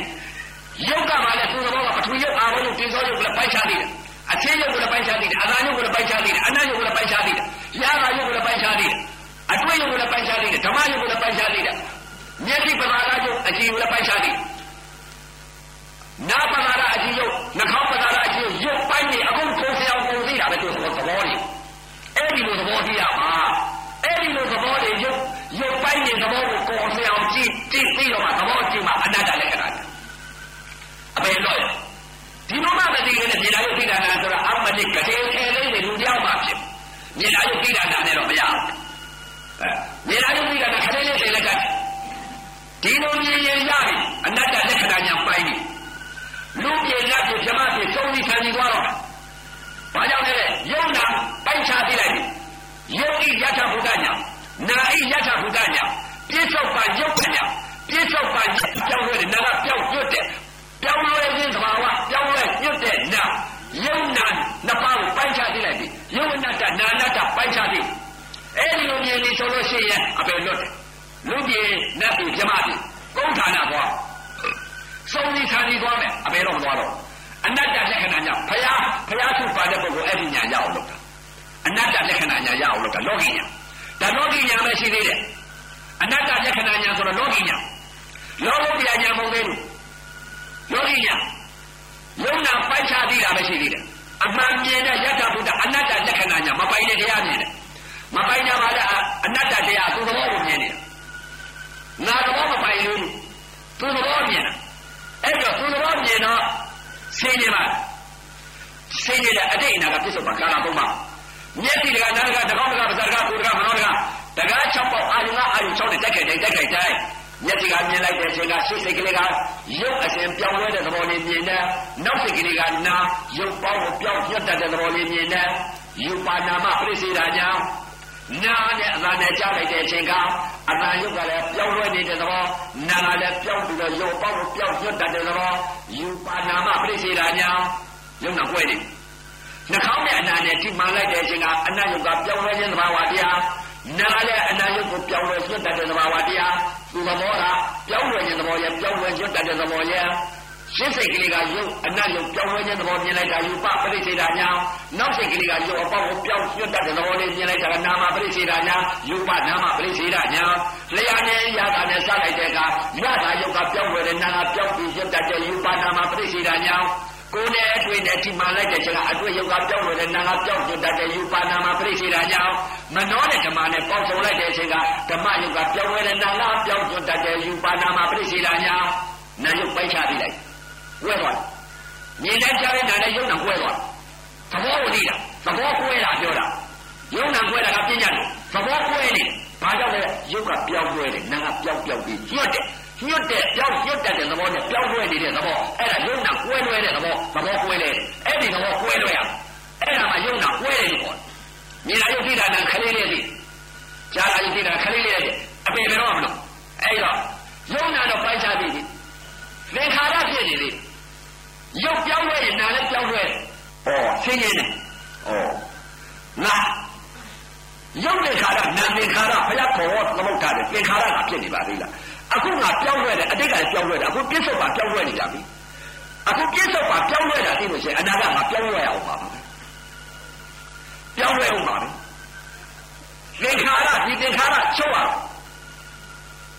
ယုတ်ကမှလည်းသူ့သဘောကပထဝီယုတ်အာရုံယုတ်တင်းစောယုတ်ကလည်းပိုင်းခြားသေးတယ်အချင်းယုတ်ကလည်းပိုင်းခြားသေးတယ်အနာယုတ်ကလည်းပိုင်းခြားသေးတယ်အနတ်ယုတ်ကလည်းပိုင်းခြားသေးတယ်ရာဂယုတ်ကလည်းပိုင်းခြားသေးတယ် အတွေ့ယုတ်ကလည်းပိုင်းခြားသေးတယ်ဓမ္မယုတ်ကလည်းပိုင်းခြားသေးတယ်မျက်စိပမာဒယုတ်အကြည့်ကလည်းပိုင်းခြားသေးတယ်နာပမာဒအကြည့်ယုတ်နှာခေါင်းပမာဒအကြည့်ယုတ်ပိုင်းနေအခုကိုယ်စအောင်ပုံသိတာပဲသူသဘောသဘောတွေအဲ့ဒီလိုသဘောသိရမှာအဲ့ဒီလိုသဘောတွေယုတ်ယုတ်ပိုင်းနေသဘောကိုကိုယ်စအောင်ကြည့်ကြည့်ပြီးတော့မှသဘောကြည့်မှအနတ္တလက္ခဏာအပေလို့ဒီလိုမှမသိရင်လည်းမြေလာယုတ်ပိဒါနာဆိုတာအမတိကတိခဲလေးတွေလူတယောက်မှဖြစ်မြေလာယုတ်ပိဒါနာနဲ့တော့မရဘူးအဲမြေလာယုတ်ပိဒါနာခလေးလေးတွေလည်းကဒီလိုမြင်ရင်ရပြီအနတ္တလက္ခဏာညာပိုင်းပြီလူပြေလက်ပြေပြမပြေသုံးပြီးဆန်ကြီးသွားတော့ဘာကြောင့်လဲယုံနာပိုင်းခြားသိလိုက်ပြီယုံဤယထာဘုဒ္ဓညာနာဤယထာဘုဒ္ဓညာပြစ္ဆုတ်ပါယုတ်ပညာပြစ္ဆုတ်ပါကြောင်းရဲနာကပြောက်ကျွတ်တဲ့ပြောင်းလဲခြင်းသဘာဝပြောင်းလဲညွတ်တဲ့နာယုံနာနှစ်ပါးကိုပိုင်းခြားသိလိုက်ပြီယုံအနတ္တနာအနတ္တပိုင်းခြားသိအဲ့ဒီလိုမြ င်နေဆိုလို့ရှိရင်အပေလွတ်တယ်လူပြေနတ်ပြည်ပြမပြည်ကုန်းဌာနသွားစုံဒီဌာနီသွားမယ်အပေတော့မသွားတော့အနတ္တလက္ခဏာညာဖယားဖယားသူပါတဲ့ပုဂ္ဂိုလ်အဲ့ဒီညာရအောင်လုပ်တာအနတ္တလက္ခဏာညာရအောင်လုပ်တာလောကီညာဒါလောကီညာပဲရှိသေးတယ်အနတ္တလက္ခဏာညာဆိုတော့လောကီညာလောကုတ္တရာညာမဟုတ်သေးဘူးယောဂီညာယုံနာပိုက်ချသေးတာပဲရှိသေးတယ်အမှန်မြင်တဲ့ယတ္တဗုဒ္ဓအနတ္တလက္ခဏာညာမပိုင်တဲ့တရားမြင်တယ် မပိုင်ကြပါလားအနတ္တတရားသူ့သဘောကိုမြင်နေတာငါသဘောမပိုင်လို့သူ့သဘောမြင်တာအဲ့တော့သူ့သဘောမြင်တော့ဆင်းနေပါဆင်းနေတဲ့အတိတ်အနာကပြစ္ဆုတ်ပါကာလပုံမှာမျက်စိတကနားတကတကောင်းတကပါးစတကကိုယ်တကမနောတကတကား၆ပေါက်အာယုံကအာယုံ၆နဲ့တက်ခဲ့တယ်တက်ခဲ့တယ်မျက်စိကမြင်လိုက်တဲ့အချိန်ကရှေ့စိတ်ကလေးကရုပ်အစဉ်ပြောင်းလဲတဲ့သဘောလေးမြင်တယ်နောက်စိတ်ကလေးကနာရုပ်ပေါင်းကိုပြောင်းပြတ်တတ်တဲ့သဘောလေးမြင်တယ်ယူပါနာမပြိစေတာကြောင့် နာနဲ့အသာနဲ့ကြားလိုက်တဲ့အချိန်ကအသာရုပ်ကလည်းပြောင်းလဲနေတဲ့သဘောနာကလည်းပြောင်းပြီးတော့ရုပ်ပေါင်းကိုပြောင်းပြတ်တတ်တဲ့သဘောယူပါနာမပြိစေတာကြောင့်ရုပ်နာကွဲတယ်နှာခေါင်းနဲ့အနာနဲ့ထိမှန်လိုက်တဲ့အချိန်ကအနတ်ရုပ်ကပြောင်းလဲခြင်းသဘာဝတရားနာလည်းအနာယုတ်ကိုပြောင်းလဲရွတ်တတ်တဲ့သဘာဝတရားသူသဘောကပြောင်းလဲခြင်းသဘောရဲ့ပြောင်းလဲရွတ်တတ်တဲ့သဘောရဲ့ ရှင်းစိတ်ကလေးကယုတ်အနတ်ယုတ်ပြောင်းလဲခြင်းသဘောမြင်လိုက်တာယူပပရိစ္ဆေဒာညာနောက်စိတ်ကလေးကယုတ်အပေါက်ကိုပြောင်းရွတ်တတ်တဲ့သဘောလေးမြင်လိုက်တာကနာမပရိစ္ဆေဒာညာယူပနာမပရိစ္ဆေဒာညာလျာနဲ့ရတာနဲ့စလိုက်တဲ့အခါရတာယုတ်ကပြောင်းလဲတဲ့နာကပြောင်းပြီးရွတ်တတ်တဲ့ယူပနာမပရိစ္ဆေဒာညာကိုယ်နဲ့အတွေ့နဲ့ဒီမှလိုက်တဲ့ချိန်ကအတွေ့ယုတ်ကပြောင်းလို့တဲ့နာကပြောင်းပြတတ်တဲ့ယူပါနာမှာပြိစေတာကြောင့်မနှောတဲ့ဓမ္မနဲ့ပေါင်းစုံလိုက်တဲ့အချိန်ကဓမ္မယုတ်ကပြောင်းလဲတဲ့နာကပြောင်းပြတတ်တဲ့ယူပါနာမှာပြိစေတာကြောင့်နာယုတ်ပိုက်ချပြီးလိုက် ဝဲသွားမြင်တဲ့ကြားတဲ့နာနဲ့ယုတ်နာကွဲသွားသဘောကိုသိတာသဘောကွဲတာပြောတာယုတ်နာကွဲတာကပြညာတယ်သဘောကွဲနေဘာကြောင့်လဲယုတ်ကပြောင်းကွဲတယ်နာကပြောင်းပြောင်းပြီးညွတ်တယ်ညွတ်တဲ့ပြောင်းညွတ်တတ်တဲ့သဘောနဲ့ပြောင်းလဲနေတဲ့သဘောအဲ့ဒါယုံနာကွဲလွဲတဲ့သဘောသဘောကွဲလဲအဲ့ဒီသဘောကွဲလွဲရအဲ့ဒါမှယုံနာကွဲတယ်လို့ခေါ်မြင်လာယုတ်တိတာနဲ့ခလေးလေးသိကြားလာယုတ်တိတာခလေးလေးသိအပေဘယ်တော့မလို့အဲ့တော့ယုံနာတော့ပိုင်းခြားပြီသင်္ခါရဖြစ်နေလေ ရုပ်ပြောင်းလဲရင်နာလည်းပြောင်းလဲဩဆင်းရဲနေဩငါရုပ်သင်္ခါရနာသင်္ခါရဘုရားခေါ်တော့သမုတ်တာတယ်သင်္ခါရကဖြစ်နေပါသေးလားအခုငါပြောင်းလဲတယ်အတိတ်ကလည်းပြောင်းလဲတယ်အခုပြစ္ဆုတ်ပါပြောင်းလဲနေကြပြီအခုပြစ္ဆုတ်ပါပြောင်းလဲတာသိလို့ရှိရင်အနာဂတ်မှာပြောင်းလဲရအောင်ပါပဲပြောင်းလဲအောင်ပါပဲသင်္ခါရဒီသင်္ခါရချုပ်အောင်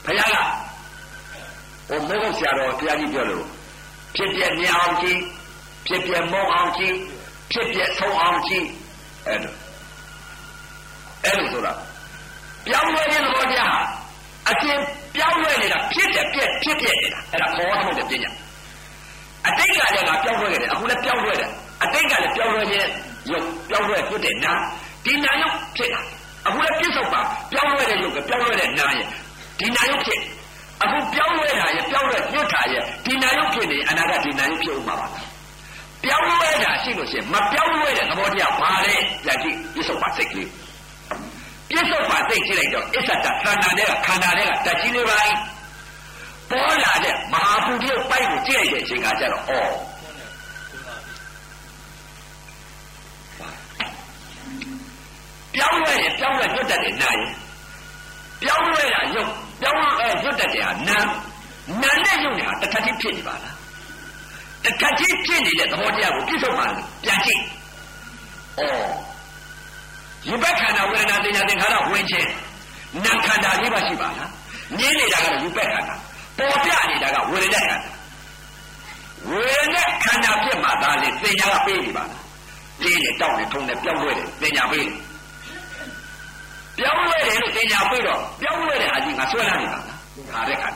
ဘုရားကဟိုမောဂဆရာတော်ဘုရားကြီးပြောလို့ ဖြစ်ပြမြအောင်ကြည့်ဖြစ်ပြမုံအောင်ကြည့်ဖြစ်ပြဆုံးအောင်ကြည့်အဲ့ဒါအဲ့လိုဆိုတာပြောင်းလဲခြင်းသဘောတရားအကျဉ်းပြောင်းလဲနေတာဖြစ်တယ်ပြက်ဖြစ်ပြက်နေတာအဲ့ဒါခေါ်ရမှုတဲ့ပညာအအတိတ်ကလည်းငါပြောင်းလဲခဲ့တယ်အခုလည်းပြောင်းလဲတယ်အတိတ်ကလည်းပြောင်းလဲခြင်းရုပ်ပြောင်းလဲဖြစ်တဲ့နာဒီနာရုပ်ဖြစ်တာအခုလည်းပြစ္ဆုတ်ပါပြောင်းလဲတဲ့ရုပ်ကပြောင်းလဲတဲ့နာရဲ့ဒီနာရုပ်ဖြစ် အခုပြောင်းလဲတာရဲ့ပြောင်းလဲညွတ်တာရဲ့ဒီနာရုပ်ဖြစ်နေအနာကဒီနာရုပ်ဖြစ်ဥမှာပါပြောင်းလဲတာရှိလို့ရှိရင်မပြောင်းလဲတဲ့သဘောတရားဘာလဲပြန်ကြည့်ပြစ္ဆုတ်ပါစိတ်ကလေးပြစ္ဆုတ်ပါစိတ်ကြည့်လိုက်တော့အစ္ဆတခန္ဓာတွေကခန္ဓာတွေကတကြီးလေးပါပေါ်လာတဲ့မဟာပုရိယပိုက်ကိုကြည့်လိုက်တဲ့အချိန်ကကျတော့ဩပြောင်းလဲရင်ပြောင်းလဲညွတ်တတ်တယ်နာရင်ပြောင်းလဲတာရုပ် ပြောင်းလဲညွတ်တတ်တယ်ဟာနာနာနဲ့ရုပ်နဲ့ဟာတစ်ထပ်ချင်းဖြစ်နေပါလားတစ်ထပ်ချင်းဖြစ်နေတဲ့သဘောတရားကိုပြည့်စုံပါလို့ပြန်ကြည့်ဩယူဘက်ခန္ဓာဝေဒနာသင်ညာသင်္ခါရဝင်ခြင်းနာခန္ဓာလေးပါရှိပါလားမြင်နေတာကတော့ယူဘက်ခန္ဓာပေါ်ပြနေတာကဝေဒနာခန္ဓာဝေဒနာခန္ဓာဖြစ်မှသာလေသင်ညာကပေးနေပါလားလေးနဲ့တောက်နဲ့ထုံနဲ့ပြောင်းလဲတယ်သင်ညာပေးတယ် ပြောင်းလဲတယ်လို့သင်ညာပေးတော့ပြောင်းလဲတဲ့အကြီးငါဆွဲလာနေပါလားခါတဲ့ခါ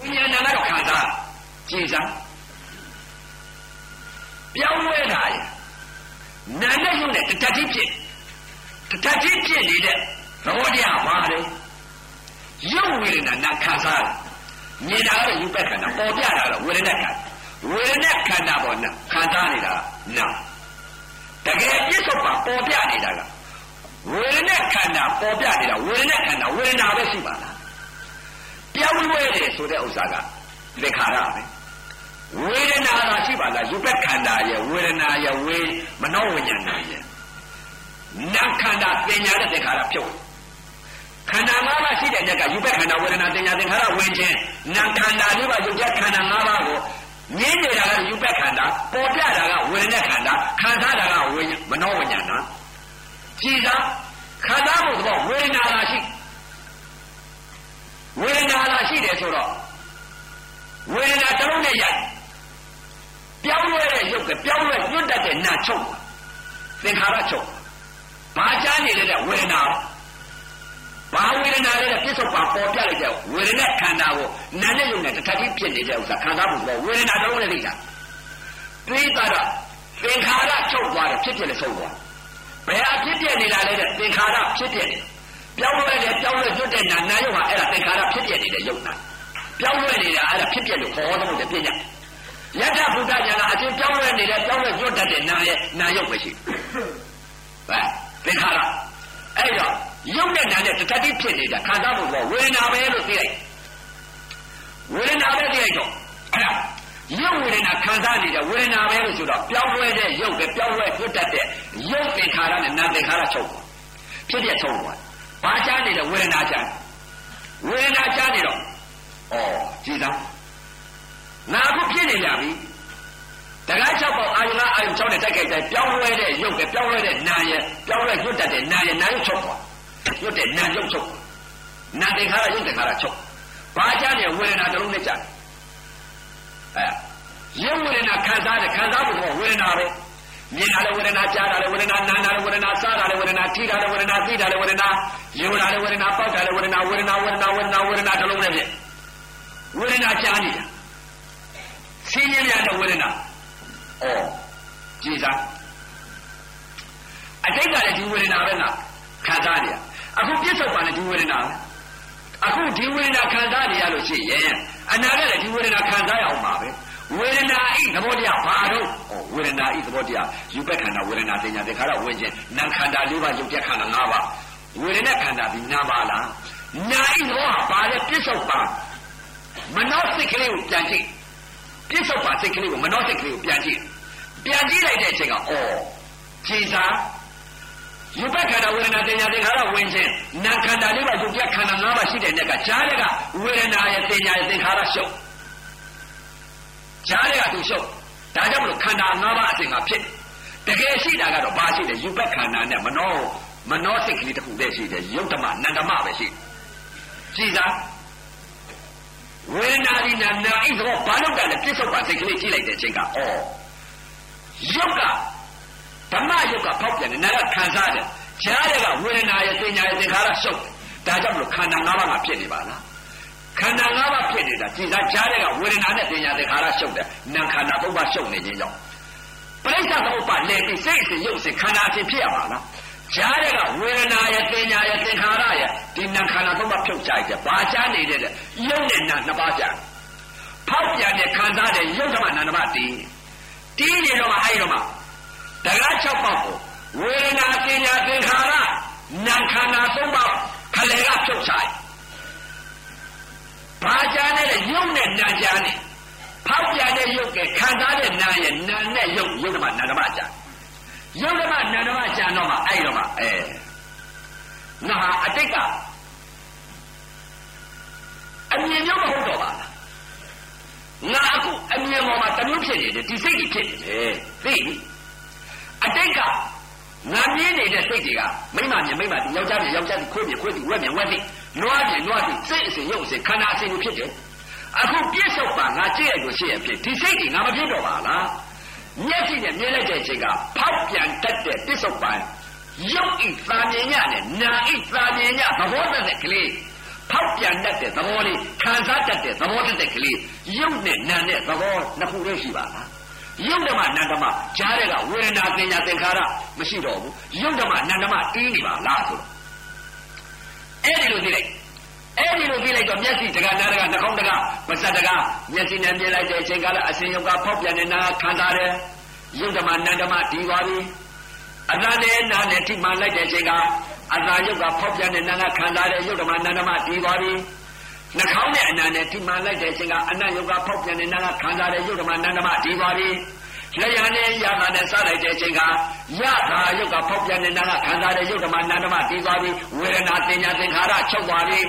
ဝိညာဏကတော့ခန္ဓာကြည်စားပြောင်းလဲတာရနာနဲ့ရုပ်နဲ့တတတိဖြစ်တတတိဖြစ်နေတဲ့သဘောတရားပါလေရုပ်ဝေဒနာနာခံစားတယ်မြင်တာကတော့ယူပက်ခန္ဓာပေါ်ပြတာကတော့ဝေဒနာခန္ဓာဝေဒနာခန္ဓာပေါ်နာခံစားနေတာနာတကယ်ပြစ္ဆုတ်ပါပေါ်ပြနေတာက ဝေဒနာခန္ဓာပေါ်ပြနေတာဝေဒနာခန္ဓာဝေဒနာပဲရှိပါလားပြောင်းလဲတယ်ဆိုတဲ့ဥစ္စာကသင်္ခါရပဲဝေဒနာသာရှိပါလားယူပက်ခန္ဓာရဲ့ဝေဒနာရဲ့ဝေမနောဝိညာဏရဲ့နာခန္ဓာပညာနဲ့သင်္ခါရဖြုတ်ခန္ဓာ၅ပါးရှိတဲ့ညကယူပက်ခန္ဓာဝေဒနာတင်ညာသင်္ခါရဝင်ခြင်းနာခန္ဓာလေးပါယူချက်ခန္ဓာ၅ပါးကိုမြင်နေတာကယူပက်ခန္ဓာပေါ်ပြတာကဝေဒနာခန္ဓာခံစားတာကဝေမနောဝိညာဏ ကြည်သာခံစားမှုတော့ဝေဒနာလာရှိဝေဒနာလာရှိတယ်ဆိုတော့ဝေဒနာတစ်လုံးနဲ့ရိုက်ပြောင်းလဲတဲ့ရုပ်ကပြောင်းလဲညွတ်တတ်တဲ့နာချုပ်သင်္ခါရချုပ်ဘာကြားနေတဲ့ဝေဒနာဘာဝေဒနာလဲပြစ္ဆုတ်ပါပေါ်ပြလိုက်တဲ့ဝေဒနာခန္ဓာကိုနာနဲ့ယုံနဲ့တစ်ခါတည်းဖြစ်နေတဲ့ဥစ္စာခံစားမှုပေါ့ဝေဒနာတစ်လုံးနဲ့လိမ့်တာတွေးတာတော့သင်္ခါရချုပ်သွားတယ်ဖြစ်ဖြစ်လည်းဆုံးသွား ဘယ်အဖြစ်ပြနေတာလဲတဲ့သင်္ခါရဖြစ်ပြနေပြောင်းလဲတယ်ပြောင်းလဲကျွတ်တဲ့နာနာယုံဟာအဲ့ဒါသင်္ခါရဖြစ်ပြနေတဲ့ယုံနာပြောင်းလဲနေတာအဲ့ဒါဖြစ်ပြလို့ခေါ်တော့တဲ့ပြညာယတ္ထဘုဒ္ဓညာကအချင်းပြောင်းလဲနေတယ်ပြောင်းလဲကျွတ်တတ်တဲ့နာရဲ့နာယုံပဲရှိဟဲ့သင်္ခါရအဲ့တော့ရုပ်နဲ့နာနဲ့တခါတည်းဖြစ်နေတာခံစားဖို့ကဝေဒနာပဲလို့သိလိုက်ဝေဒနာပဲသိလိုက်တော့အဲ့ဒါ ရုပ်ဝေဒနာခံစားနေတဲ့ဝေဒနာပဲလို့ဆိုတော့ပြောင်းလဲတဲ့ရုပ်ပဲပြောင်းလဲပြတ်တတ်တဲ့ရုပ်သင်္ခါရနဲ့နာသင်္ခါရချုပ်ဖြစ်ပြဆုံးသွားဘာချားနေတဲ့ဝေဒနာချားဝေဒနာချားနေတော့ဩကြည်သာနာခုဖြစ်နေကြပြီတကား၆ပေါက်အာယုဏအာယု၆နဲ့တိုက်ခိုက်တိုင်းပြောင်းလဲတဲ့ရုပ်ပဲပြောင်းလဲတဲ့နာရဲ့ပြောင်းလဲညွတ်တတ်တဲ့နာရဲ့နာရုပ်ချုပ်သွားညွတ်တဲ့နာရုပ်ချုပ်နာသင်္ခါရရုပ်သင်္ခါရချုပ်ဘာကြတဲ့ဝေဒနာတစ်လုံးနဲ့ကြ အဲရုပ်ဝေဒနာခံစားတဲ့ခံစားမှုကဝေဒနာပဲမြင်တာလည်းဝေဒနာကြားတာလည်းဝေဒနာနာတာလည်းဝေဒနာစားတာလည်းဝေဒနာထိတာလည်းဝေဒနာသိတာလည်းဝေဒနာယူတာလည်းဝေဒနာပေါက်တာလည်းဝေဒနာဝေဒနာဝေဒနာဝေဒနာဝေဒနာတစ်လုံးနဲ့ဖြစ်ဝေဒနာကြားနေတာဆင်းရဲရတဲ့ဝေဒနာဩကြည်စားအတိတ်ကလည်းဒီဝေဒနာပဲလားခံစားနေရအခုပြစ္ဆုတ်ပါနဲ့ဒီဝေဒနာအခုဒီဝေဒနာခံစားနေရလို့ရှိရင် အနာကလည်းဒီဝေဒနာခံစားရအောင်ပါပဲဝေဒနာဤသဘောတရားဘာတော့ဝေဒနာဤသဘောတရားယူပက်ခန္ဓာဝေဒနာတင်ညာတေခါရဝင်ခြင်းနာခန္ဓာ၄ပါးယုတ်ပြက်ခန္ဓာ၅ပါးဝေဒနာခန္ဓာဒီနာပါလားနာဤသဘောဟာဘာလဲပြစ္ဆုတ်ပါမနောစိတ်ကလေးကိုပြန်ကြည့်ပြစ္ဆုတ်ပါစိတ်ကလေးကိုမနောစိတ်ကလေးကိုပြန်ကြည့်ပြန်ကြည့်လိုက်တဲ့အချိန်ကအော်ခြေစား ယူပခန္ဓာဝေဒနာတင်ညာသင်္ခါရဝင်ခြင်းနာခန္ဓာလေးပါယုတ်ပြခန္ဓာ၅ပါးရှိတဲ့နေ့ကကြားတဲ့ကဝေဒနာရဲ့တင်ညာရဲ့သင်္ခါရရှုပ်ကြားတဲ့ကသူရှုပ်ဒါကြောင့်မလို့ခန္ဓာ၅ပါးအစဉ်ကဖြစ်တကယ်ရှိတာကတော့ဘာရှိလဲယူပခန္ဓာနဲ့မနောမနောစိတ်ကလေးတစ်ခုတည်းရှိတယ်ယုတ်ဓမ္မနန္ဓမပဲရှိကြည်သာဝေဒနာဒီနာနာဣသဘောဘာလို့ကလဲပြစ္ဆုတ်ပါစိတ်ကလေးကြည့်လိုက်တဲ့အချိန်ကအော်ယုတ်က ဓမ္မယုတ်ကဖောက်ပြန်တယ်နာကခံစားတယ်ကြားတဲ့ကဝေဒနာရဲ့ပညာရဲ့သင်္ခါရရှုပ်တယ်ဒါကြောင့်မလို့ခန္ဓာ၅ပါးမှာဖြစ်နေပါလားခခန္ဓာ၅ပါးဖြစ်နေတာကြည်စားကြားတဲ့ကဝေဒနာနဲ့ပညာသင်္ခါရရှုပ်တယ်နာခန္ဓာ၃ပါးရှုပ်နေခြင်းကြောင့်ပရိစ္ဆေသမုပ္ပါလည်းဒီစိတ်အစဉ်ရုပ်စဉ်ခန္ဓာအစဉ်ဖြစ်ရပါလားကြားတဲ့ကဝေဒနာရဲ့ပညာရဲ့သင်္ခါရရဲ့ဒီနာခန္ဓာ၃ပါးဖြုတ်ကြိုက်တယ်ဘာကြားနေတဲ့ရုပ်နဲ့နာနှစ်ပါးကြားဖောက်ပြန်တဲ့ခံစားတဲ့ရုပ်ဓမ္မနာနှစ်ပါးတည်တည်နေတော့မှအဲ့တော့မှ တကား၆ပေါက်ကိုဝေဒနာပညာသင်္ခါရနာခန္ဓာ၃ပါးခလေကဖြုတ်ချလိုက်ဘာကြားနဲ့ရုပ်နဲ့နာကြားနဲ့ဖောက်ပြန်တဲ့ရုပ်ကခံစားတဲ့နာရဲ့နာနဲ့ရုပ်ရုပ်ဓမ္မနာဓမ္မကြားရုပ်ဓမ္မနာဓမ္မကြားတော့မှအဲ့တော့မှအဲငါဟာအတိတ်ကအမြင်မျိုးမဟုတ်တော့ပါလားငါအခုအမြင်ပေါ်မှာတမျိုးဖြစ်နေတယ်ဒီစိတ်ကြီးဖြစ်နေတယ်သိပြီ အတိတ်ကငါမြင်နေတဲ့စိတ်တွေကမိမမြင်မိမယောက်ျားမြင်ယောက်ျားခွေးမြင်ခွေးဝက်မြင်ဝက်သိနွားမြင်နွားသိစိတ်အစဉ်ရုပ်အစဉ်ခန္ဓာအစဉ်ကိုဖြစ်တယ်အခုပြစ္ဆုတ်ပါငါကြည့်ရလို့ရှိရဖြစ်ဒီစိတ်တွေငါမဖြစ်တော့ပါလားမျက်စိနဲ့မြင်လိုက်တဲ့အချိန်ကဖောက်ပြန်တတ်တဲ့ပြစ္ဆုတ်ပါရုပ်ဤသာမြင်ညနဲ့နာဤသာမြင်ညသဘောတည်းကလေးဖောက်ပြန်တတ်တဲ့သဘောလေးခံစားတတ်တဲ့သဘောတည်းကလေးရုပ်နဲ့နာနဲ့သဘောနှစ်ခုတည်းရှိပါလား ယုတ်ဓမ္မနန္ဒမကြားတဲ့ကဝေဒနာသင်ညာသင်္ခါရမရှိတော့ဘူးယုတ်ဓမ္မနန္ဒမတီးနေပါလားဆိုတော့အဲ့ဒီလိုသိလိုက်အဲ့ဒီလိုသိလိုက်တော့မျက်စိတကနာတကနှာခေါင်းတကဝဇ္ဇတကမျက်စိနဲ့မြင်လိုက်တဲ့အချိန်ကလည်းအစဉ်ယုတ်ကဖောက်ပြန်နေနာခံစားတယ်ယုတ်ဓမ္မနန္ဒမတီးသွားပြီအနာနဲ့နာနဲ့ထိမှန်လိုက်တဲ့အချိန်ကအသာယုတ်ကဖောက်ပြန်နေနာကခံစားတယ်ယုတ်ဓမ္မနန္ဒမတီးသွားပြီ နှာခေါင်းနဲ့အနာနဲ့ထိမှန်လိုက်တဲ့အချိန်ကအနတ်ယုတ်ကဖောက်ပြန်နေနာကခံစားတဲ့ယုတ်ဓမ္မနန္ဒမတီးသွားပြီလက်ရနဲ့ရတာနဲ့စလိုက်တဲ့အချိန်ကရတာယုတ်ကဖောက်ပြန်နေနာကခံစားတဲ့ယုတ်ဓမ္မနန္ဒမတီးသွားပြီဝေဒနာတင်ညာသင်္ခါရချုပ်သွားပြီ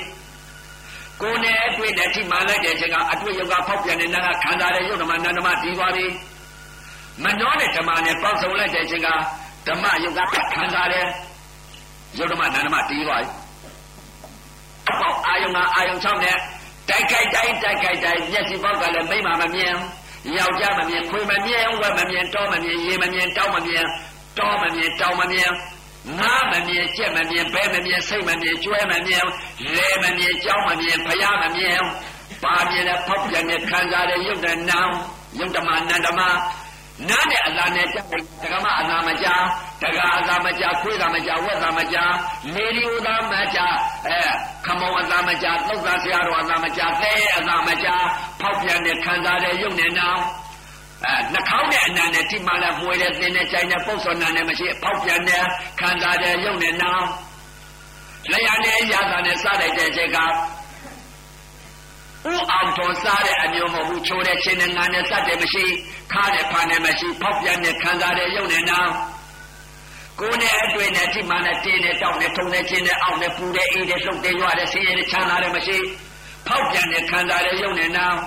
ကိုယ်နဲ့အတွေ့နဲ့ထိမှန်လိုက်တဲ့အချိန်ကအတွေ့ယုတ်ကဖောက်ပြန်နေနာကခံစားတဲ့ယုတ်ဓမ္မနန္ဒမတီးသွားပြီမနှောနဲ့ဓမ္မနဲ့ပေါင်းစုံလိုက်တဲ့အချိန်ကဓမ္မယုတ်ကခံစားတဲ့ယုတ်ဓမ္မနန္ဒမတီးသွားပြီ ပေါက်အာယုံကအာယုံ6နဲ့တိုက်ခိုက်တိုင်းတိုက်ခိုက်တိုင်းမျက်စိပေါက်ကလည်းမိမမမြင်ယောက်ျားမမြင်ခွေမမြင်ဝက်မမြင်တောမမြင်ရေမမြင်တောင်းမမြင်တောမမြင်တောင်းမမြင်ငါမမြင်ကြက်မမြင်ဘဲမမြင်စိတ်မမြင်ကျွဲမမြင်လဲမမြင်ကြောင်းမမြင်ဖယားမမြင်ပါမြင်တဲ့ဖောက်ပြန်တဲ့ခံစားတဲ့ယုတ်တဲ့နောင်ယုတ်ဓမ္မနန္ဒမနားနဲ့အလာနဲ့ကြောက်တက္ကမအလာမကြာ တက္ကအလာမကြာခွေးသာမကြာဝက်သာမကြာလေဒီဥသာမကြာအဲခမောအလာမကြာသုတ်သာဆရာတော်အလာမကြာသဲအလာမကြာဖောက်ပြန်တဲ့ခံစားတဲ့ရုပ်နဲ့နောင်အဲနှာခေါင်းနဲ့အနံနဲ့ထိမှလည်းမွေတဲ့သင်တဲ့ချိုင်တဲ့ပုတ်စောနာနဲ့မရှိဖောက်ပြန်တဲ့ခံစားတဲ့ရုပ်နဲ့နောင်လျာနဲ့ရတာနဲ့စလိုက်တဲ့အချိန်ကဥအောင်တော်စားတဲ့အမျိုးမဟုတ်ဘူးချိုးတဲ့ချင်းနဲ့ငါနဲ့စတဲ့မရှိခါတဲ့ဖာနဲ့မရှိဖောက်ပြန်တဲ့ခံစားတဲ့ရုပ်နဲ့နောင် ကိုယ်နဲ့အတွေ့နဲ့ထိမှနဲ့တင်းနဲ့တောက်နဲ့ထုံနဲ့ချင်းနဲ့အောက်နဲ့ပူတဲ့အေးတဲ့လှုပ်တဲ့ရွတဲ့ဆင်းရဲတဲ့ချမ်းသာတဲ့မရှိဖောက်ပြန်တဲ့ခံစားတဲ့ရုပ်နဲ့နောင်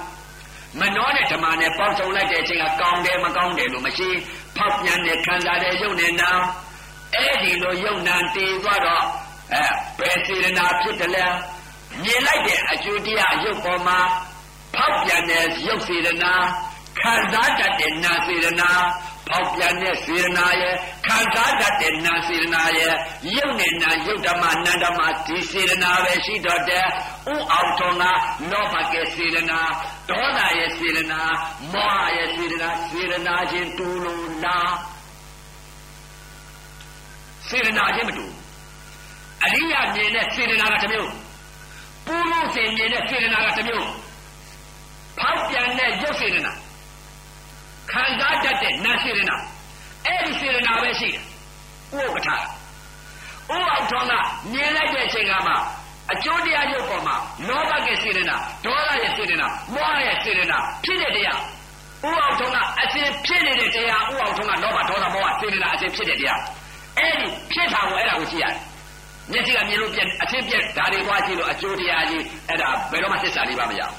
မနှောတဲ့ဓမ္မနဲ့ပေါင်းစုံလိုက်တဲ့အချိန်ကကောင်းတယ်မကောင်းတယ်လို့မရှိဖောက်ပြန်တဲ့ခံစားတဲ့ရုပ်နဲ့နောင်အဲ့ဒီလိုယုံနာတည်သွားတော့အဲဘယ်စေရနာဖြစ်တယ်လဲမြင်လိုက်တဲ့အကျိုးတရားရုပ်ပေါ်မှာဖောက်ပြန်တဲ့ရုပ်စေရနာခံစားတတ်တဲ့နာစေရနာ ဖောက်ပြန်တဲ့စေရနာရဲ့ခံစားတတ်တဲ့နာစေရနာရဲ့ရုပ်နဲ့နာရုပ်ဓမ္မနန္ဓမ္မဒီစေရနာပဲရှိတော့တဲ့ဥအောင်ထုံကလောဘကစေရနာဒေါသရဲ့စေရနာမောဟရဲ့စေရနာစေရနာချင်းတူလို့လားစေရနာချင်းမတူအရိယာမြင်တဲ့စေရနာကတစ်မျိုးပူလို့စင်မြင်တဲ့စေရနာကတစ်မျိုးဖောက်ပြန်တဲ့ရုပ်စေရနာ ခံစားတတ်တဲ့နတ်စေရနာအဲ့ဒီစေရနာပဲရှိတယ်ဥပ္ပထာဥအောင်ထောင်းကမြင်လိုက်တဲ့အချိန်ကမှအကျိုးတရားရုပ်ပေါ်မှာလောဘကစေရနာဒေါသရဲ့စေရနာမောဟရဲ့စေရနာဖြစ်တဲ့တရားဥအောင်ထုံးကအစဉ်ဖြစ်နေတဲ့တရားဥအောင်ထုံးကလောဘဒေါသမောဟစေရနာအစဉ်ဖြစ်တဲ့တရားအဲ့ဒီဖြစ်တာကိုအဲ့ဒါကိုကြည့်ရတယ်မျက်စိကမြင်လို့ပြက်အချင်းပြက်ဒါတွေသွားကြည့်လို့အကျိုးတရားကြီးအဲ့ဒါဘယ်တော့မှသစ္စာလေးပါမရဘူး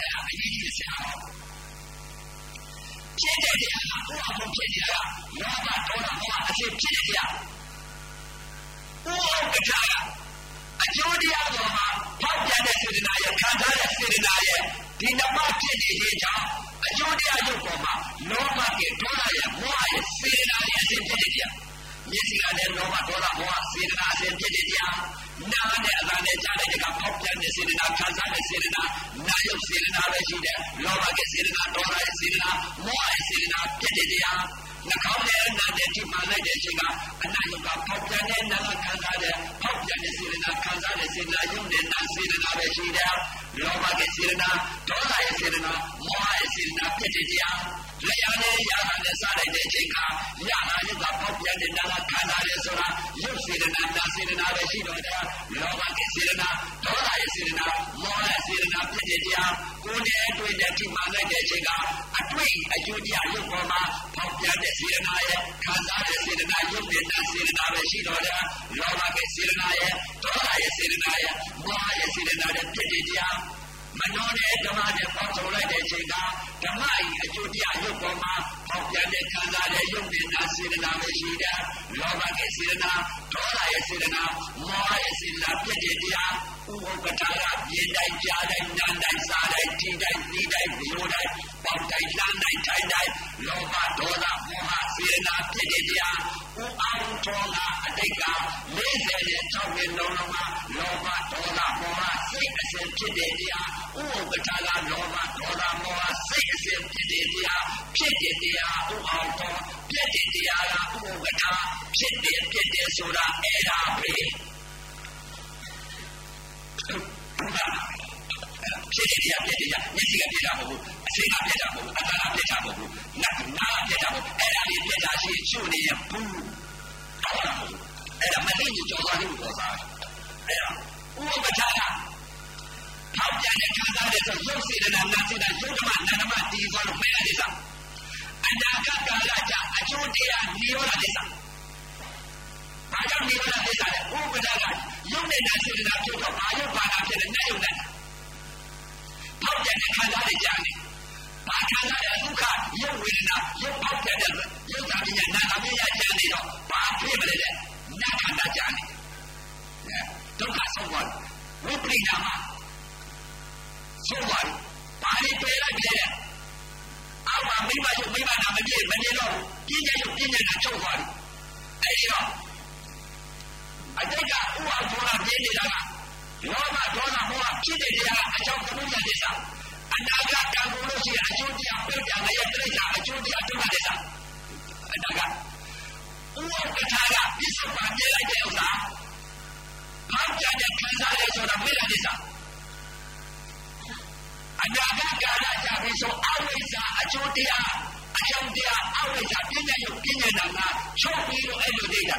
အဲ့ဒါအရေးကြီးတဲ့ဆရာ ဖြစ်တဲ့တရားကဘုရားဘုဖြစ်နေတာကလောဘဒေါသမောဟအချင်းဖြစ်တဲ့တရားဥပ္ပဒါကအကျိုးတရားပေါ်မှာဖောက်ပြန်တဲ့စေတနာရဲ့ခံစားတဲ့စေတနာရဲ့ဒီနမဖြစ်နေခြင်းကြောင့်အကျိုးတရားရုပ်ပေါ်မှာလောဘကဒေါသရဲ့မောဟရဲ့စေတနာရဲ့အချင်းဖြစ်တဲ့တရား မျက်စိကလည်းလောဘဒေါသမောဟစေတနာအစဉ်ဖြစ်တဲ့တရားနားနဲ့အသာနဲ့ကြားတဲ့ကဖောက်ပြန်တဲ့စေတနာခံစားရှိတဲ့လောဘရဲ့စေတနာဒေါသရဲ့စေတနာမောဟရဲ့စေတနာဖြစ်တဲ့တရားနှာခေါင်းနဲ့နာတဲ့ဒီမှလိုက်တဲ့အချိန်ကအနာယုကပေါက်ပြန်တဲ့နာခံစားတဲ့ပေါက်ပြန်တဲ့စေတနာခံစားတဲ့စေတနာယုံတဲ့နာစေတနာပဲရှိတယ် လောဘရဲ့စေတနာဒေါသရဲ့စေတနာမောဟရဲ့စေတနာဖြစ်တဲ့တရားလျာနဲ့ရာသာနဲ့စားလိုက်တဲ့အချိန်ကရလာယုကပေါက်ပြန်တဲ့နာခံစားတဲ့ဆိုတာယုတ်စေတနာနာစေတနာပဲရှိတော့တယ်လောဘရဲ့စေတနာဒေါသရဲ့စေတနာမောဟရဲ့စေတနာဖြစ်တဲ့တရားကိုယ်နဲ့တွေ့တဲ့ဒီမှလိုက်တဲ့အချိန်ကအတွေ့အကျိုးတရားရုပ်ပေါ်မှာပေါက်ပြန်တဲ့စေတနာရဲ့ခံစားတဲ့စေတနာယုတ်တဲ့နာစေတနာပဲရှိတော့တယ်လောဘရဲ့စေတနာရဲ့ဒေါသရဲ့စေတနာရဲ့မောဟရဲ့စေတနာရဲ့ဖြစ်တဲ့တရား မနောနဲ့ဓမ္မနဲ့ပေါင်းစုံလိုက်တဲ့အချိန်ကဓမ္မဤအကျိုးတရားရုပ်ပေါ်မှာပေါက်ပြန်တဲ့ခံစားတဲ့ယုတ်တဲ့နာစေတနာပဲရှိတယ်လောဘရဲ့စေတနာဒေါသရဲ့စေတနာမောဟရဲ့စေတနာဖြစ်တဲ့တရားဥပပတာကမြင်တိုင်းကြားတိုင်းနားတိုင်းစားတိုင်းထိတိုင်းသိတိုင်းမျိုးတိုင်းပေါက်တိုင်းလမ်းတိုင်းထိုင်တိုင်းလောဘဒေါသမောဟစေတနာဖြစ်တဲ့တရားဥအောင်တော်ကအတိတ်က40နဲ့6နှစ်လုံးလုံးမှာလောဘဒေါသမောဟစိတ်အစဉ်ဖြစ်တဲ့တရားဥပပတာကလောဘဒေါသမောဟစိတ်အစဉ်ဖြစ်တဲ့တရားဖြစ်တဲ့တရားဥအောင်တော်ပြည့်တဲ့တရားကဥပပတာဖြစ်တဲ့ဖြစ်တဲ့ဆိုတာအဲ့ဒါပဲ ဖြစ်တဲ့တရားဖြစ်တဲ့တရားမျက်စိကပြတာမဟုတ်ဘူးအစိမ်းကပြတာမဟုတ်ဘူးအသာကပြတာမဟုတ်ဘူးနတ်နာကပြတာမဟုတ်အဲ့ဒါလေးပြတာရှိချို့နေရဘူးတော့မဟုတ်အဲ့ဒါမသိရင်ကြော်သွားလို့ပေါ်စားအဲ့ဒါဥပပဒါကထောက်ပြန်တဲ့ခံစားတဲ့ဆိုရုပ်စေတနာနာစေတနာယုတ်ဓမ္မနာဓမ္မတည်သွားလို့မရတဲ့စားအနာဂတ်ကာလကြအကျိုးတရားနိရောဓတဲ့စား ဘာကြောင့်နိရောဓတဲ့စားလဲဥပဒါကယုတ်နဲ့နာစေတနာဖြစ်တော့ဘာယုတ်ဘာနာဖြစ်လဲနတ်ယုတ်နဲ့ဖောက်ပြန်တဲ့ခံစားတဲ့ကြားနေဘာခံစားတဲ့ဒုက္ခရုပ်ဝေဒနာရုပ်ဖောက်ပြန်တဲ့ရုပ်သာပညာနာသာပညာကြားနေတော့ဘာဖြစ်မလဲတဲ့နာခန္ဓာကြားနေဒုက္ခဆုံးသွားဝိပရိနာမဆုံးသွားဘာတွေတွေ့လိုက်လဲအောက်မှာမိမရုပ်မိမနာမပြည့်မနေတော့ပြည့်ရဲ့ရုပ်ပြည့်ရဲ့နာချုပ်သွားပြီအဲဒီတော့ အတိတ်ကဥအောင်ထောလာပြည့်နေတာကလောဘဒေါသမောဟဖြစ်တဲ့တရားအကြောင်းသမုဒ္ဒရာကိစ္စအနာဂတ်ကံကိုလို့ရှိရင်အကျိုးတရားပြည့်ပြန်ရဲ့ပြိဿအကျိုးတရားဒုက္ခကိစ္စအနာဂတ်ဥအောင်ကထာကပြစ္ဆုတ်ပါပြလိုက်တဲ့ဥစ္စာဘာကြတဲ့ခံစားရဆိုတာမေတ္တာကိစ္စအနာဂတ်ကာလကြပြီးဆိုအဝိဇ္ဇာအကျိုးတရားအကြောင်းတရားအဝိဇ္ဇာပြည့်ညတ်ရုပ်ပြည့်ညတ်နာမှာချုပ်ပြီးတော့အဲ့လိုနေတာ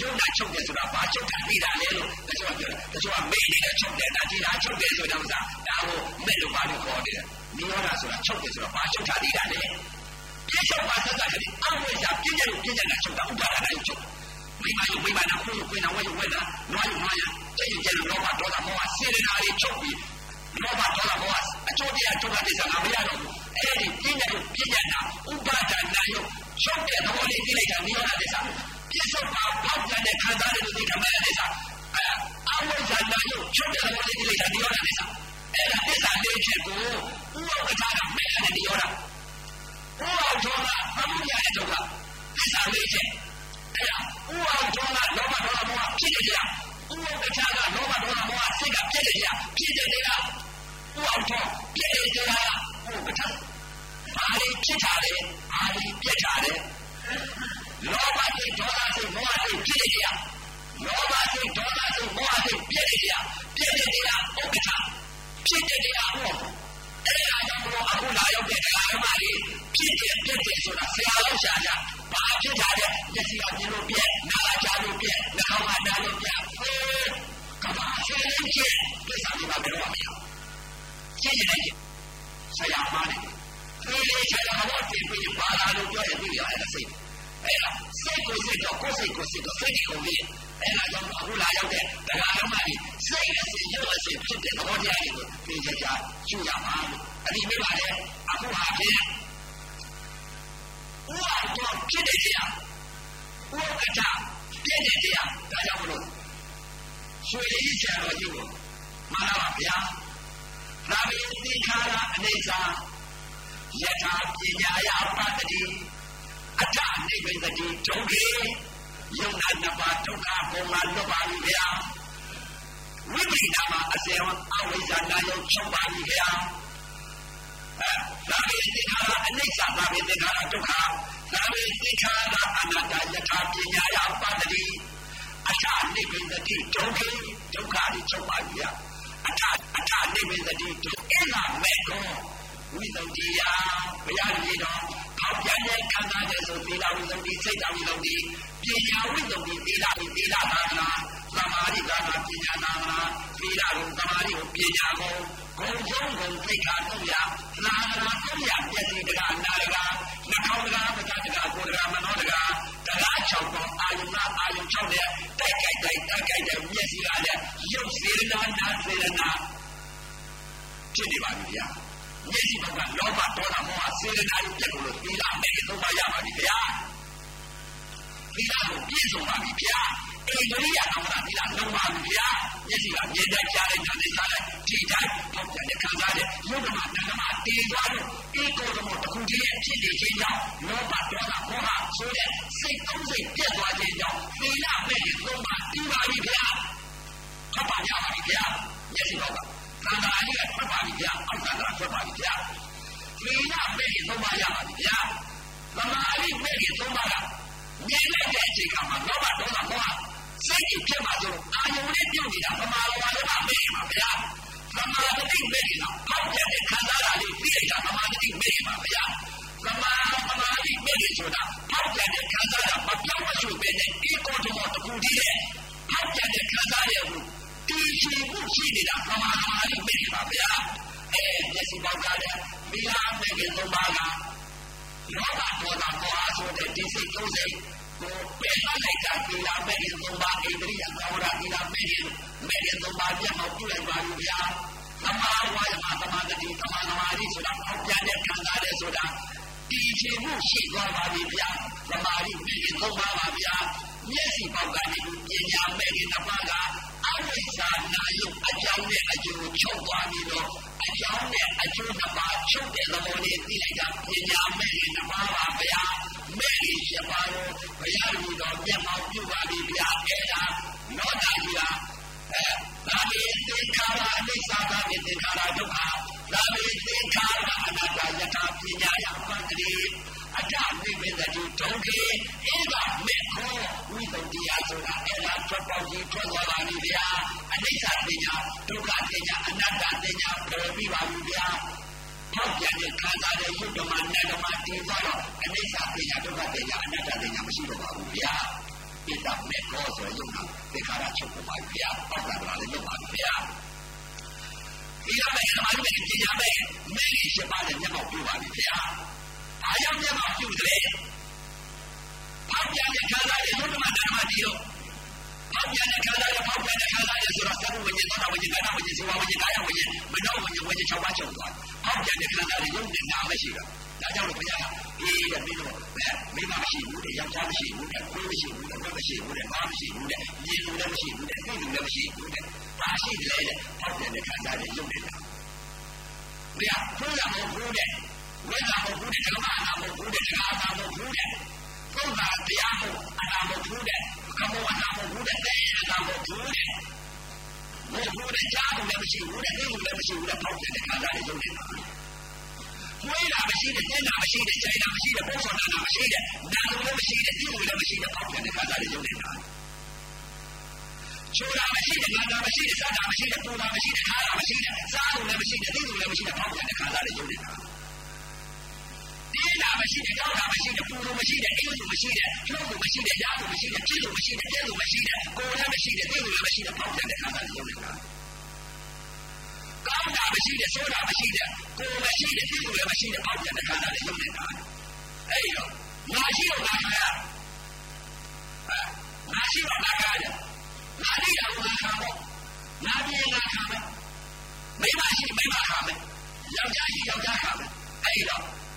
ရုပ်နာချုပ်တယ်ဆိုတာဘာချုပ်တာသိတာလဲလို့တချို့ကပြောတယ်တချို့ကမေ့နေတယ်ချုပ်တယ်ဒါကြည့်တာချုပ်တယ်ဆိုတော့ဥစ္စာဒါကိုမဲ့လို့ဘာလို့ခေါ်နေလဲနိရောဓဆိုတာချုပ်တယ်ဆိုတော့ဘာချုပ်တာသိတာလဲပြည့်ချုပ်ပါသက်ကလေးအဝိဇ္ဇာပြည့်ညတ်ရုပ်ပြည့်ညတ်နာချုပ်တာဥပါဒနာရုပ်ချုပ်မိမယုတ်မိမနာခွေးခွေးနာဝဲယုတ်ဝဲနာနွားယုတ်နွားရတဲ့ရင်ကျန်လောဘဒေါသမောဟစေရနာတွေချုပ်ပြီးလောဘဒေါသမောဟအကျိုးတရားချုပ်တာသိစားမရတော့ဘူးအဲ့ဒီပြည့်ညတ်ရုပ်ပြည့်ညတ်နာဥပါဒနာရုပ်ချုပ်တဲ့သဘောလေးသိလိုက်တာနိရောဓသစ္စာ ပြစ္ဆုတ်ပါပေါက်ပြန်တဲ့ခံစားတဲ့လူတွေကမှလည်းသစ္စာအဲအဝိဇ္ဇာနာယုတ်ချုပ်တဲ့သဘောလေးသိလိုက်တာနိရောဓသစ္စာအဲ့ဒါသစ္စာလေးချက်ကိုဥပ္ပဒါကမဲ့တဲ့နိရောဓဥအောင်ထောကသမုဒ္ဒရာရဲ့ဒုက္ခသစ္စာလေးချက်အဲ့ဒါဥအောင်ထောကလောဘဒေါသမောဟဖြစ်တဲ့တရားဥအောင်ကထာကလောဘဒေါသမောဟစိတ်ကဖြစ်တဲ့တရားဖြစ်တဲ့တရားဥအောင်ထောဖြစ်တဲ့တရားဥပ္ပဒါဘာလေးဖြစ်တာလဲဘာလေးပြက်တာလဲ လောဘစိတ်ဒေါသစိတ်မောဟစိတ်ဖြစ်နေကြလောဘစိတ်ဒေါသစိတ်မောဟစိတ်ပြည့်နေကြပြည့်နေကြဥက္ကဋ္ဌဖြစ်နေကြဟုတ်အဲ့ဒါကြောင့်ဘုရားအခုလာရောက်တဲ့တရားဓမ္မတွေဖြစ်တယ်ပြည့်တယ်ဆိုတာဆရာတော်ရှာကြဘာဖြစ်တာလဲမျက်စိကမြင်လို့ပြည့်နားကကြားလို့ပြည့်နှာခေါင်းကနားလို့ပြည့်ဟေးကဘာရှိနေချင်ပြဿနာတွေပါဘယ်တော့မှမရရှင်းနေတယ်ဆရာမှားတယ်ဒီလေးချက်တော့တင်ပြီးပါလာလို့ပြောရင်ပြီးရအဲ့ဒါစိတ် အဲ့ဒါစိတ်ကိုစိတ်တော့ကိုယ်စိတ်ကိုစိတ်တော့စိတ်ကိုလေအဲ့ဒါကြောင့်အခုလာရောက်တဲ့တရားဓမ္မကြီးစိတ်အစဉ်ရုပ်အစဉ်ဖြစ်တဲ့သဘောတရားတွေကိုသင်ကြကြရှုရမှာလို့အဲ့ဒီမိပါတယ်အခုဟာဖြင့်ဥအောင်တော့ဖြစ်တဲ့တရားဥက္ကဋ္ဌဖြစ်တဲ့တရားဒါကြောင့်မလို့ရွှေလေးဆရာတော်ကြီးကိုမှန်ပါဗျာသာဝေသင်္ခါရအနေစာယထာပညာယပတ္တိ အထနိဗ္ဗာန်တိဒုက္ခေယုံနာနှစ်ပါးဒုက္ခဘုံမှာလွတ်ပါပြီဗျာဝိပရိနာမှာအစေဝအဝိဇ္ဇာနာယုံချုပ်ပါပြီဗျာသာဝေသင်္ခါရအနိစ္စသာဝေသင်္ခါရဒုက္ခသာဝေသင်္ခါရအနတ္တယထာပညာယပတ္တိအထနိဗ္ဗာန်တိဒုက္ခဒုက္ခတွေချုပ်ပါပြီအထအထနိဗ္ဗာန်တိဒုက္ခအဲ့ဒါမဲ့ကောဝိသုဒ္ဓိယဘုရားကြီးတော် ခေါ်ပြန်တဲ့ခံစားတဲ့ဆိုသီလဝိသုဒ္ဓိစိတ်တဝိသုဒ္ဓိပညာဝိသုဒ္ဓိသီလသီလသာသနာသမာဓိသာသနာပညာသာသနာသီလကိုသမာဓိကိုပညာကိုဂုံဆုံးဂုံသိက္ခာသုံးရသာသနာသုံးရပြည့်စုံတကအနာတကနှာခေါင်းတကပဇာတကကိုယ်တကမနောတကတရား၆ပေါင်းအာယုနာအာယု၆နဲ့တိုက်ကြိုက်တိုက်တိုက်ကြိုက်တဲ့မျက်စိကလည်းရုပ်စေရနာနာစေရနာဖြစ်နေပါပြီဗျာ မျက်စိဘက်ကလောဘဒေါသမောဟစေရနာကိုပြတ်လို့သီလမဲ့သုံးပါရပါပြီဗျာသီလကိုပြည့်စုံပါပြီဗျာအိန္ဒိယအောင်တာသီလလုံးပါပြီဗျာမျက်စိကမြင်တတ်ကြားတဲ့နားနဲ့စားတဲ့ဒီတိုင်းပေါက်တဲ့ခံစားတဲ့ယုဒ္ဓမတဏ္ဍမတည်သွားလို့ဧကောဓမောတခုတည်းရဲ့ဖြစ်နေခြင်းကြောင့်လောဘဒေါသမောဟဆိုတဲ့စိတ်သုံးစိတ်ပြတ်သွားခြင်းကြောင့်သီလမဲ့သုံးပါပြီးပါပြီဗျာဖတ်ပါကြပါပြီဗျာမျက်စိ ဘောက်ကသံဃာကြီးကဖတ်ပါပြီဗျာအောက်ကသာဖတ်ပါပြီဗျာသီလမဲ့သုံးပါရပါပြီဗျာသမာဓိမဲ့သုံးပါကမြင်လိုက်တဲ့အချိန်ကမှလောဘဒေါသမောဟစိတ်ကြီးဖြစ်မှာဆိုအာယုန်လေးပြုတ်နေတာပမာလောဘလည်းမမေ့ပါဗျာသမာဓိမဲ့နေတာပေါက်ပြတဲ့ခံစားတာလေးသိလိုက်တာသမာဓိမဲ့ပါဗျာသမာသမာဓိမဲ့ဆိုတာပေါက်ပြတဲ့ခံစားတာမပြောင်းမရွှေ့ပဲနဲ့ဒီကိုယ်တော်တခုတည်းရဲ့ပေါက်ပြတဲ့ခံစားရကို တည်ရှိမှုရှိနေတာသမာသမာဓိမဲ့ပါဗျာအဲမျက်စိပေါက်ကြတဲ့မိလားမဲ့ကသုံးပါးကလောဘဒေါသမောဟဆိုတဲ့ဒီစိတ်သုံးစိတ်ကိုပယ်လိုက်တာဒီလာမဲ့ရင်သုံးပါဣန္ဒြိယသောရဒီလာမဲ့ရင်မဲ့ရင်သုံးပါပြတ်အောင်ပြုလိုက်ပါလို့ဗျာသမာဝါယမသမာဓိသမာသမာဓိဆိုတာအောက်ပြန်တဲ့ခံစားတဲ့ဆိုတာဒီချေမှုရှိသွားပါပြီဗျာသမာဓိမဲ့ရင်သုံးပါပါဗျာမျက်စိပေါက်ကနေပညာမဲ့ရင်တစ်ပါးက အဝိဇ္ဇာနာယုအကြောင်းနဲ့အကျိုးချုပ်သွားပြီးတော့အကြောင်းနဲ့အကျိုးတစ်ပါးချုပ်တဲ့သဘောလေးသိလိုက်တာပညာမဲ့ရင်တစ်ပါးပါဗျာမဲ့ရင်ရှင်းပါတော့ဘုရားလူတော်မျက်မှောက်ပြုပါပြီဗျာအဲ့ဒါနောတာကြီးလားအဲဒါပေသင်္ခါရအနိစ္စသာပေသင်္ခါရဒုက္ခဒါပေသင်္ခါရအနတ္တယထာပညာယပတ္တိ အတ္တဝိပဿတိဒုက္ခေဧကမေခောဝိသုဒ္ဓိယဆိုတာအဲ့ဒါထွက်ပေါက်ကြီးထွက်သွားပါပြီဗျာအနိစ္စပညာဒုက္ခပညာအနတ္တပညာပေါ်ပြီးပါပြီဗျာထောက်ပြန်တဲ့ခံစားတဲ့ယုတ်ဓမ္မနတ်ဓမ္မတည်သွားတော့အနိစ္စပညာဒုက္ခပညာအနတ္တပညာမရှိတော့ပါဘူးဗျာဣဒမေကောဆိုရုံနာသေခါရချုပ်ပါဗျာပောက်ကလာလည်းလုပ်ပါဗျာဒီလိုပဲသမာဓိနဲ့ပညာပဲမဲကြီးရှိပါတဲ့မျက်မှောက်ပြပါပြီဗျာ ဘာကြောင့်မျက်မှောက်ပြုတယ်ဖောက်ပြန်တဲ့ခံစားတဲ့ယုတ်ဓမ္မနတ်ဓမ္မတည်တော့ဖောက်ပြန်တဲ့ခံစားတဲ့ဖောက်ပြန်တဲ့ခံစားတဲ့ဆိုတော့သဘဝိညာဉ်သောတာဝိညာဉ်ကာယဝိညာဉ်ဇေဝဝိညာဉ်ကာယဝိညာဉ်မနောဝိညာဉ်ဝိညာဉ်၆ပါးချုပ်သွားဖောက်ပြန်တဲ့ခံစားတဲ့ယုတ်နဲ့နာမရှိတော့ဒါကြောင့်လို့ဘုရားအေးတဲ့မင်းတို့အဲမိမရှိဘူးတဲ့ယောက်ျားမရှိဘူးတဲ့ကိုယ်မရှိဘူးတဲ့ဘက်မရှိဘူးတဲ့ဘာမရှိဘူးတဲ့မြင်လို့လည်းမရှိဘူးတဲ့သိလို့လည်းမရှိဘူးတဲ့ဘာရှိတယ်တဲ့ဖောက်ပြန်တဲ့ခံစားတဲ့ယုတ်နဲ့နာဘုရားဘုရားမဟုတ်ဘူးတဲ့ ဝိဇ္ဇာမဟုတ်ဘူးတဲ့ဓမ္မအနာမဟုတ်ဘူးတဲ့တရားအနာမဟုတ်ဘူးတဲ့သုံးပါတရားမဟုတ်အနာမဟုတ်ဘူးတဲ့ကမောအနာမဟုတ်ဘူးတဲ့တဲ့အနာမဟုတ်ဘူးတဲ့ဘုရားတဲ့ကြားလို့လည်းမရှိဘူးတဲ့သိလို့လည်းမရှိဘူးတဲ့ဖောက်ပြန်တဲ့ခံစားတဲ့ယုတ်နဲ့နာဝိရာမရှိတဲ့ကျင်းတာမရှိတဲ့ခြေတာမရှိတဲ့ပုံဆောင်တာမရှိတဲ့နာလို့လည်းမရှိတဲ့သိလို့လည်းမရှိတဲ့ဖောက်ပြန်တဲ့ခံစားတဲ့ယုတ်နဲ့နာချိုးတာမရှိတဲ့ငါတာမရှိတဲ့စားတာမရှိတဲ့ပူတာမရှိတဲ့ခါတာမရှိတဲ့စားလို့လည်းမရှိတဲ့သိလို့လည်းမရှိတဲ့ဖောက်ပြန်တဲ့ခံစားတဲ့ယုတ်နဲ့နာတင်းတာမရှိတဲ့ကြောက်တာမရှိတဲ့ပူလို့မရှိတဲ့ အိမ်လို့မရှိတဲ့လှုပ်လို့မရှိတဲ့ရားလို့မရှိတဲ့ပြည့်လို့မရှိတဲ့ပြည့်လို့မရှိတဲ့ကိုယ်လည်းမရှိတဲ့သိလို့လည်းမရှိတဲ့ဖောက်ပြန်တဲ့ခံစားတဲ့ယုတ်နဲ့နာကောင်းတာမရှိတဲ့ဆိုးတာမရှိတဲ့ကိုယ်မရှိတဲ့သိလို့လည်းမရှိတဲ့ဖောက်ပြန်တဲ့ခံစားတဲ့ယုတ်နဲ့နာအဲ့တော့ငါရှိတော့ငါခါရအဲငါရှိတော့ငါခါရငါလိတာကိုငါခါပေါ့ငါပြေငါခါမယ်မိမရှိမိမခါမယ်ယောက်ျားရှိယောက်ျားခါ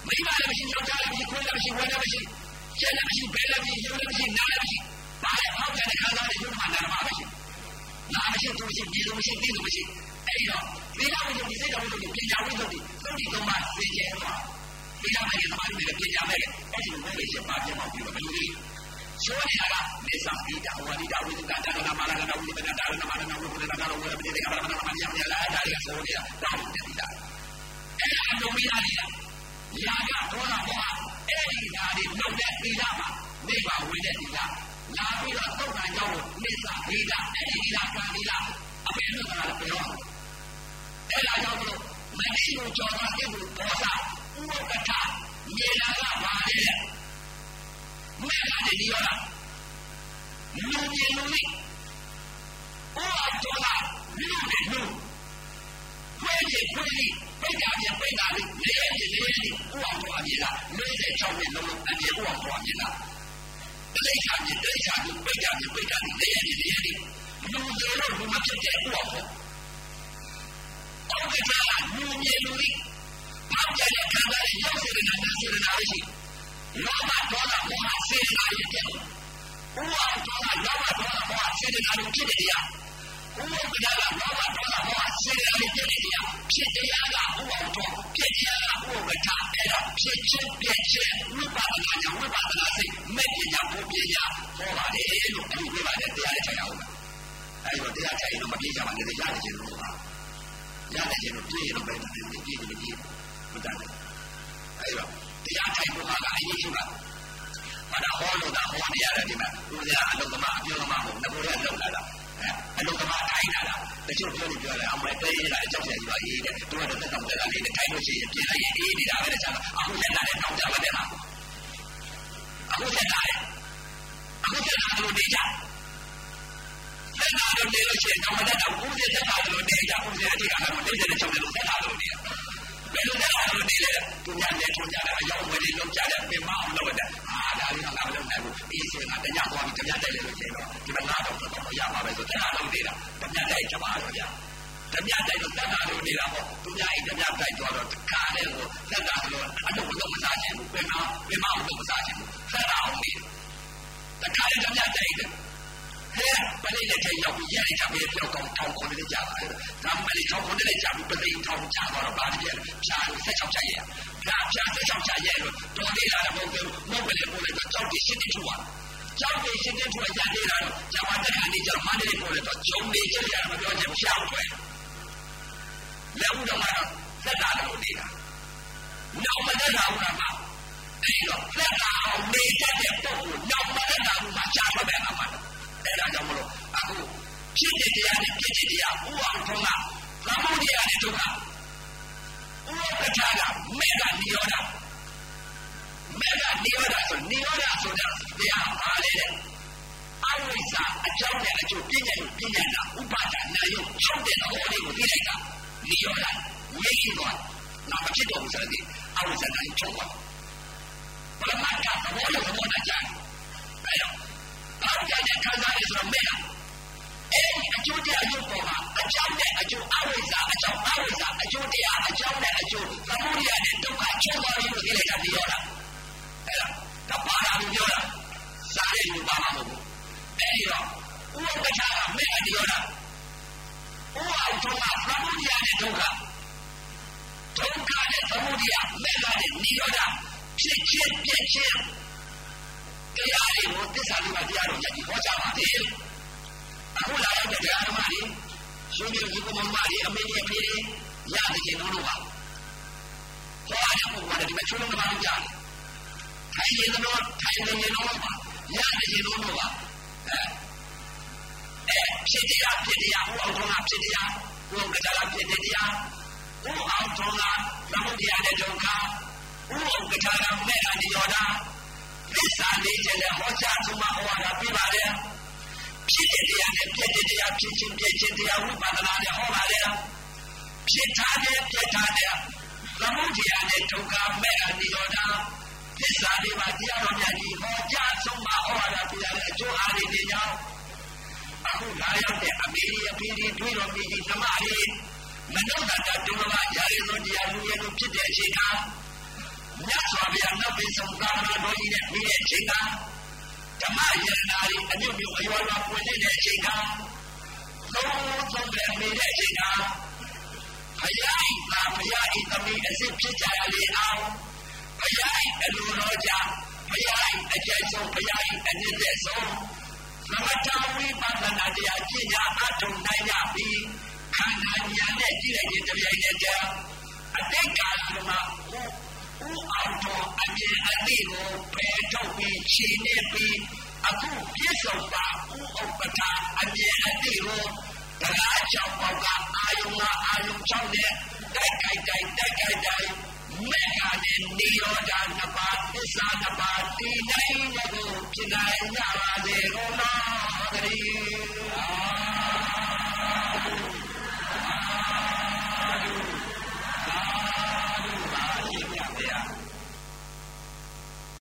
မယ်အဲ့တော့မိမလည်းမရှိယောက်ျားလည်းမရှိကိုယ်လည်းမရှိဝမ်းလည်းမရှိကျက်လည်းမရှိဘဲလည်းမရှိရုပ်လည်းမရှိနားလည်းမရှိဘာလဲဖောက်ပြန်တဲ့ခံစားတဲ့ယုတ်မှနာမှာမရှိနာမရှိသူမရှိဒီလိုမရှိဒီလိုမရှိအဲ့တော့သီလဝိသုဒ္ဓိစိတ်တော်ဝိသုဒ္ဓိပညာဝိသုဒ္ဓိသုဒ္ဓိသုံးပါးသိကျဲသွားသီလမဲ့သမာဓိမဲ့ပညာမဲ့အဲ့ဒီမဲ့လေးချက်ပါပြမောက်ပြီးတော့ဘယ်လိုလဲဆိုနေတာကမေသပိတာဝါဒိတာဝိသုဒ္ဓတာနာမရဏဝိသုဒ္ဓတာနာမရဏဝိသုဒ္ဓတာဝိသုဒ္ဓတာဝိသုဒ္ဓတာဝိသုဒ္ဓတာဝိသုဒ္ဓတာဝိသုဒ္ဓတာဒါတွေကဆိုနေတာတောင်းတယ်သီလအဲ့ဒါလုံးမိသားလေးလား ရာကဒေါသမောဟအဲ့ဒီဓာတ်တွေလောက်တဲ့သီလမှာနိဗ္ဗာန်ဝင်တဲ့သီလလာပြီးတော့သုတ်တန်ကြောင့်နိစ္စသီလအဲ့ဒီသီလကံသီလအမေလို့ဆိုတာပြောအဲ့ဒါကြောင့်မလို့မတိကိုကြော်တာကိဘူးဒေါသဥပကထမြေလာကပါလေမဲ့ကနေဒီရောလားလူမြေလူလေးဟောတော်လားလူနေလူ ခွေးကြီးခွေးကြီးပိတ်တာပြပိတ်တာလေးလေးရည်လေးရည်ဥအောင်တော်အမြင်လား46နှစ်လုံးလုံးအမြင်ဥအောင်တော်အမြင်လားတိတ်ခါမြင်တိတ်ခါမြင်ပိတ်တာပြပိတ်တာလေးရည်လေးရည်လူတွေတော့လူမဖြစ်တဲ့ဥအောင်တော်အောက်ကကြာလူမြေလူလေးပေါက်ကြတဲ့ခံစားရရောက်စေတဲ့နာစေတဲ့နာရှိလောဘဒေါသမောဟစေတဲ့နာတွေဖြစ်တယ်ဥအောင်တော်ကလောဘဒေါသမောဟစေတဲ့နာတွေဖြစ်တယ်တရား ဥပဒကလောဘဒေါသမောဟစေတနာတွေဖြစ်နေတရားဖြစ်တရားကဥအောင်တော်ဖြစ်တရားကဥပဒအဲ့ဒါဖြစ်ချင်းပြည့်ချင်းဝိပဿနာညာဝိပဿနာစိတ်မဲ့ပညာဘုပညာဟောပါတယ်လို့အခုပြောပါတယ်တရားနဲ့ချိန်အောင်အဲ့တော့တရားချိန်တော့မပြေကြပါနဲ့ရတယ်ချင်းလို့ပါရတယ်ချင်းလို့ပြေရင်တော့ပဲပြေပြေပြေပြေမတတ်ဘူးအဲ့တော့တရားထိုင်ဖို့ကအရေးကြီးပါဘာသာဟောလို့သာဟောနေရတယ်ဒီမှာဦးဇာအလုံးသမားအပြောသမားမဟုတ်ဘူးငါတို့ရလောက်လာတာ အလုံးသမားထိုင်လာတာတချို့ပြောနေပြောတယ်အမေတေးလာအကြောက်ရည်ပါရေးတဲ့သူကတော့တက်တော့တက်လာလေးနဲ့ထိုင်လို့ရှိရင်ပြင်လိုက်ရင်အေးနေတာပဲတဲ့ချာအခုလက်လာတဲ့တောင်းကြပါတဲ့ဟာအခုလက်လာတဲ့အခုလက်လာလို့နေကြလက်လာလို့နေလို့ရှိရင်တော့မတက်တော့ဘူးတဲ့လက်လာလို့နေကြဘူးတဲ့အတိတ်ကတော့နေတယ်ချုပ်တယ်လို့လက်လာလို့နေတယ် ဘယ်လိုလဲလို့နေလဲသူများနဲ့ထုံကြတယ်အယောင်ဝယ်လုံးကြတယ်ပြင်မအောင်လုပ်တယ်အာဒါလေးကငါမလုပ်နိုင်ဘူးအေးစင်ကတရားသွားပြီးတရားတိုက်လေလို့ရှိရင်တော့ဒီမှာငါတော့တော့ရပါပဲဆိုတရားလုံးနေတာတရားတိုက်ကြပါတော့ဗျာတရားတိုက်တော့တရားလုံးနေတာပေါ့သူများအိတရားတိုက်သွားတော့တခါတည်းကိုသက်တာဆိုတော့အလုပ်လုပ်မစားချင်ဘူးပြင်မပြင်မအောင်လုပ်မစားချင်ဘူးသက်တာအောင်နေတခါတည်းတရားတိုက်တယ် ဟဲ့ပလိလက်ထဲရောက်ပြီးရရကြပဲပြောကောင်းထောင်းခေါ်နေကြပါလေ။ဒါမှလည်းထောင်းခေါ်နေကြပြီးပသိထောင်းချသွားတော့ဘာတည်းလဲ။ဖြာလို့ဆက်ချောက်ချရဲ့။ဖြာဖြာဆက်ချောက်ချရဲ့လို့တော်သေးတာမဟုတ်ဘူး။မဟုတ်ပဲပို့လိုက်တော့ကြောက်တိရှင်းတိထူသွား။ကြောက်တိရှင်းတိထူရရသေးတာတော့ဂျမတက်ခါနေကြမန္တလေးပို့လိုက်တော့ဂျုံနေကြရမပြောချင်ရှားထွယ်။လက်ဦးတော့ကတော့သက်တာလို့နေတာ။နောက်မတက်တာဘူးကမှအဲ့တော့သက်တာအောင်နေတတ်တဲ့ပုံကိုနောက်မတက်တာဘူးမှရှားထွက်တယ်ကမှ အဲ့ဒါကြောင့်မလို့အခုဖြစ်တဲ့တရားနဲ့ဖြစ်တဲ့တရားဥအောင်ထုံးကသမုဒိယနဲ့ဒုက္ခဥပ္ပထာကမေဃနိရောဓမေဃနိရောဓဆိုနိရောဓဆိုတာတရားပါလေတဲ့အဝိဇ္ဇာအကြောင်းနဲ့အကျိုးပြည့်ညတ်ပြည့်ညတ်တာဥပါဒနာယုတ်ချုပ်တဲ့သဘောလေးကိုသိလိုက်တာနိရောဓငြိမ့်ရှိသွားနောက်မဖြစ်တော့ဘူးဆိုတဲ့အဝိဇ္ဇာတိုင်းချုပ်သွားပရမတ္ထသဘောနဲ့သဘောနဲ့ကြားအဲ့တော့ ဘာကြတဲ့ခံစားရဆိုတော့မဲ့လားအဲ့ဒီအကျိုးတရားအကျိုးပေါ်မှာအကြောင်းနဲ့အကျိုးအဝိဇ္ဇာအကြောင်းအဝိဇ္ဇာအကျိုးတရားအကြောင်းနဲ့အကျိုးသမုဒိယနဲ့ဒုက္ခချုပ်သွားပြီလို့သိလိုက်တာဒီရောလားအဲ့ဒါဒါပါလာလို့ပြောတာစားရလို့ပါမှာမဟုတ်ဘူးအဲ့ဒီတော့ဥပ္ပခါကမဲ့ဒီရောလားဥအောင်ထုံးကသမုဒိယနဲ့ဒုက္ခဒုက္ခနဲ့သမုဒိယမဲ့ကနဲ့နိရောဓဖြစ်ချင်းပြည့်ချင်း တရားတွေကိုသစ္စာလေးပါးတရားတော်ကြီးဟောကြားပါတယ်အခုလာရောက်တဲ့တရားဓမ္မတွေရှင်ပြဒီကမ္မတွေအမေကြီးအမေကြီးရတယ်ကျင်လို့ပါဟောရတဲ့ပုဂ္ဂိုလ်ကဒီမှာချုံးလုံးမှာကြားတယ်ထိုင်ရင်တော့ထိုင်နေရင်တော့ပါရတယ်ကျင်လို့ပါအဲအဲဖြစ်တရားဖြစ်တရားဟောအောင်တော့ဖြစ်တရားဟောကတရားဖြစ်တရားဟောအောင်တော့သမုဒိယတဲ့ဒုက္ခဟောအောင်ကတရားမဲ့အနိရောဓ သစ္စာလေးချက်နဲ့ဟောကြားဆုံးမဟောတာပြပါတယ်ဖြစ်တဲ့တရားနဲ့ပြည့်တဲ့တရားဖြစ်ခြင်းပြည့်ခြင်းတရားဝိပဿနာနဲ့ဟောပါတယ်ဖြစ်ထားတဲ့ပြည့်ထားတဲ့သမုဒိယနဲ့ဒုက္ခမဲ့အနိရောဓသစ္စာလေးပါးတရားတော်များကြီးဟောကြားဆုံးမဟောတာပြတဲ့အကျိုးအားတွေညောင်းအခုလာရောက်တဲ့အမေရိအဖေဒီတွေးတော်ပြည်ကြီးဓမ္မတွေမနောတတဒုက္ခရာရည်သောတရားလူရဲ့ဖြစ်တဲ့အချိန်က မြတ်စွာဘုရားနောက်ပိဆုံးသာသနာတော်ကြီးနဲ့ပြီးတဲ့အချိန်ကဓမ္မယရနာတွေအမြုပ်မြုပ်အရွယ်ရွယ်ပွင့်တဲ့အချိန်ကသုံးသုံးတဲ့မိတဲ့အချိန်ကဘုရားဤသာဘုရားဤသမီးအစစ်ဖြစ်ကြရလေအောင်ဘုရားဤအလိုတော်ကြဘုရားဤအကျဉ်းဆုံးဘုရားဤအနည်းသက်ဆုံးသမထဝိပဿနာတရားကျင့်ကြအထုံနိုင်ရပြီးခန္ဓာဉာဏ်နဲ့ကြည့်လိုက်ခြင်းတပြိုင်နက်တည်းအတိတ်ကာလမှာ ဦးအောင်တော်အမြင်အသိကိုပယ်ထုတ်ပြီးခြေနေပြီးအခုပြည့်စုံပါဦးဥပ္ပထာအမြင်အသိကိုတရားကြောင့်ပေါကအာယုံကအာယုံကြောင့်နဲ့တိုက်ကြိုက်တိုက်တိုက်ကြိုက်တိုက်မေဃနဲ့နိရောဓနှစ်ပါးသစ္စာနှစ်ပါးတည်နိုင်တဲ့ကိုဖြစ်နိုင်ကြပါစေကုန်တော်တည်း